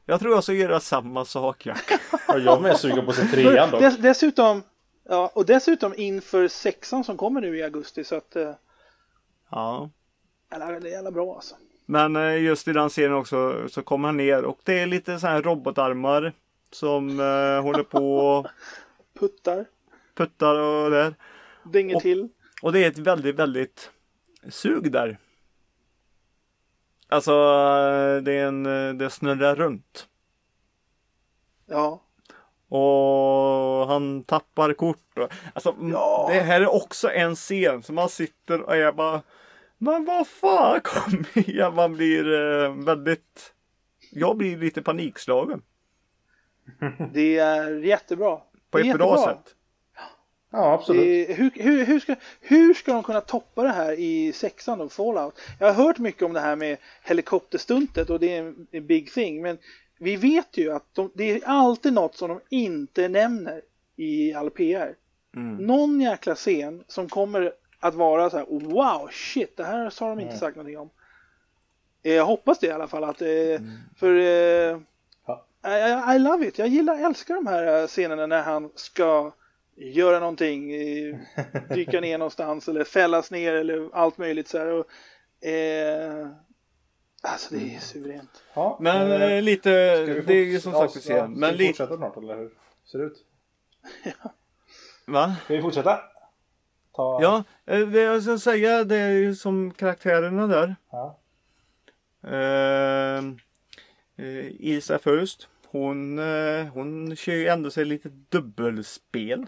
jag tror jag ska göra samma sak Jack. [LAUGHS] Ja, jag är med sugen på att se trean dock. Dess, dessutom, ja, och dessutom inför sexan som kommer nu i augusti så att, eh, Ja. Jävla, det är jävla bra alltså. Men eh, just i den serien också så kommer han ner och det är lite så här robotarmar som eh, håller på och [LAUGHS] Puttar, puttar och där. dänger Och- till. Och det är ett väldigt, väldigt sug där. Alltså eh, det är en, eh, det snurrar runt. Ja, Och han tappar kort. Och, alltså Ja. det här är också en scen som man sitter och är bara Men vad fan [LAUGHS] kom igen. Man blir eh, väldigt Jag blir lite panikslagen. det är jättebra. På ett bra jättebra. sätt. Ja, absolut. Det, hur, hur, hur, ska, hur ska de kunna toppa det här i sexan och Fallout? Jag har hört mycket om det här med helikopterstuntet och det är en, en big thing. Men vi vet ju att de, det är alltid något som de inte nämner i all PR. Mm. Någon jäkla scen som kommer att vara så här wow shit det här har de inte sagt någonting om. Eh, Jag hoppas det i alla fall att eh, för eh, Ja. I, I love it. Jag gillar, älskar de här eh, scenerna när han ska göra någonting, eh, dyka ner någonstans eller fällas ner eller allt möjligt så här. Och, eh, alltså det är suveränt. Ja, Men eh, lite, det är ju som fort- sagt vi ja, ser. ja, Men Ska vi fortsätta snart eller hur ser det ut? [LAUGHS] va? Ska vi fortsätta? Ta... Ja, eh, jag ska säga det är ju som karaktärerna där. Ja. Eh, eh, Isa först. Hon, eh, hon kör ju ändå sig lite dubbelspel.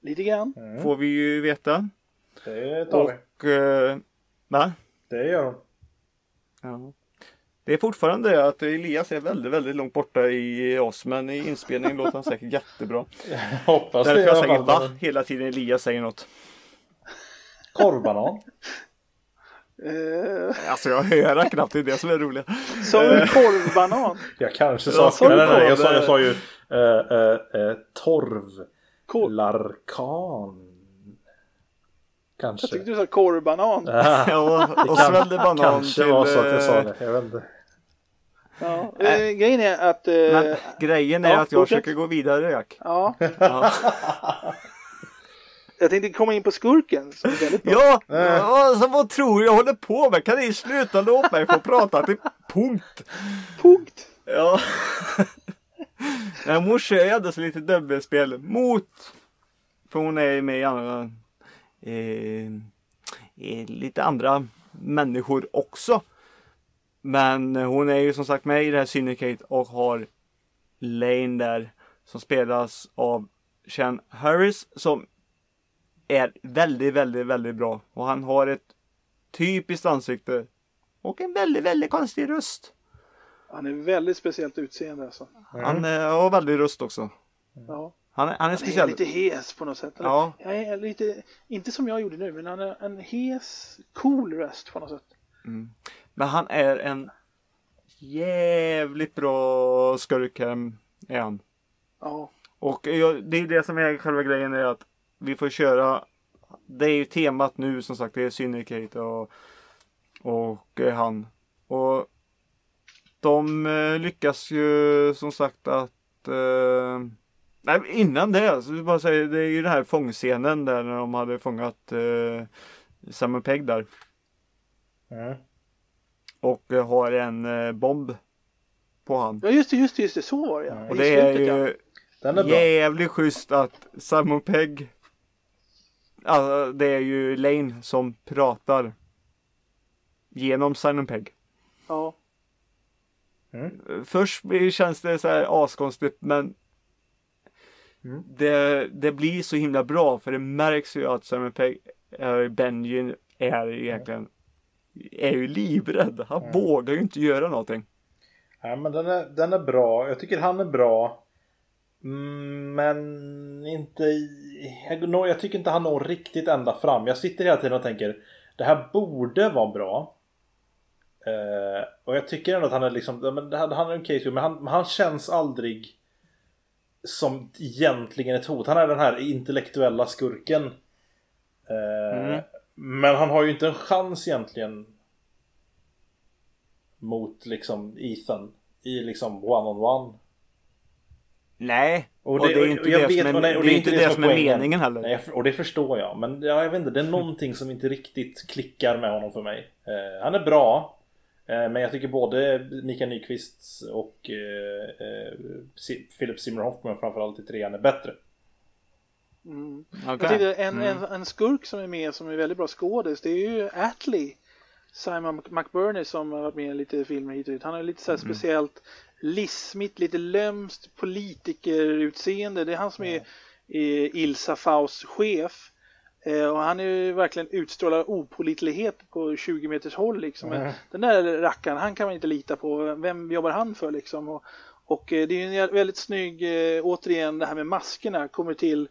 Lite grann. Mm, Får vi ju veta. det tar vi. Och, eh, va? Det gör hon. Ja. Det är fortfarande det att Elias är väldigt, väldigt långt borta i oss. Men i inspelningen låter han säkert jättebra. [LAUGHS] Hoppas det Därför jag säger va hela tiden Elias säger något. Korvbanan. Eh, Alltså jag hör knappt, det är det som är roligt. som en korvbanan. Jag kanske sa... sa Nej, du nej, jag sa, jag sa ju eh, eh, eh, torv. Korv. Larkan. Jag tyckte Kanske. du sa korvbanan. Ja, och kan- svällde banan kanske till... var så att jag sa eh, det. Jag vet inte. Ja. Eh, grejen är att... Eh, Men grejen är ja, att jag fortsätt. försöker gå vidare Jack. ja, Ja, [LAUGHS] jag tänkte komma in på skurken. Som är ja Eh. alltså, vad tror du jag håller på med? Kan ni sluta låta mig få prata till punkt? Punkt. Ja. [LAUGHS] Nej, ju ändå så lite dubbelspel mot. För hon är med i andra. Eh, eh, lite andra människor också. Men hon är ju som sagt med i det här Syndicate och har Lane där. Som spelas av Chen Harris som är väldigt, väldigt, väldigt bra. Och han har ett typiskt ansikte. Och en väldigt, väldigt konstig röst. Han är väldigt speciellt utseende alltså. Han eh, har väldigt röst också. Ja. Han är, han är Han är speciell. lite hes på något sätt. Eller, Ja. Jag är lite, inte som jag gjorde nu, men han är en hes, cool röst på något sätt. Men han är en jävligt bra skurk här, är han. Ja, Och jag, det är det som är själva grejen är att vi får köra. Det är ju temat nu som sagt. Det är Syndicate och, och eh, han. Och de eh, lyckas ju som sagt att eh, Nej, innan det, så jag bara säga, det är ju den här fångscenen där när de hade fångat eh, Simon Pegg där. Mm. Och eh, har en eh, bomb på han. ja just det, just det, just det. så var det ja. Och det är ju Den är bra. jävligt schysst att Simon Pegg Alltså det är ju Lane som pratar Genom Simon Pegg. Ja. Först blir- känns det så här askonstigt men Mm. det, det blir så himla bra för det märks ju att Simon Pegg, äh, Benji är egentligen är ju livrädd. Han Mm. vågar ju inte göra någonting. Ja, men den är, den är bra. Jag tycker han är bra. Mm, Men inte. Jag, jag tycker inte han når riktigt ända fram. Jag sitter hela tiden och tänker det här borde vara bra. Eh, och jag tycker ändå att han är liksom, men det här- han är en case men han, han känns aldrig som egentligen ett hot. Han är den här intellektuella skurken. Eh, Mm. Men han har ju inte en chans egentligen mot liksom Ethan i liksom one-on-one. Nej, och det, Och det- är inte det, som är, och nej, och det är inte det som är meningen heller. Nej, och det förstår jag. Men ja, jag vet inte, det är någonting som inte riktigt klickar med honom för mig. Eh, han är bra. Eh, men jag tycker både Mikael Nyqvist och eh, eh, Philip Seymour Hoffman framförallt i trean är bättre. Mm. Okej. Jag tyckte en, Mm. en, en skurk som är med som är väldigt bra skådis det är ju Atlee. Simon McBurney som har varit med i lite filmer hit och dit. Han har lite så här Mm. speciellt lismigt, lite lömskt politikerutseende. Det är han som är, är Ilsa Faust chef. Eh, och han är ju verkligen utstrålar opolitlighet på 20 meters håll liksom. Mm. Den där rackaren, han kan man inte lita på. Vem jobbar han för liksom? Och, och eh, det är ju en väldigt snygg, eh, återigen det här med maskerna kommer till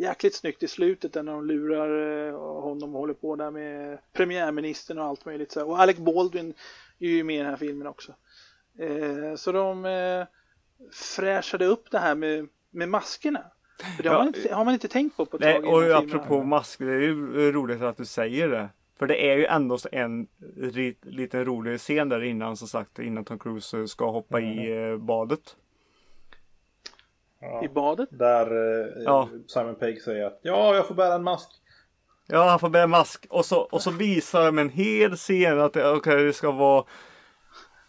jäkligt snyggt i slutet där de lurar eh, honom och håller på där med premiärministern och allt möjligt. Så. Och Alec Baldwin är ju med i den här filmen också. Eh, så de eh, fräschade upp det här med, med maskerna. För det har, Ja, man inte, har man inte tänkt på på ett Nej, tag i och apropå masker, det är ju roligt att du säger det. För det är ju ändå en ri- liten rolig scen där innan som sagt innan Tom Cruise ska hoppa i Mm. eh, badet. Ja. I badet. Där eh, Ja. Simon Pegg säger att ja, jag får bära en mask. Ja, han får bära mask och så, och så visar de en hel scen att det, okay, det ska vara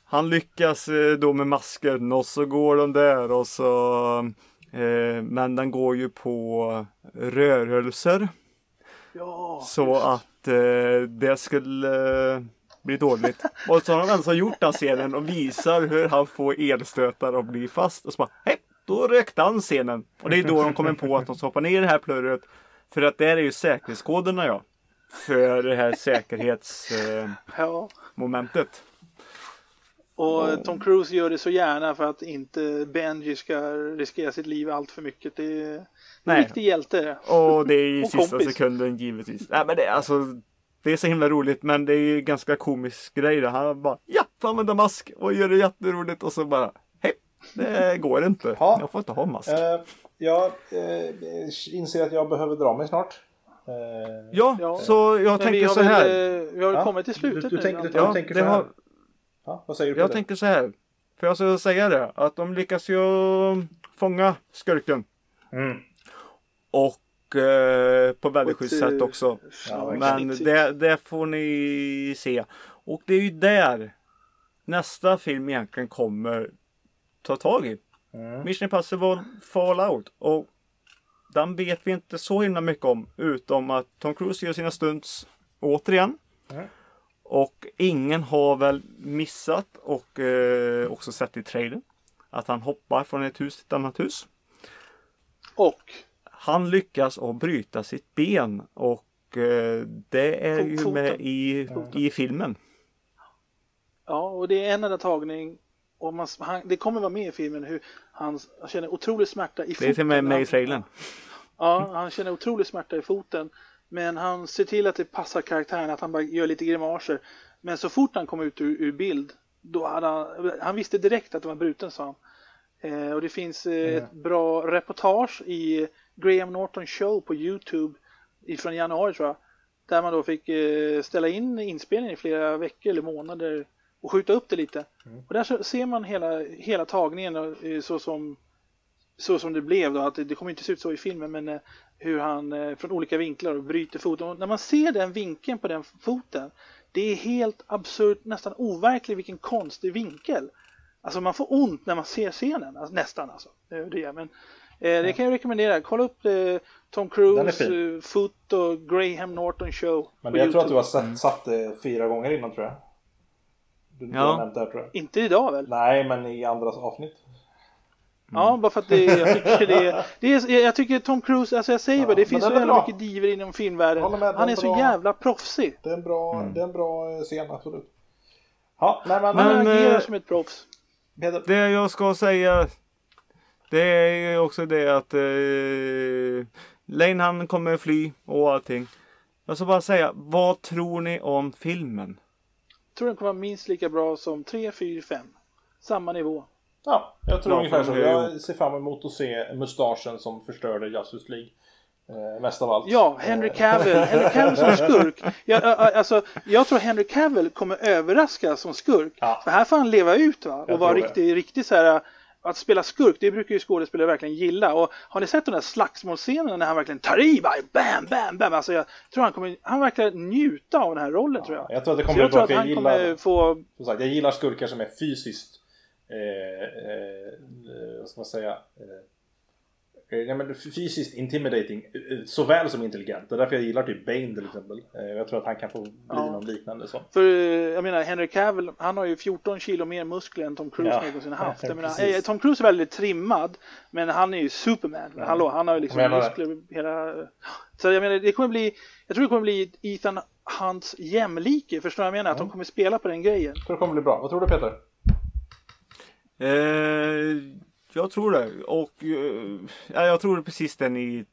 Han lyckas eh, då med masken och så går de där och så eh, Men den går ju på rörelser Ja, så just. att eh, det skulle eh, bli dåligt. Och så har de alltså gjort den scenen och visar hur han får elstötar och blir fast och så bara hej, då rökte han scenen. Och det är då de kommer på att de ska hoppa ner i det här plurret. För att där är ju säkerhetskoderna ja. För det här säkerhetsmomentet. Ja. Och Tom Cruise gör det så gärna för att inte Benji ska riskera sitt liv allt för mycket. Det är en Nej. riktig hjälte. och det är i sista kompis. sekunden givetvis. Nej men det är alltså det är så himla roligt men det är ju ganska komisk grej. Han bara ja, använder mask och gör det jätteroligt och så bara det går inte. Ja. Jag får inte ha mask. Eh, jag eh, inser att jag behöver dra mig snart. Eh, Ja, Ja. så jag Men tänker så här. väl, vi har Ja, kommit till slutet du- du nu. tänker- antar jag. jag tänker det så här. har, ja, vad säger du på jag det? tänker så här. För jag ska säga det, att de lyckas ju fånga skurken. Mm. Och eh, på väldigt schysst sätt också. Ja, Men det, det får ni se. Och det är ju där nästa film egentligen kommer ta tag i. Mm. Mission Impossible Fallout. Och den vet vi inte så himla mycket om. Utom att Tom Cruise gör sina stunts återigen. Mm. Och ingen har väl missat och eh, också sett i trailern. Att han hoppar från ett hus till ett annat hus. Och Han lyckas att bryta sitt ben. Och eh, det är ju med i, i filmen. Ja, och det är en enda tagning. Och man, han, det kommer vara med i filmen hur han, han känner otrolig smärta i Det foten. är till med med i Han- trailern. Ja, han känner otrolig smärta i foten. Men han ser till att det passar karaktären, att han bara gör lite grimaser. Men så fort han kom ut ur, ur bild, då hade han, han visste direkt att det var bruten sa han. Eh, och det finns eh, ett bra reportage i Graham Norton show på Youtube ifrån januari tror jag. Där man då fick eh, ställa in inspelningen i flera veckor eller månader och skjuta upp det lite. Och där så ser man hela, hela tagningen eh, så som så som det blev då, att det, det kommer inte se ut så i filmen, men eh, hur han eh, från olika vinklar bryter foten. Och när man ser den vinkeln på den foten, det är helt absurt, nästan overkligt vilken konstig vinkel. Alltså man får ont när man ser scenen, alltså, nästan alltså. Det men eh, det kan jag rekommendera. Kolla upp eh, Tom Cruise, eh, Foot och Graham Norton show. Men jag tror att du YouTube. har sett, satt det fyra gånger innan tror jag. Du, Ja. har nämnt det här tror jag. Inte idag väl? Nej, men i andra avsnitt. Ja, bara för att det, jag tycker det, [LAUGHS] det är, jag tycker Tom Cruise, alltså jag säger Ja, bara, det finns så jävla bra. mycket diver inom filmvärlden. Med, Han är är så bra. jävla proffsig. Det är en bra, det är en bra eh, scen, absolut. Ja, nej men... Han Men, agerar eh, som ett proffs. Det jag ska säga Det är ju också det att eh, Lane han kommer fly och allting. Jag ska bara säga, vad tror ni om filmen? Jag tror den kommer vara minst lika bra som 3, 4, 5. Samma nivå. Ja, jag tror Ja, ungefär så. Jag ser fram emot att se mustaschen som förstörde Justice League. Eh, mest av allt. Ja, Henry Eh, Cavill. Henry Cavill som skurk. Jag, alltså, jag tror Henry Cavill kommer överraska som skurk. Ja. För här får han leva ut va? Och vara riktigt, riktigt så här. Att spela skurk, det brukar ju skådespelare verkligen gilla. Och har ni sett de där slagsmålscenerna när han verkligen tar i bara bam, bam, bam. Alltså jag tror han kommer, han verkar njuta av den här rollen tror jag. Jag tror att det Så kommer jag bli bra att för jag gillar, få, som sagt, jag gillar skurkar som är fysiskt eh, eh, vad ska man säga eh, ja, men fysiskt intimidating eh, såväl som intelligent. Det är därför jag gillar typ Bane till exempel. Eh, jag tror att han kan få bli Ja. någon liknande så. för eh, jag menar Henry Cavill, han har ju 14 kilo mer muskler än Tom Cruise Ja. någonsin haft. [LAUGHS] Jag menar, eh, Tom Cruise är väldigt trimmad, men han är ju Superman. Men Hallå, han har ju liksom muskler hela... Så jag menar, det kommer bli, jag tror det kommer bli Ethan Hunts jämlike, förstår du vad jag menar? Att de kommer spela på den grejen. Jag tror det kommer bli bra. Vad tror du Peter? Eh, jag tror det. Och eh, ja, jag tror det precis det ni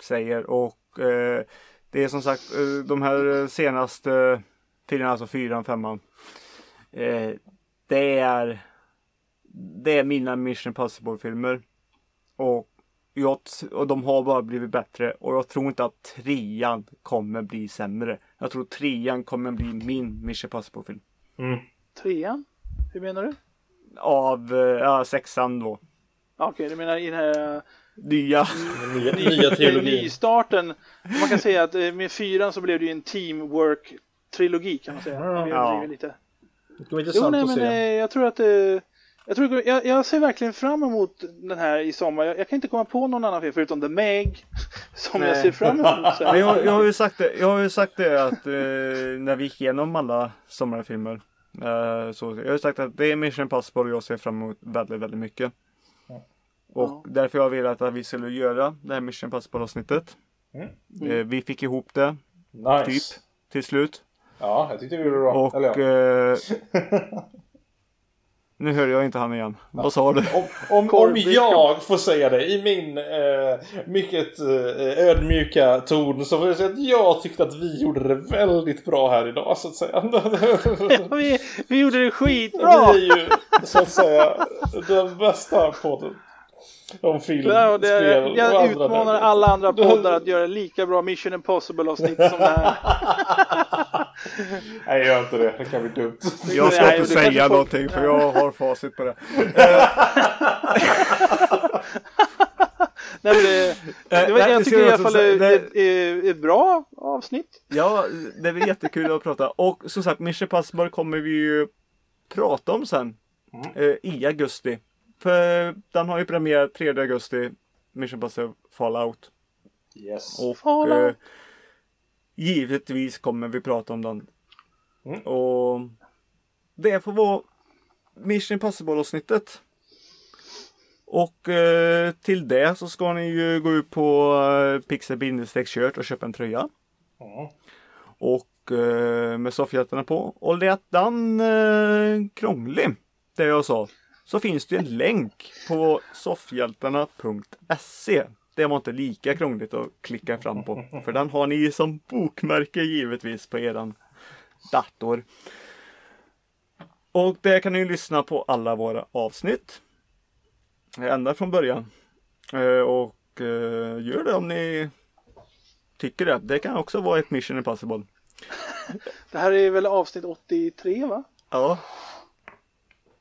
säger. Och eh, det är som sagt eh, de här senaste filmerna, alltså fyran, femman. Eh, det är det är mina Mission Impossible-filmer. Och, jag, och de har bara blivit bättre. Och jag tror inte att trean kommer bli sämre. Jag tror trean kommer bli min Mission Impossible-film. Trean? Hur menar du? Av eh, ja, sexan då. Ja, Okej, du menar i den här Nya. [LAUGHS] Nya, nya trilogin. nystarten. Man kan säga att eh, med fyran så blev det ju en teamwork-trilogi kan man säga. Vi Ja. lite. Det kommer bli Jo, intressant nej, att men se. eh, jag tror att jag, tror, jag, jag ser verkligen fram emot den här i sommar. Jag, jag kan inte komma på någon annan film förutom The Meg [LAUGHS] som jag Nej. ser fram emot. Jag, jag har ju sagt det, jag har ju sagt det att eh, när vi gick igenom alla sommarfilmer. Eh, så, jag har sagt att det är Mission Impossible och jag ser fram emot väldigt, väldigt mycket. Och Ja. därför har jag velat att vi skulle göra det här Mission Impossible avsnittet. Mm. Eh, vi fick ihop det Nice. typ till slut. Ja, jag tyckte vi gjorde det bra. Och Eller ja. [LAUGHS] nu hör jag inte han igen. Vad sa du? Om, om, om jag får säga det i min eh, mycket eh, ödmjuka ton så får jag säga att jag tyckte att vi gjorde det väldigt bra här idag så att säga. [LAUGHS] vi, vi gjorde det skitbra! Vi är ju så att säga den bästa podden. Om film, Ja, och det, spel och jag andra utmanar nördar. alla andra poddar att göra lika bra Mission Impossible avsnitt som det här. [LAUGHS] [LAUGHS] Nej, gör inte det. Det kan bli dumt. Jag ska Nej, inte säga folk- någonting för jag har facit på det. [LAUGHS] Nej, men det, det var, nej, det jag tycker i alla fall är är- är ett bra avsnitt. Ja, det blir jättekul att prata. Och som sagt, Mission Impossible kommer vi ju prata om sen. Eh, I augusti. För den har ju premiär 3 augusti. Mission Impossible Fallout. Yes. Och Fallout. Givetvis kommer vi prata om den. Mm. Och det får vara Mission Impossible avsnittet. Och eh, till det så ska ni ju gå ut på eh, pixel shirt och köpa en tröja. Mm. Och eh, med soffhjältarna på. Och lät den eh, krånglig, det jag sa, så finns det en länk på soffhjältarna.se. Det var inte lika krångligt att klicka fram på. För den har ni som bokmärke givetvis på eran dator. Och där kan ni lyssna på alla våra avsnitt. Ända från början. Eh, och eh, gör det om ni tycker det. Det kan också vara ett Mission Impossible. Det här är väl avsnitt 83 va? Ja,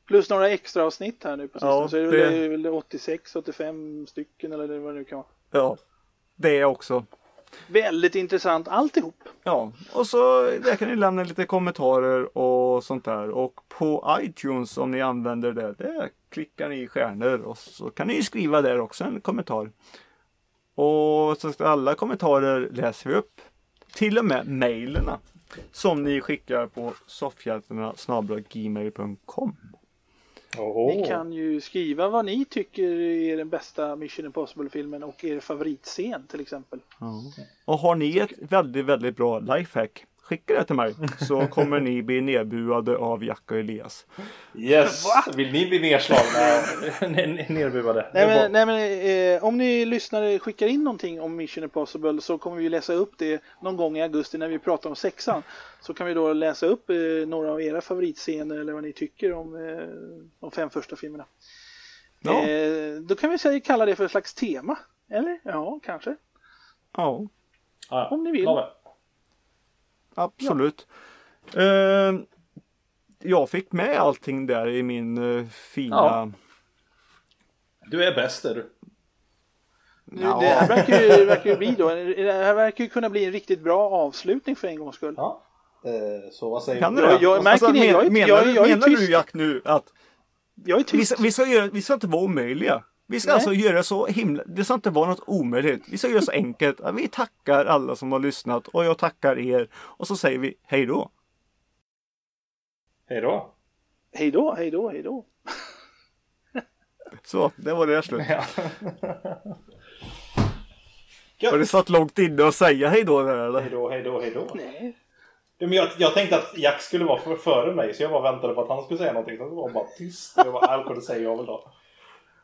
Plus några extra avsnitt här nu på sistone. Ja, så är det, det- är väl 86, 85 stycken eller vad det nu kan vara. ja. Det också. Väldigt intressant alltihop. Ja, och så där kan ni lämna lite kommentarer och sånt där. Och på iTunes om ni använder det, där klickar ni i stjärnor och så kan ni skriva där också en kommentar. Och så ska alla kommentarer läser vi upp. Till och med mejlerna som ni skickar på soffhjältarna gmail.com. Oho. Ni kan ju skriva vad ni tycker är den bästa Mission Impossible-filmen och er favoritscen till exempel. Och har ni ett väldigt, väldigt bra lifehack Skicka det till mig så kommer ni bli nedbuade av Jack och Elias. Yes! Vill ni bli nedslagna? Nerbuade? Nej men, nej, men eh, om ni lyssnare skickar in någonting om Mission Impossible så kommer vi läsa upp det någon gång i augusti när vi pratar om sexan. Så kan vi då läsa upp eh, några av era favoritscener eller vad ni tycker om eh, de fem första filmerna. Ja. Eh, då kan vi säga, kalla det för ett slags tema. Eller? Ja, kanske. Ja, Ja, Om ni vill. love absolut. Eh, jag fick med allting där i min eh, fina... Ja. Du är bäst är du. Ja. Det här verkar ju, [LAUGHS] verkar ju bli då, det här verkar ju kunna bli en riktigt bra avslutning för en gångs skull. Ja. Eh, så vad säger Kan du? det Jag- jag märker det, jag är- menar jag jag är menar tyst. du Jack nu att Jag är vi tyst. ska, vi, ska vi ska inte vara omöjliga? Vi ska Nej. alltså göra det så himla, det ska inte vara något omöjligt. Vi ska göra det så enkelt att vi tackar alla som har lyssnat och jag tackar er. Och så säger vi hej då. Hej då. Hej då, hej då, hej då. Så, det var det slut. Ja. Har det satt långt inne att säga hej då där Hej eller? då, hej då, hej då. Nej. Men jag, jag tänkte att Jack skulle vara för, före mig så jag bara väntade på att han skulle säga någonting. Sen var han bara tyst. Jag bara, alkohol säger jag väl då.